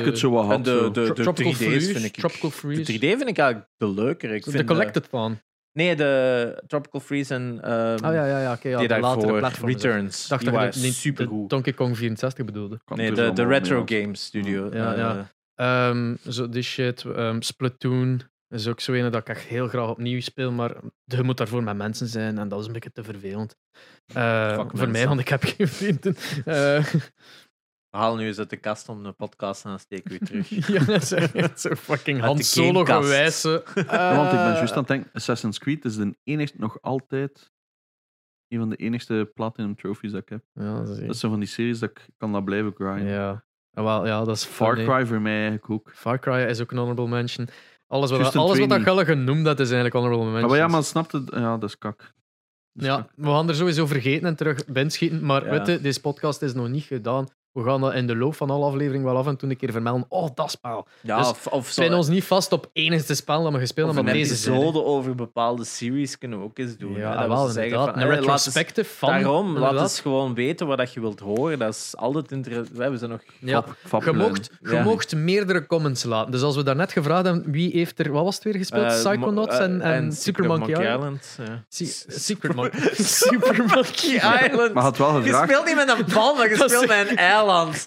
ik het zo wat
En
had.
de, de, de,
Tropical
3D's
Freeze.
vind ik...
Tropical
De
Freeze.
3D vind ik eigenlijk de leukere. Ik
de Collected van.
nee, de Tropical Freeze en ehm
Ah ja, ja, ja. oké. ja,
die
de latere.
Returns.
Ik dacht
die
dat
waren
je de, niet
supergoed.
de Donkey Kong 64 bedoelde.
Kan
Nee,
er
de, de Retro Games Studio.
Ja,
eh,
ja. Ehm, zo die shit. ehm, Splatoon is ook zo een dat ik echt heel graag opnieuw speel, maar je moet daarvoor met mensen zijn en dat is een beetje te vervelend. Eh, voor
mensen.
mij, want ik heb geen vrienden. Eh,
Haal nu eens uit de kast om de podcast en dan steken we weer terug.
ja, dat is echt zo fucking Han Solo.
Ja, want ik ben
Eh,
juist aan het denken, Assassin's Creed is de enigste, nog altijd een van de enigste platinum trophies dat ik heb.
Ja, dat is
Dat is zo van die series dat ik kan dat blijven grinden.
Ja. Ja, wel, ja, dat is
Far
funny.
Cry voor mij eigenlijk ook.
Far Cry is ook een honorable mention. Alles wat, alles wat dat. Gelle genoemd dat is eigenlijk honorable
Ah,
mentions.
maar ja, maar snap het? Ja, dat is kak. Dat is
Ja,
kak.
we gaan er sowieso vergeten en terug binschieten. Maar
Ja.
weet je, deze podcast is nog niet gedaan. We gaan dat in de loop van alle afleveringen wel af en toe een keer vermelden. Oh, dat spel.
Ja,
Dus
of, of
We
zo.
zijn ons niet vast op enigste spel dat we gespeeld hebben,
een
maar deze
episode over bepaalde series kunnen we ook eens doen.
Ja,
hè. Dat
wel,
we zeggen
inderdaad.
van,
een
eh, eens-
retrospective van.
Daarom, laat eens gewoon weten wat dat je wilt horen. Dat is altijd interessant. We hebben ze nog...
Ja.
Fap-
Je mocht, je
Ja.
mocht meerdere comments laten. Dus als we daarnet gevraagd hebben wie heeft er, wat was het weer gespeeld?
Eh,
Psychonauts
mo-
en,
eh,
en, Super Monkey Island.
ja.
Se- Secret Monkey. Super Monkey
Island.
Maar had wel
Je speelt niet met een bal, maar je speelt met een eiland.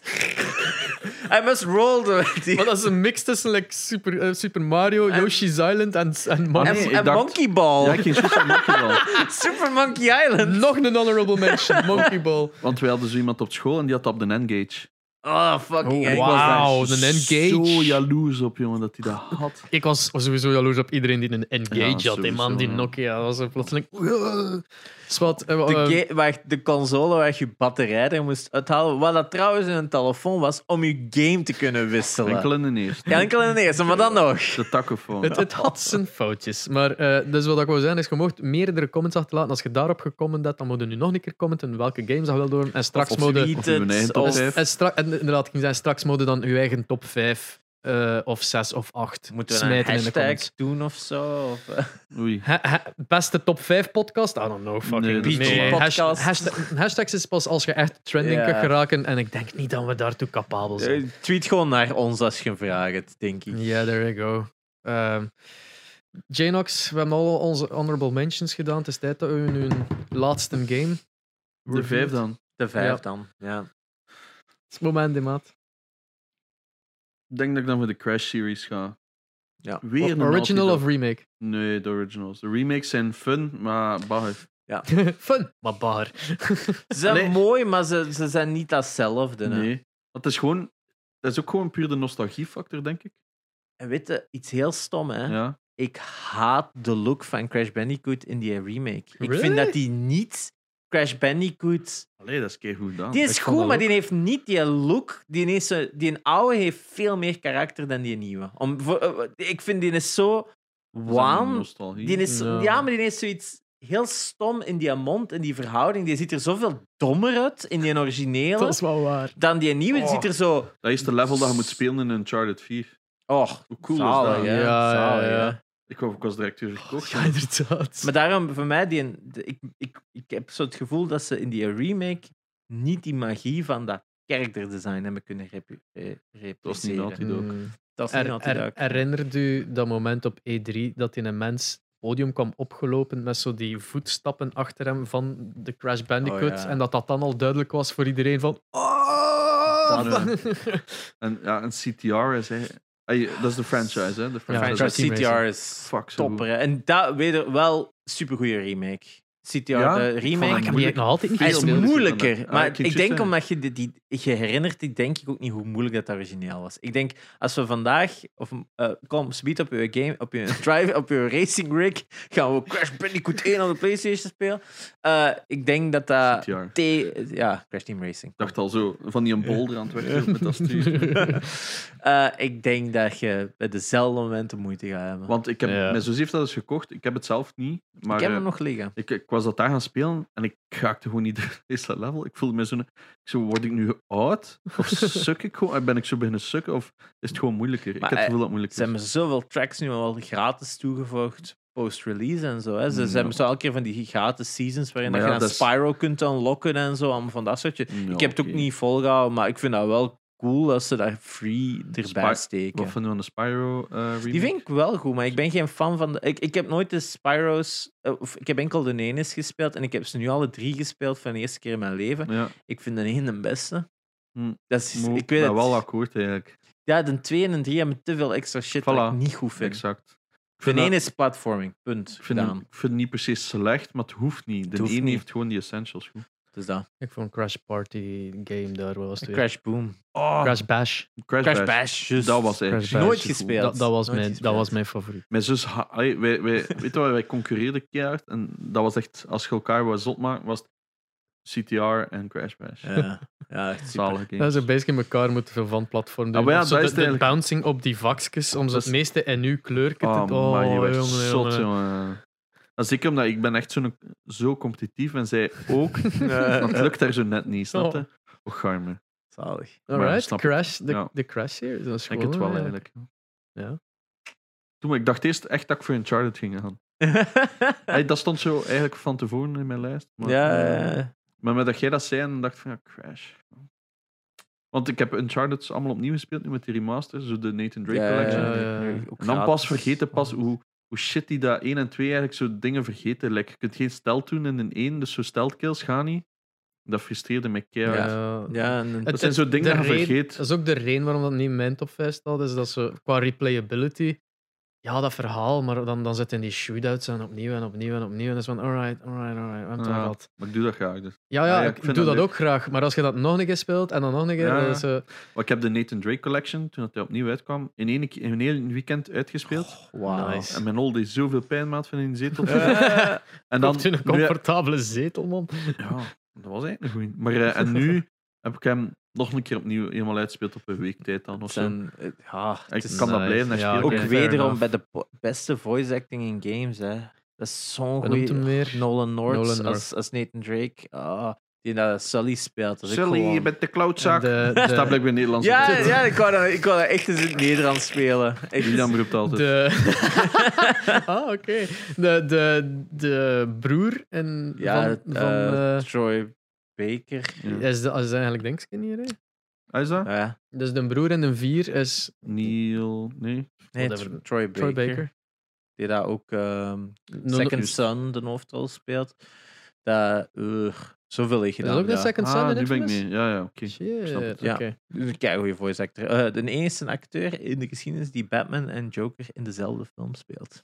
I must roll the... die-
Maar dat is een mix tussen like, Super, eh, Super Mario,
En-
Yoshi's Island en, en Monkey.
en,
nee, ik
en
dacht-
Monkey Ball.
Ja, ik ging juist aan Monkey Ball.
Super Monkey Island.
Nog een honorable mention, Monkey Ball.
Want wij hadden zo iemand op school en die had op de N-Gage.
Oh, fucking
Oh,
hell.
wauw.
Ik was
een.
Zo jaloers op, jongen, dat hij dat had.
Ik was sowieso jaloers op iedereen die een Engage
Ja,
had. Die man, die. Nokia, dat was zo plotseling... Zwat, eh,
De,
eh,
waar, de console waar je batterij er moest uithalen. Wat dat trouwens in een telefoon was om je game te kunnen wisselen.
Enkel in de eerste.
Ja, enkel in de eerste, maar dan nog.
De tachofoon.
het, het had zijn foutjes. Maar eh, dus wat ik wou zeggen is, je mocht meerdere comments achterlaten. Als je daarop gecomment hebt, dan moet je nu nog een keer commenten welke games je wil doen. En straks. En, stra- en inderdaad, ik ging zeggen, straks mode dan je eigen top 5 eh, of 6 of 8
Moeten we een
smijten in de comments.
doen of zo? Of, eh,
Oei.
Ha- ha- beste top 5 podcast? I don't know. Fucking
Nee,
hashtag- hashtags is pas als je echt trending kunt geraken. En ik denk niet dat we daartoe capabel zijn.
eh, tweet gewoon naar ons als je een vraag hebt, denk ik.
Ja, there you go. Ehm Janox, we hebben al onze honorable mentions gedaan. Het is tijd dat we nu een laatste game.
De vijf dan.
De vijf
Ja.
dan. Ja.
Het is het moment, die maat.
Ik denk dat ik dan voor de Crash series ga.
Ja.
Weer een
Original of remake?
Nee, de originals. De remakes zijn fun, maar bagger.
Fun, maar bar.
Ze zijn
Nee.
mooi, maar ze, ze zijn niet datzelfde. hè.
Nee. Dat is gewoon... Dat is ook gewoon puur de nostalgiefactor, denk ik.
En weet je, iets heel stom, hè?
Ja.
Ik haat de look van Crash Bandicoot in die remake. Ik vind dat die niet Crash Bandicoot...
Allee, dat is keigoed gedaan.
Die
ik
is goed, maar die heeft niet die look. Die, heeft zo, die een oude heeft veel meer karakter dan die nieuwe. Om, voor, eh, ik vind die is zo... Waan.
Nostalgie.
Die is,
Ja.
ja. maar die heeft zoiets heel stom in die mond, in die verhouding. Die ziet er zoveel dommer uit in die originele.
Dat is wel waar.
Dan die nieuwe die
Oh.
ziet er zo...
Dat is de level dat je moet spelen in Uncharted 4.
Oh,
Hoe cool
zalig,
is dat?
Ja,
Zalig,
ja, ja.
Ik, ik was direct weer gekocht.
Ja, inderdaad.
Maar daarom, voor mij, die, de- ik, ik, ik heb zo het gevoel dat ze in die remake niet die magie van dat character design hebben kunnen repu- eh, repliceren.
Dat was niet Naughty Dog.
Mm.
Dat is niet
Er, er,
Dog.
herinnert u dat moment op E3 dat in een mens het podium kwam opgelopen met zo die voetstappen achter hem van de Crash Bandicoot
Oh, ja.
en dat dat dan al duidelijk was voor iedereen van oh!
Dat, En ja, een CTR is... Hè, dat is de franchise, hè? De franchise.
franchise.
CTR is
Fuck,
topper. En dat weet je wel supergoeie remake. CTR,
Ja,
de remake.
hem
Ik heb die nog altijd niet
Hij is
Veel moeilijker.
Maar
Ah, ik
denk
zeggen.
omdat je die, die, je herinnert die denk ik ook niet hoe moeilijk dat origineel was. Ik denk als we vandaag of eh kom speed op je game, op je drive, op je racing rig, gaan we Crash Bandicoot 1 op de PlayStation spelen. Eh, ik denk dat dat. T, ja Crash Team Racing.
Ik dacht al zo, van die een bolder aan het weggeven met dat stuur.
Eh, ik denk dat je bij dezelfde momenten moeite gaat hebben.
Want ik heb,
Ja.
mijn zus heeft dat eens gekocht. Ik heb het zelf niet. Maar
ik heb hem nog liggen.
ik, ik was dat daar gaan spelen en ik raakte gewoon niet door deze level. Ik voelde me zo, zo, word ik nu oud? Of suk ik gewoon? Ben ik zo beginnen sukken? Of is het gewoon moeilijker?
Maar,
ik heb het
eh,
gevoel dat het moeilijker
Ze hebben zoveel tracks nu al gratis toegevoegd post-release en zo. Hè. Ze, ze
Ja.
hebben zo elke keer van die gratis seasons waarin
ja,
je
is-
Spyro kunt unlocken en zo. Allemaal van dat soortje.
Ja,
ik heb het ook niet volgehouden, maar ik vind dat wel cool dat ze daar free erbij
Spy-
steken.
Wat vinden we van de Spyro remake?
Die vind ik wel goed, maar ik ben geen fan van de. Ik, ik heb nooit de Spyro's. eh, Of ik heb enkel de ene gespeeld en ik heb ze nu alle drie gespeeld van de eerste keer in mijn leven.
Ja,
Ik vind de ene de beste.
Hm.
Dat is,
Mo-
ik weet het.
wel akkoord eigenlijk.
Ja, de 2 en de 3 hebben te veel extra shit
Voilà.
ik niet goed vind.
Exact. Ik
De ene
dat-
is platforming, punt.
ik, vind, ik vind het niet precies slecht, maar het hoeft niet. De
Het hoeft
ene
niet.
heeft gewoon die essentials goed.
Dus dat.
Ik vond Crash Party game daar was het weer.
Crash Boom.
Oh,
Crash Bash.
Crash,
Crash
Bash.
Bash, juist.
Dat was
Bash.
Nooit gespeeld.
Dat, dat, was
Nooit
mijn, dat was mijn favoriet.
Mijn zus, allee, wij, wij, weet je wat, wij concurreerden keihard. En dat was echt, als je elkaar wou zot maken, was het CTR en Crash Bash.
Ja, ja echt
games.
Dat ze basic in elkaar moeten veel van platform doen.
Ah, ja, dat
de,
is eigenlijk.
bouncing op die vakjes om zo het
is-
meeste en nu kleurken
Oh,
te...
maar je werd
jongen,
zot,
jongen.
jongen. Zeker omdat ik ben echt zo'n- zo competitief en zij ook.
Eh,
maar het lukt daar zo net niet, snap
Oh.
garme.
Zalig.
Dat
Alright. Crash, de,
Ja.
de Crash series. Dat is
Ik het wel
eh,
eigenlijk.
Ja.
Toen, ik dacht eerst echt dat ik voor Uncharted ging gaan. Hey, dat stond zo eigenlijk van tevoren in mijn lijst. Maar,
ja, ja,
Maar met dat jij dat zei, dan dacht ik van ja, Crash. Want ik heb Uncharted allemaal opnieuw gespeeld nu met die remaster, zo de Nathan Drake
ja,
Collection.
ja,
En dan pas vergeten pas hoe, hoe shit die dat 1 en 2 eigenlijk zo dingen vergeten. Like, je kunt geen stealth doen in een 1, dus zo stealth kills gaan niet. Dat frustreerde me keihard.
Ja.
Ja, en,
Het-
Dat zijn zo dingen dat je vergeet.
Dat is ook de reden waarom dat niet in mijn top 5 staat. Is dat ze qua replayability. Ja, dat verhaal, maar dan, dan zitten die shootouts en opnieuw en opnieuw en opnieuw. En dat is van, alright, alright, alright. we hebben
Ja,
gehad.
maar ik doe dat graag. Dus.
Ja, ja,
Ja, ja,
ik, doe
dat
ook graag. Maar als je dat nog een keer speelt en dan nog een keer.
Ja.
eh,
ik heb de Nathan Drake Collection, toen dat hij opnieuw uitkwam, in één, in een heel weekend uitgespeeld.
Wauw.
Nice.
En mijn old deed zoveel pijn, maat, van in die zetel. En
dan een comfortabele zetel, man.
ja, dat was eigenlijk een goeie. Maar eh, en nu heb ik hem nog een keer opnieuw helemaal uitgespeeld op een week tijd dan of zo.
zijn, eh, ja,
Ik kan dat
nice.
blijven
Ja,
spelen.
ook wederom bij de beste voice acting in games. Hè. Dat is zo'n goede.
weer?
Nolan North
Nolan
als,
North.
als Nathan Drake. Ah, die dat Sully speelt. Dat
Sully,
gewoon-
je bent de cloudzak.
De-
Dat
de-
staat blijkbaar Nederlands.
Ja, ja ik, wou dat, ik wou dat echt eens in het Nederlands spelen. Echt.
Julian roept altijd.
De... ah, oké. De, de, de broer en
Ja,
van, van
eh,
eh,
Troy Baker.
Ja.
is, de, is eigenlijk Denksken hier. Hè?
Hij is dat?
Ja.
Dus de broer en de vier is
Neil, nee.
Nee, Troy Baker.
Troy Baker.
Die daar ook ehm,
No-
Second
no-
Son de hoofdrol speelt. Dat, uh, zoveel
Is
gedaan.
dat ook de
ja.
Second Son
Ah,
in
nu ben ik mee. Ja, ja, oké.
Shit,
snap het.
Ja.
oké.
Kijk, goede voice actor. Eh, de enige acteur in de geschiedenis die Batman en Joker in dezelfde film speelt.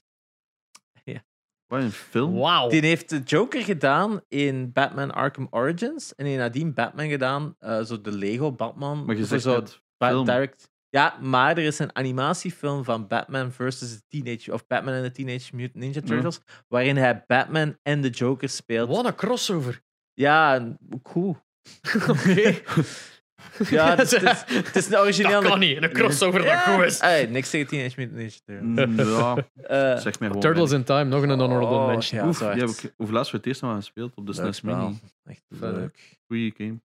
Wat een film.
Wauw.
Die heeft de Joker gedaan in Batman Arkham Origins. En die heeft nadien Batman gedaan, eh, zo de Lego Batman.
Maar je zegt
zo
film.
direct. Ja, maar er is een animatiefilm van Batman versus the Teenage of Batman en de Teenage Mutant Ninja Turtles, waarin hij Batman en de Joker speelt.
Wat een crossover.
Ja, en cool.
Oké.
Ja, het is, het is, het is een origineel.
Dat kan niet. Een crossover dat goed is.
Hey, niks tegen Teenage Mutant Ninja Turtles.
Mm, Ja,
Eh,
zeg gewoon.
Turtles in Time, nog een honorable
oh,
mention.
Ja,
Oef, die heb ik, laatst we het eerst nog aan gespeeld op de
leuk
SNES. Mini.
Echt
Vet.
leuk.
Goeie game.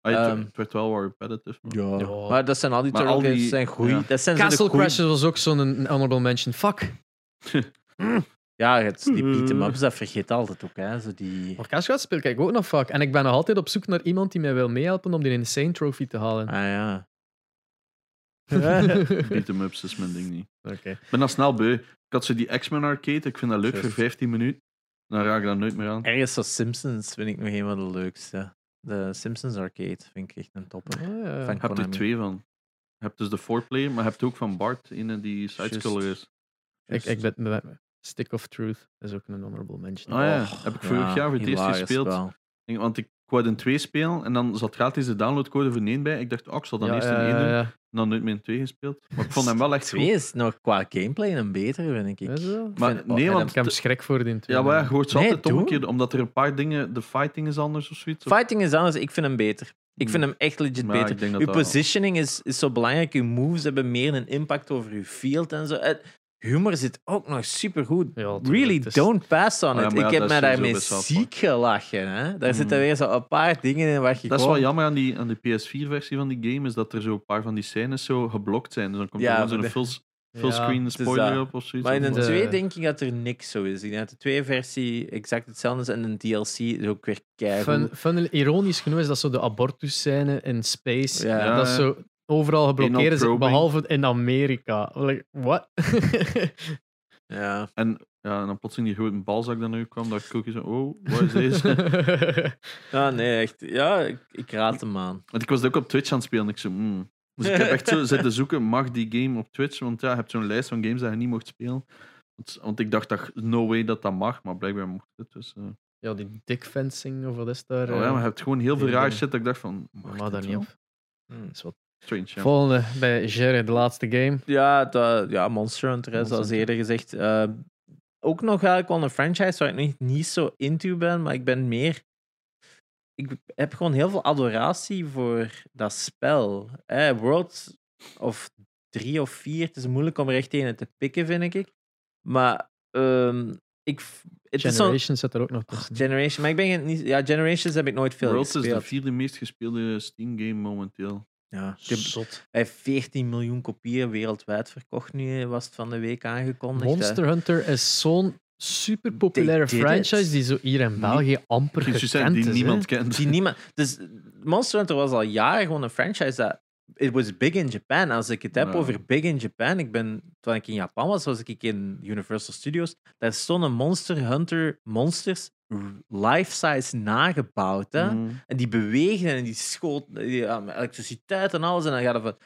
Ah, het,
Ehm,
het werd wel wat repetitive. maar-
Ja.
Ja.
Maar dat zijn al die
Maar
Turtle
al die-
games zijn goed.
ja.
Dat zijn
Castle
goeie-
Crashers was ook zo'n honorable mention. Fuck.
Ja, het, die beat 'em ups, dat vergeet altijd ook. Hè. Zo die...
Speel ik ook nog vaak. En ik ben nog altijd op zoek naar iemand die mij wil meehelpen om die Insane Trophy te halen.
Ah ja.
Beat 'em ups is mijn ding niet.
Oké.
Ik ben dan snel beu. Ik had zo die X-Men arcade. Ik vind dat leuk voor 15 minuten. Dan raak ik daar nooit meer aan.
Ergens zo Simpsons vind ik nog een van de leukste. De Simpsons Arcade vind ik echt een topper.
Ah, ja.
Je hebt er twee van. Je hebt dus de 4-player, maar je hebt ook van Bart, een die sidescroller is.
Ik, ik ben- Stick of Truth is ook een honorable mention.
Ah ja, heb ik vorig
ja,
jaar voor het eerst gespeeld.
spel.
Want ik wou een 2 spelen en dan zat gratis de downloadcode voor een 1 bij. Ik dacht, oh, ik zal dan
Ja,
eerst een 1
ja,
doen.
ja.
En dan nooit meer een 2 gespeeld. Maar ik vond hem wel echt
Twee
goed.
is nog qua gameplay een betere, vind ik.
Maar
vind-
nee,
en
want
Ik heb schrik voor die twee.
Ja, maar ja, je hoort ze
Nee,
altijd omgekeerd, omdat er een paar dingen, de fighting is anders of zoiets.
Fighting is anders, ik vind hem beter. Ik vind hem echt legit
Maar
beter. Uw positioning is, is zo belangrijk. Uw moves hebben meer een impact over uw field en zo. Het humor zit ook nog super goed.
Ja,
really,
is-
don't pass on
Oh ja,
it.
ja,
ik heb mij daarmee ziek gelachen. Hè? Daar
Mm.
zitten weer zo een paar dingen in waar je
Dat is wel jammer aan die, aan die PS4-versie van die game, is dat er zo een paar van die scènes zo geblokt zijn. Dus dan komt
Ja,
er gewoon zo'n full,
Ja,
fullscreen spoiler op of zoiets.
Maar in een
De-
2 denk ik dat er niks zo is. Ik denk dat de 2-versie exact hetzelfde is en een DLC is ook weer keihard.
Fun, fun, ironisch genoeg is dat zo de abortus-scène in space.
Ja.
Ja,
dat zo overal geblokkeerd is, behalve in Amerika. Like, what?
Ja.
En, ja, en dan plotseling die grote balzak dat naar u kwam, dacht ik ook zo, oh, wat is deze?
ja, nee, echt. Ja, ik, ik raad hem aan.
Want ik was ook op Twitch aan het spelen. Ik zo, hmm. Dus ik heb echt zo zitten zoeken, mag die game op Twitch? Want ja, je hebt zo'n lijst van games dat je niet mocht spelen. Want, want ik dacht, dat, no way dat dat mag, maar blijkbaar mocht het. Dus, eh.
ja, die dick fencing of wat is daar?
oh, ja, maar je hebt gewoon heel veel raar shit dat ik dacht van, mag
daar niet op.
Hm.
Dat is wat.
Strange, ja.
Volgende bij Jerry, de laatste game.
Ja, dat, ja Monster Hunter,
Monster
zoals
Hunter.
eerder gezegd. Eh, ook nog eigenlijk wel een franchise waar ik nog niet zo into ben, maar ik ben meer... Ik heb gewoon heel veel adoratie voor dat spel. Eh, World of 3 of 4, het is moeilijk om er echt een te pikken, vind ik. Maar ehm, ik... Het is zo'n-
Generation zit er ook nog tussen.
Generation, maar ik ben niet... Ja, Generations heb ik nooit veel
Worlds is de
gespeeld.
vierde meest gespeelde Steam game momenteel.
Ja,
Zot.
hij heeft 14 miljoen kopieën wereldwijd verkocht nu, was het van de week aangekondigd. hè.
Monster Hunter is zo'n super populaire franchise
it.
die zo hier in België amper gekend
zijn die
is. hè.
niemand kent.
Die niemand, dus Monster Hunter was al jaren gewoon een franchise dat. It was big in Japan. Als ik het heb
Ja.
over big in Japan, ik ben, toen ik in Japan was, was ik in Universal Studios. Daar stonden Monster Hunter monsters life-size nagebouwd. Hè?
Mm.
En die bewegen en die schoten, die, elektriciteit en alles. En dan gaat het van,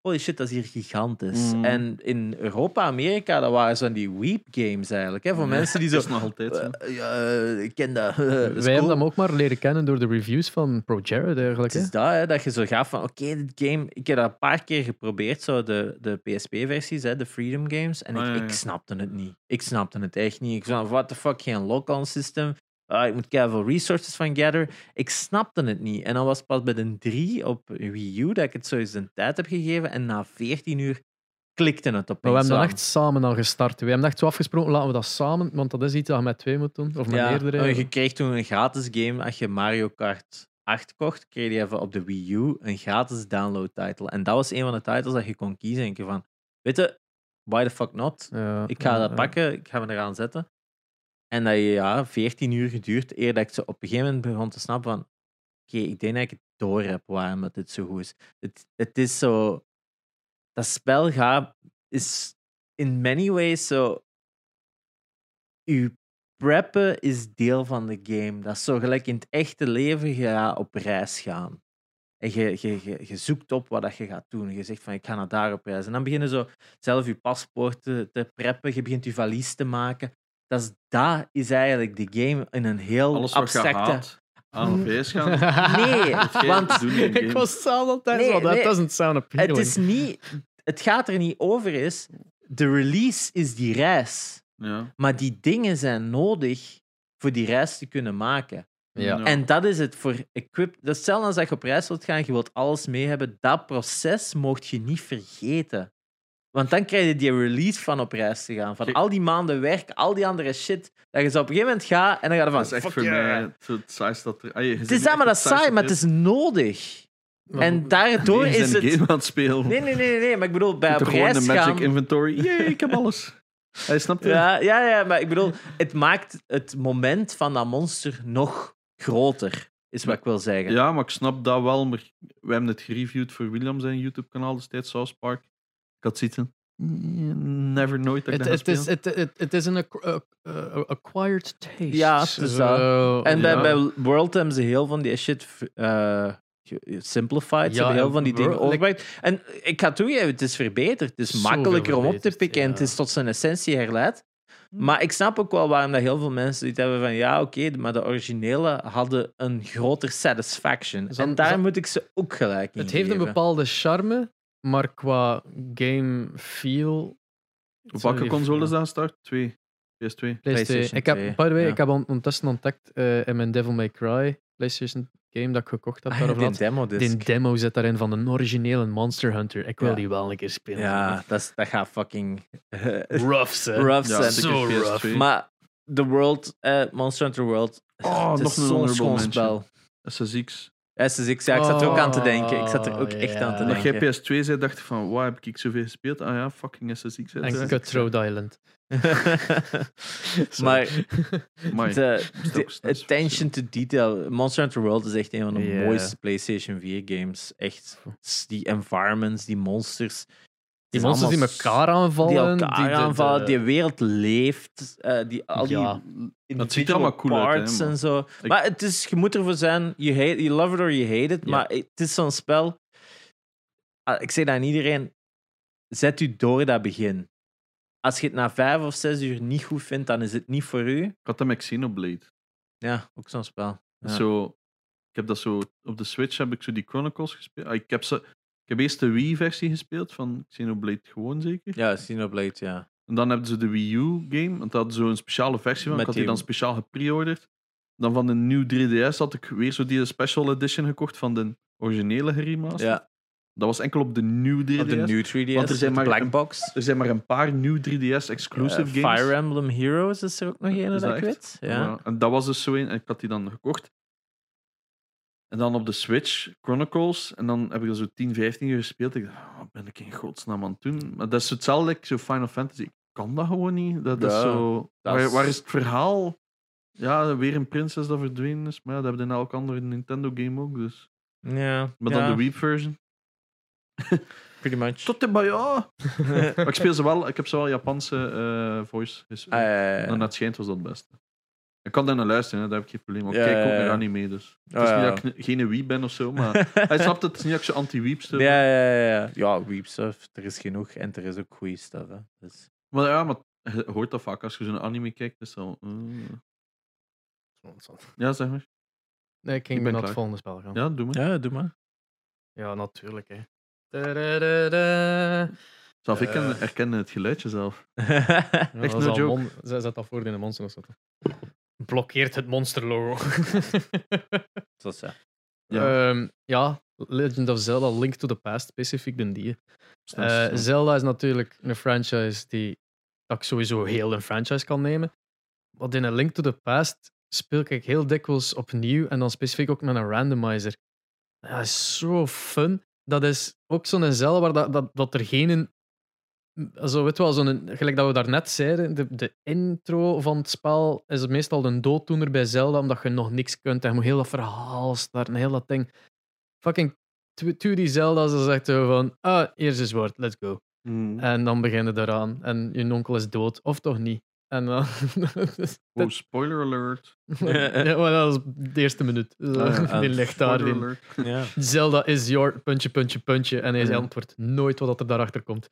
holy shit, dat is hier gigantisch.
Mm.
En in Europa, Amerika, dat waren zo van die weep games eigenlijk. Hè? Voor mensen die zo...
Dat is nog altijd zo.
"Eh, ja, ik ken dat.
Wij
cool."
hebben hem ook maar leren kennen door de reviews van Pro Jared eigenlijk.
Het
Hè?
is dat, hè, dat je zo gaat van, oké, dit game... Ik heb dat een paar keer geprobeerd, zo de, de PSP-versies, hè, de Freedom Games. En
Ah,
ik,
ja, ja.
ik snapte het niet. Ik snapte het echt niet. Ik zei, what the fuck, geen lock-on system. Ah, ik moet veel resources van gather. Ik snapte het niet. En dan was pas bij de 3 op Wii U dat ik het zo eens een tijd heb gegeven. En na 14 uur klikte het opeens
Maar we hebben dan echt samen al gestart. We hebben echt zo afgesproken, laten we dat samen, want dat is iets dat je met twee moet doen. Of met
Ja,
meerdere.
je kreeg toen een gratis game. Als je Mario Kart 8 kocht, kreeg je even op de Wii U een gratis download title. En dat was een van de titles dat je kon kiezen. En ik van, weet je, why the fuck not?
Ja,
Ik ga
ja,
dat pakken, ik ga me eraan zetten. En dat ja, 14 uur geduurd eer dat ik zo op een gegeven moment begon te snappen van oké, ik denk dat ik het door heb waarom dat dit zo goed is. Het, het is zo... Dat spel gaat... Is in many ways zo... Uw preppen is deel van de game. Dat is zo gelijk in het echte leven, gaat op reis gaan. En je, je, je, je zoekt op wat dat je gaat doen. Je zegt van, ik ga naar daar op reis. En dan beginnen zo zelf je paspoort te, te preppen. Je begint je valies te maken. Dat is, dat is eigenlijk de game in een heel
Alles wat
abstracte...
aan op reis gaan.
Nee, want
een
Ik was zelf altijd
Nee,
zo, dat
nee.
doesn't sound appealing.
het is niet... Het gaat er niet over is... De release is die reis.
Ja.
Maar die dingen zijn nodig voor die reis te kunnen maken.
Ja.
En dat is het voor equip. Dat is hetzelfde als dat je op reis wilt gaan, je wilt alles mee hebben. Dat proces mocht je niet vergeten. Want dan krijg je die release van op reis te gaan. Van al die maanden werk, al die andere shit. Dat je zo op een gegeven moment gaat en dan ga je van.
Dat is echt
fuck
voor
yeah.
mij het, het saaiste dat er...
Het is dat, maar dat
echt
is
het
saai, maar het is nodig.
Maar-
En daardoor
Nee, je
is
bent
het.
een game aan het spelen.
Nee, nee, nee, nee, nee, maar ik bedoel, bij op
Toch gewoon
reis
de Magic
gaan.
Inventory. Jee, ik heb alles. Hij snapt het.
Ja, ja, ja, maar ik bedoel, het maakt het moment van dat monster nog groter, is wat ik wil zeggen.
Ja, maar ik snap dat wel. Maar we hebben het gereviewd voor William zijn YouTube-kanaal destijds, South Park. Ik had mm, never nooit dat ik
Het,
dat
het, is, het, het, het is een acqu- uh, uh, acquired taste.
Ja, het is dat.
Zo,
En bij, World hebben ze heel van die shit eh, ge- simplified. Ze
Ja,
hebben heel
en
van die dingen
like-
overgebracht. En ik ga toegeven, het is verbeterd. Het is makkelijker om op te pikken en het is tot zijn essentie herleid. Maar ik snap ook wel waarom dat heel veel mensen dit hebben van ja, oké, maar de originele hadden een groter satisfaction.
Zal-
en daar
zal-
moet ik ze ook gelijk in
Het heeft een bepaalde charme, maar qua game feel.
Op welke console is
ja.
dat gestart? Twee. PS2.
PlayStation.
PlayStation
Ik heb,
2,
by the way,
ja.
ik heb on- ondertussen ontdekt eh, in mijn Devil May Cry PlayStation game dat ik gekocht heb.
Ah,
daarover
die demo
Die demo zit daarin van een originele Monster Hunter. Ik wil
Ja.
die wel een keer spelen.
Ja, dat, is, dat gaat fucking
rough, hè.
rough
Ja,
zijn.
zeker
zo
PS2.
rough.
Maar The World, eh, Monster Hunter World,
Oh,
het
nog
is
een
zo'n
honorable
schoon
SSX.
SSX, ja, ik zat er ook aan te denken. Ik zat er ook
Oh,
echt aan te.
Dat
denken.
jij PS2 zei, dacht ik van, waar heb ik zoveel gespeeld? Ah ja, fucking SSX.
En. Cutthroat Island.
maar de, de
snel
attention to detail. Monster Hunter World is echt een van de mooiste PlayStation 4 games. Echt. Die environments, die monsters.
Die monsters die elkaar aanvallen.
die elkaar
de-
aanvallen,
de-
die wereld leeft, eh, die, al die
Ja.
Dat ziet er allemaal cool uit, hè,
en zo.
Ik-
Maar het is, je moet ervoor zijn, you, hate, you love it or you hate it,
Ja.
maar het is zo'n spel, Ah, ik zeg dat aan iedereen, zet u door dat begin. Als je het na vijf of zes uur niet goed vindt, dan is het niet voor u.
Ik had dat met Xenoblade.
Ja, ook zo'n spel. Ja.
Zo, ik heb dat zo op de Switch heb ik zo die Chronicles gespeeld. Ah, Ik heb, ze, heb eerst de Wii-versie gespeeld van Xenoblade gewoon zeker.
Ja, Xenoblade, ja.
En dan hebben ze de Wii U-game, want dat had zo'n speciale versie van.
Met
ik had die dan speciaal gepreorderd. Dan van de nieuw 3DS had ik weer zo die special edition gekocht van de originele remaster.
ja.
Dat was enkel op de nieuw 3DS.
Op de new 3DS,
Want er zijn maar
black
een-
box.
Er zijn maar een paar nieuw 3DS exclusive
Eh,
games.
Fire Emblem Heroes is er ook nog een
Is
dat,
dat
ik weet. Ja.
En dat was dus zo een. En ik had die dan gekocht. En dan op de Switch Chronicles. En dan heb ik er zo 10, 15 uur gespeeld. Ik dacht, "Ah, wat ben ik in godsnaam aan het doen? Maar dat is hetzelfde like zo Final Fantasy. Ik kan dat gewoon niet. Dat, is zo...
dat
waar,
is-
waar is het verhaal? Ja, weer een prinses dat verdwenen is. Maar ja, dat hebben we in elk andere Nintendo game ook. Dus.
Ja,
Maar
ja,
dan de Wii version.
pretty much.
Tot de ja. Maar ik speel ze wel. Ik heb ze wel Japanse eh, voice gespeeld.
Ah.
En het schijnt was dat het beste. Ik kan daar naar luisteren, hè, daar heb ik geen probleem. mee. Ik
Ja,
kijk ook naar
ja.
anime, dus. Het
Oh,
is
ja.
niet dat ik geen Wii ben of zo, maar hij snapt het. Het is niet dat ik zo anti-Weep stel.
Ja, ja, ja, ja. Ja, weep stuff. Er is genoeg en er is ook goede stuff. Hè. Dus.
Maar ja, maar je hoort dat vaak als je zo'n anime kijkt. Dus zo, eh. Ja, zeg maar.
Nee, ik ging
Ik ben
naar
klaar.
het volgende spel gaan.
Ja, doe maar.
Ja, doe maar.
Ja, natuurlijk. Hè. Tadadada.
Zelf, ik
Eh.
ken- herken het geluidje zelf. Echt no
al
joke.
zet dat voor in de monster of zo. Blokkeert het monsterlogo.
Zo is ja.
Ja.
Ehm, ja, Legend of Zelda Link to the Past, specifiek den die. Eh. Zelda is natuurlijk een franchise die dat ik sowieso heel een franchise kan nemen. Want in een Link to the Past speel ik heel dikwijls opnieuw en dan specifiek ook met een randomizer. Dat is zo fun. Dat is ook zo'n Zelda waar dat, dat, dat er geen... Zo, weet wel, zo'n, gelijk dat we daarnet zeiden, de, de intro van het spel is meestal een dooddoener bij Zelda, omdat je nog niks kunt. En je moet heel dat verhaal starten, heel dat ding. Fucking 2D Zelda's, dan zegt je van, ah, eerst is woord, let's go.
Mm.
En dan beginnen eraan. En je onkel is dood, of toch niet. En dan...
Oh, spoiler alert.
ja, maar dat is de eerste minuut.
Ah,
die ligt daar.
Spoiler
die-
alert.
ja.
Zelda is your puntje, puntje, puntje. En hij
Ja.
antwoordt nooit wat er daarachter komt.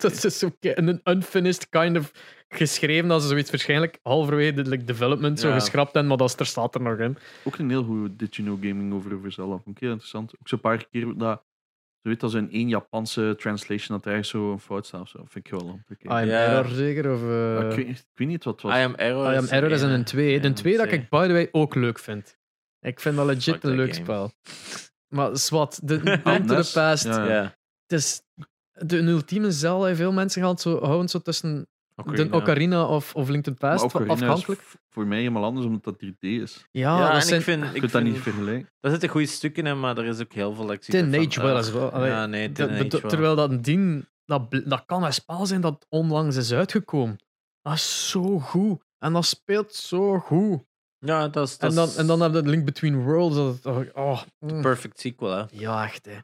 dat is zo een unfinished kind of geschreven als ze zoiets waarschijnlijk halverwege de like, development zo geschrapt hebben, maar dat is, er staat er nog in.
Ook een heel goede Did You Know Gaming over over Zelda. Vond ik heel interessant. Ook zo'n paar keer dat... Je weet dat ze in één Japanse translation dat er ergens zo een fout staat. of Zo. Vind ik wel te
I am
Ja.
Error zeker? Of, eh,
ik, weet, ik weet niet wat het was.
I am Error.
I am Error is een. 2. De 2 dat
twee.
ik, by the way, ook leuk vind. Ik vind dat legit een
that
leuk
game.
spel. Maar zwart, de
Ah,
Link to the
NES?
Past.
Ja.
Het is de een ultieme Zelda. Veel mensen gaan het zo, houden zo tussen
Ocarina.
de Ocarina of, of Link to the
Maar
Past. Afhankelijk.
voor mij helemaal anders, omdat dat 3D is.
Ja,
en
zijn,
ik vind...
Je
Ik
kunt dat
vind
niet vergelijken.
daar zitten goede stukken in, maar er is ook heel veel... heb
Teenage wel
ah,
as wel. Allee,
Ja, nee, Teenage wel.
terwijl dat een ding, dat, dat kan een spel zijn dat onlangs is uitgekomen. Dat is zo goed. En dat speelt zo goed.
Ja, dat is... Dat
En dan, en dan heb je de Link Between Worlds. Dat, het- oh, mm.
perfect sequel, hè.
Ja, echt. Hè.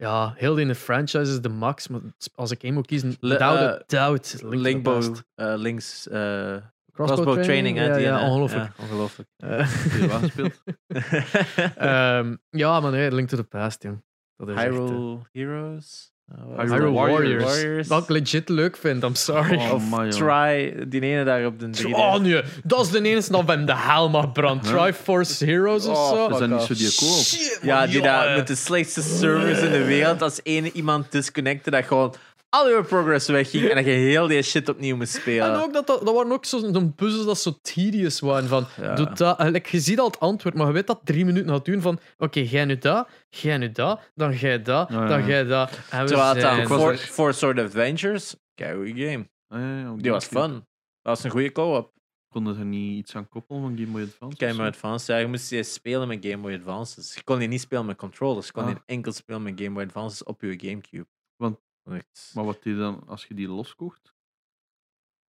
Ja, heel in de franchise is de max. Maar als ik één moet kiezen, without
eh,
doubt. Link to the
Linkbow,
Past.
eh, links... eh
Crossbow,
crossbow training, hè.
Ja,
die,
ja, ongelooflijk.
Ja, ongelooflijk.
Wel gespeeld?
ehm, ja, maar nee, Link to the Past, jong. Dat is echt,
Hyrule Heroes?
Hyrule
Hyrule
Warriors.
Warriors. Wat ik legit leuk vind, I'm sorry.
Oh,
Of. Try, die ene daar op de 3D.
Oh nee, dat is de enige dat hem de hel mag branden.
Huh?
Triforce Heroes of
Oh,
zo.
Is dat niet zo die?
Shit,
Ja, die daar met de slechtste servers in de wereld. Als ene iemand disconnecte, dat gewoon al je progress wegging en dat je heel die shit opnieuw moest spelen.
En ook dat, dat, dat waren ook zo'n zo'n puzzels dat zo tedious waren. Van,
Ja.
doe dat. En, like, je ziet al het antwoord, maar je weet dat drie minuten gaat doen van oké, jij nu dat, jij nu dat, dan jij dat,
Ja,
dan jij dat. En we
Terwijl het
echt-
Four Sword Adventures, kijk goede game.
Ah, ja, ja, op
Die was fun. Dat was een goede co-op.
Konden ze er niet iets aan koppelen van Game Boy Advance?
Game Boy
zo?
Advance, ja, je moest die spelen met Game Boy Advances. Je kon die niet spelen met controllers, je kon
Ah.
die enkel spelen met Game Boy Advances op je Gamecube.
Want-
Echt.
Maar wat die dan, als je die loskocht?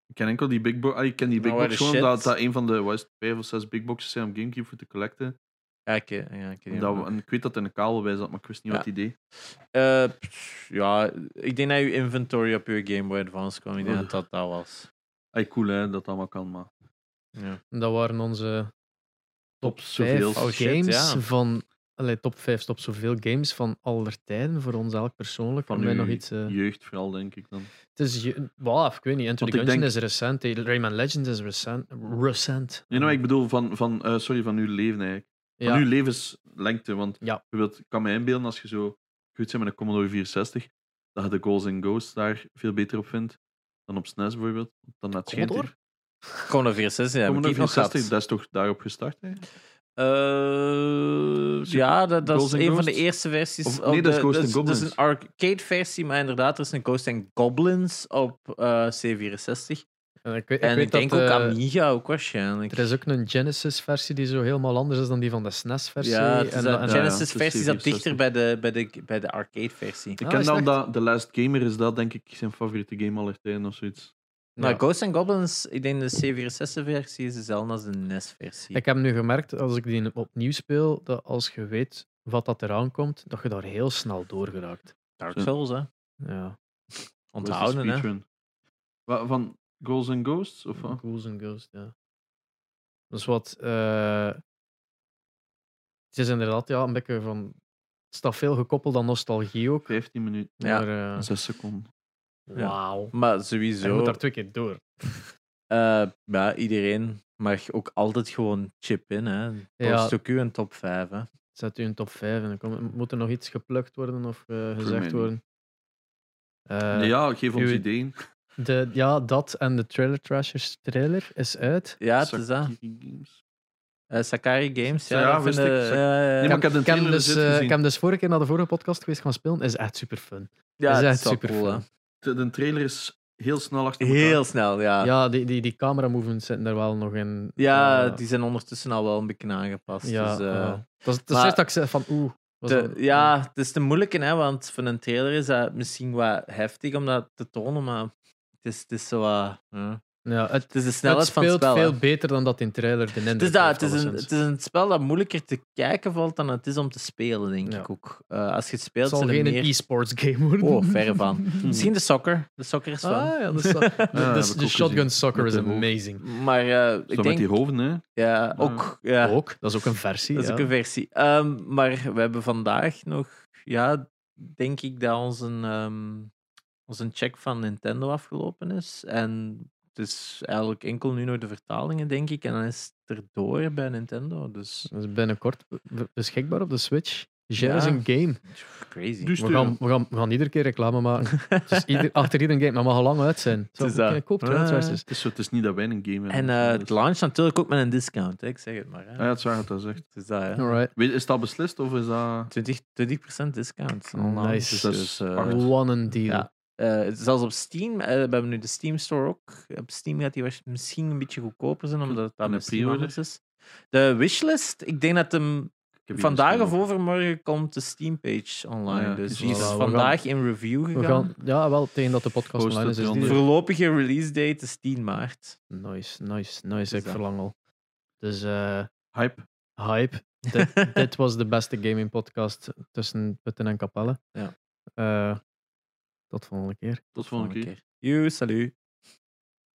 Ik ken enkel die big box. Ah, ik ken die big
Nou,
box
waar de
gewoon,
shit-
dat, dat een van de wat is het, vijf of zes big boxes zijn op Gamecube voor te collecten.
Ja, ik, ja, ik,
En dat, en ik weet dat er een kabel bij zat, maar ik wist niet
Ja.
wat het idee.
Eh, pff, ja, ik denk dat je inventory op je Game Boy Advance kwam. Ik denk
Oh.
dat dat dat was.
Ah, cool hè, dat dat allemaal kan, maar
Ja.
Dat waren onze top
Top
5
zoveel.
Oh, shit,
games
ja.
van. Allee, top 5 top zoveel games van aller tijden voor ons elk persoonlijk.
van
mij nog iets. eh,
jeugd vooral, denk ik dan.
Het is. je- Wow, ik weet niet. Enter
Want
the
ik
Gungeon
denk-
is recent. eh, Rayman Legends is recent. recent.
Nee, nou, ik bedoel van, van eh, sorry, van uw leven eigenlijk. Van
Ja.
uw levenslengte, want
Ja.
bijvoorbeeld, ik kan me inbeelden als je zo goed bent met een Commodore 64, dat je de Goals and Ghosts daar veel beter op vindt dan op SNES bijvoorbeeld. Dan net schijnt
Commodore?
Commodore 64, ja,
Commodore
nog gehad.
64, dat is toch daarop gestart eigenlijk?
Eh, ja, dat, is een van de eerste versies.
Of- nee, dat is
de-
Ghosts and
dat is
Goblins.
een arcade versie, maar inderdaad, er is een Ghost and Goblins op eh, C64.
En ik weet,
En
ik
ik,
weet
denk
dat,
ook
eh,
Amiga ook waarschijnlijk.
Er is ook een Genesis-versie die zo helemaal anders is dan die van de SNES-versie.
ja, de Genesis-versie zat dichter
C64.
bij de, bij de, bij de arcade-versie.
Ik
Ah,
ken dan dat The Last Gamer is dat denk ik zijn favoriete game aller tijden of zoiets.
Maar
ja.
Ghosts and Goblins, ik denk de C64-versie is dezelfde als de NES-versie.
Ik heb nu gemerkt, als ik die opnieuw speel, dat als je weet wat dat eraan komt, dat je daar heel snel door geraakt.
Dark. Souls, hè.
Ja.
Onthouden, hè.
Wa- Van Goals and Ghosts? Of wat?
Ghouls and Ghosts, ja. Dus wat... eh, het is inderdaad ja, een beetje van... Het staat veel gekoppeld aan nostalgie ook.
15 minuten,
Ja.
Maar, eh,
6 seconden.
Ja.
wauw.
Maar
Je moet
sowieso,
daar twee keer door.
eh, ja, iedereen mag ook altijd gewoon chip in, hè.
Ja.
Post ook u een top 5, hè.
Zet u een top 5 en dan moet er nog iets geplukt worden of eh, gezegd worden. Eh,
Nee, ja, geef ons
uw-
ideeën.
de, ja, dat en de Trailer Trashers trailer is uit.
Ja, het is dat. Sakari Games, ja.
Ja,
dat
wist
vinden-
ik. Nee, maar ik heb de
Ik heb
trailer
dus,
dus
ik heb dus vorige keer naar de vorige podcast geweest gaan spelen. Is echt super fun.
Ja,
is
het
echt super
cool,
fun.
De, de trailer is heel snel achter elkaar.
Heel snel, ja. Ja,
Ja, die, die, die camera movements zitten er wel nog in. Eh,
die zijn ondertussen al wel een beetje aangepast.
ja,
dus, eh,
ja. Dat is het is
maar-
eerst dat ik zei van oeh.
de-
dat-
ja, het is te moeilijk, hè, want van een trailer is dat misschien wat heftig om dat te tonen, maar het is, het is zo wat... ja.
Ja, het,
is de
het
snelheid van het
speelt
spel.
veel beter dan dat in trailer de
Het is, dat, het, is een, het is een spel dat moeilijker te kijken valt dan het is om te spelen, denk
Ja.
ik ook. Eh, als je het
Het
speelt,
zal
zijn er
geen
meer...
e-sports game worden.
Oh, verre van. Misschien de soccer. De soccer is fun.
Ah, ja, de, so- de,
heb ik
de,
ook
de shotgun
gezien.
soccer
Met
is
de
amazing.
Maar eh,
Zo
ik
met
denk...
die hoofden, hè.
Ja, ook. Ja,
Ook, dat is ook een versie.
dat is
ja.
ook een versie. Ehm, maar we hebben vandaag nog... Ja, denk ik dat onze, ehm onze check van Nintendo afgelopen is. En is eigenlijk enkel nu nog de vertalingen, denk ik. En dan is het erdoor bij Nintendo. Dus
Dat is binnenkort be- beschikbaar op de Switch.
Ja.
is een game.
crazy.
Dus-
We gaan, we, gaan, we gaan iedere keer reclame maken. Dus ieder, achter iedere game, maar mag al lang uit zijn. Zo,
Het is dat.
koop
Ah.
Het is, zo, het is niet dat wij een game hebben.
En eh, het
dus-
launch natuurlijk ook met een discount, hè. ik zeg het maar. Hè.
Ah, ja, het is waar dat dat zegt.
Het is dat, hè.
Alright.
Weet, is dat beslist of is dat...
20, 20% discount. al lang.
Nice.
Dus,
Dat is
dus, eh.
One and deal.
Ja. Eh, zelfs op Steam, eh, we hebben nu de Steam Store ook. Op Steam gaat die misschien een beetje goedkoper zijn, omdat het
En de
met Steam
pre-order?
anders is. De wishlist, ik denk dat hem
Ik
vandaag of overmorgen komt de Steam-page online.
Ah ja,
dus
dus
die is
gaan-
vandaag in review
We
gegaan.
gaan, ja, wel tegen dat de podcast
Post
online is. die-
Voorlopige release date is 10 maart.
Nice, nice, nice. Ik
dat.
verlang al. Dus eh,
Hype.
hype. Dit, dit was de beste gaming podcast tussen Putten en Capelle.
Ja.
Eh, tot volgende keer.
Tot volgende keer.
Joe, salut.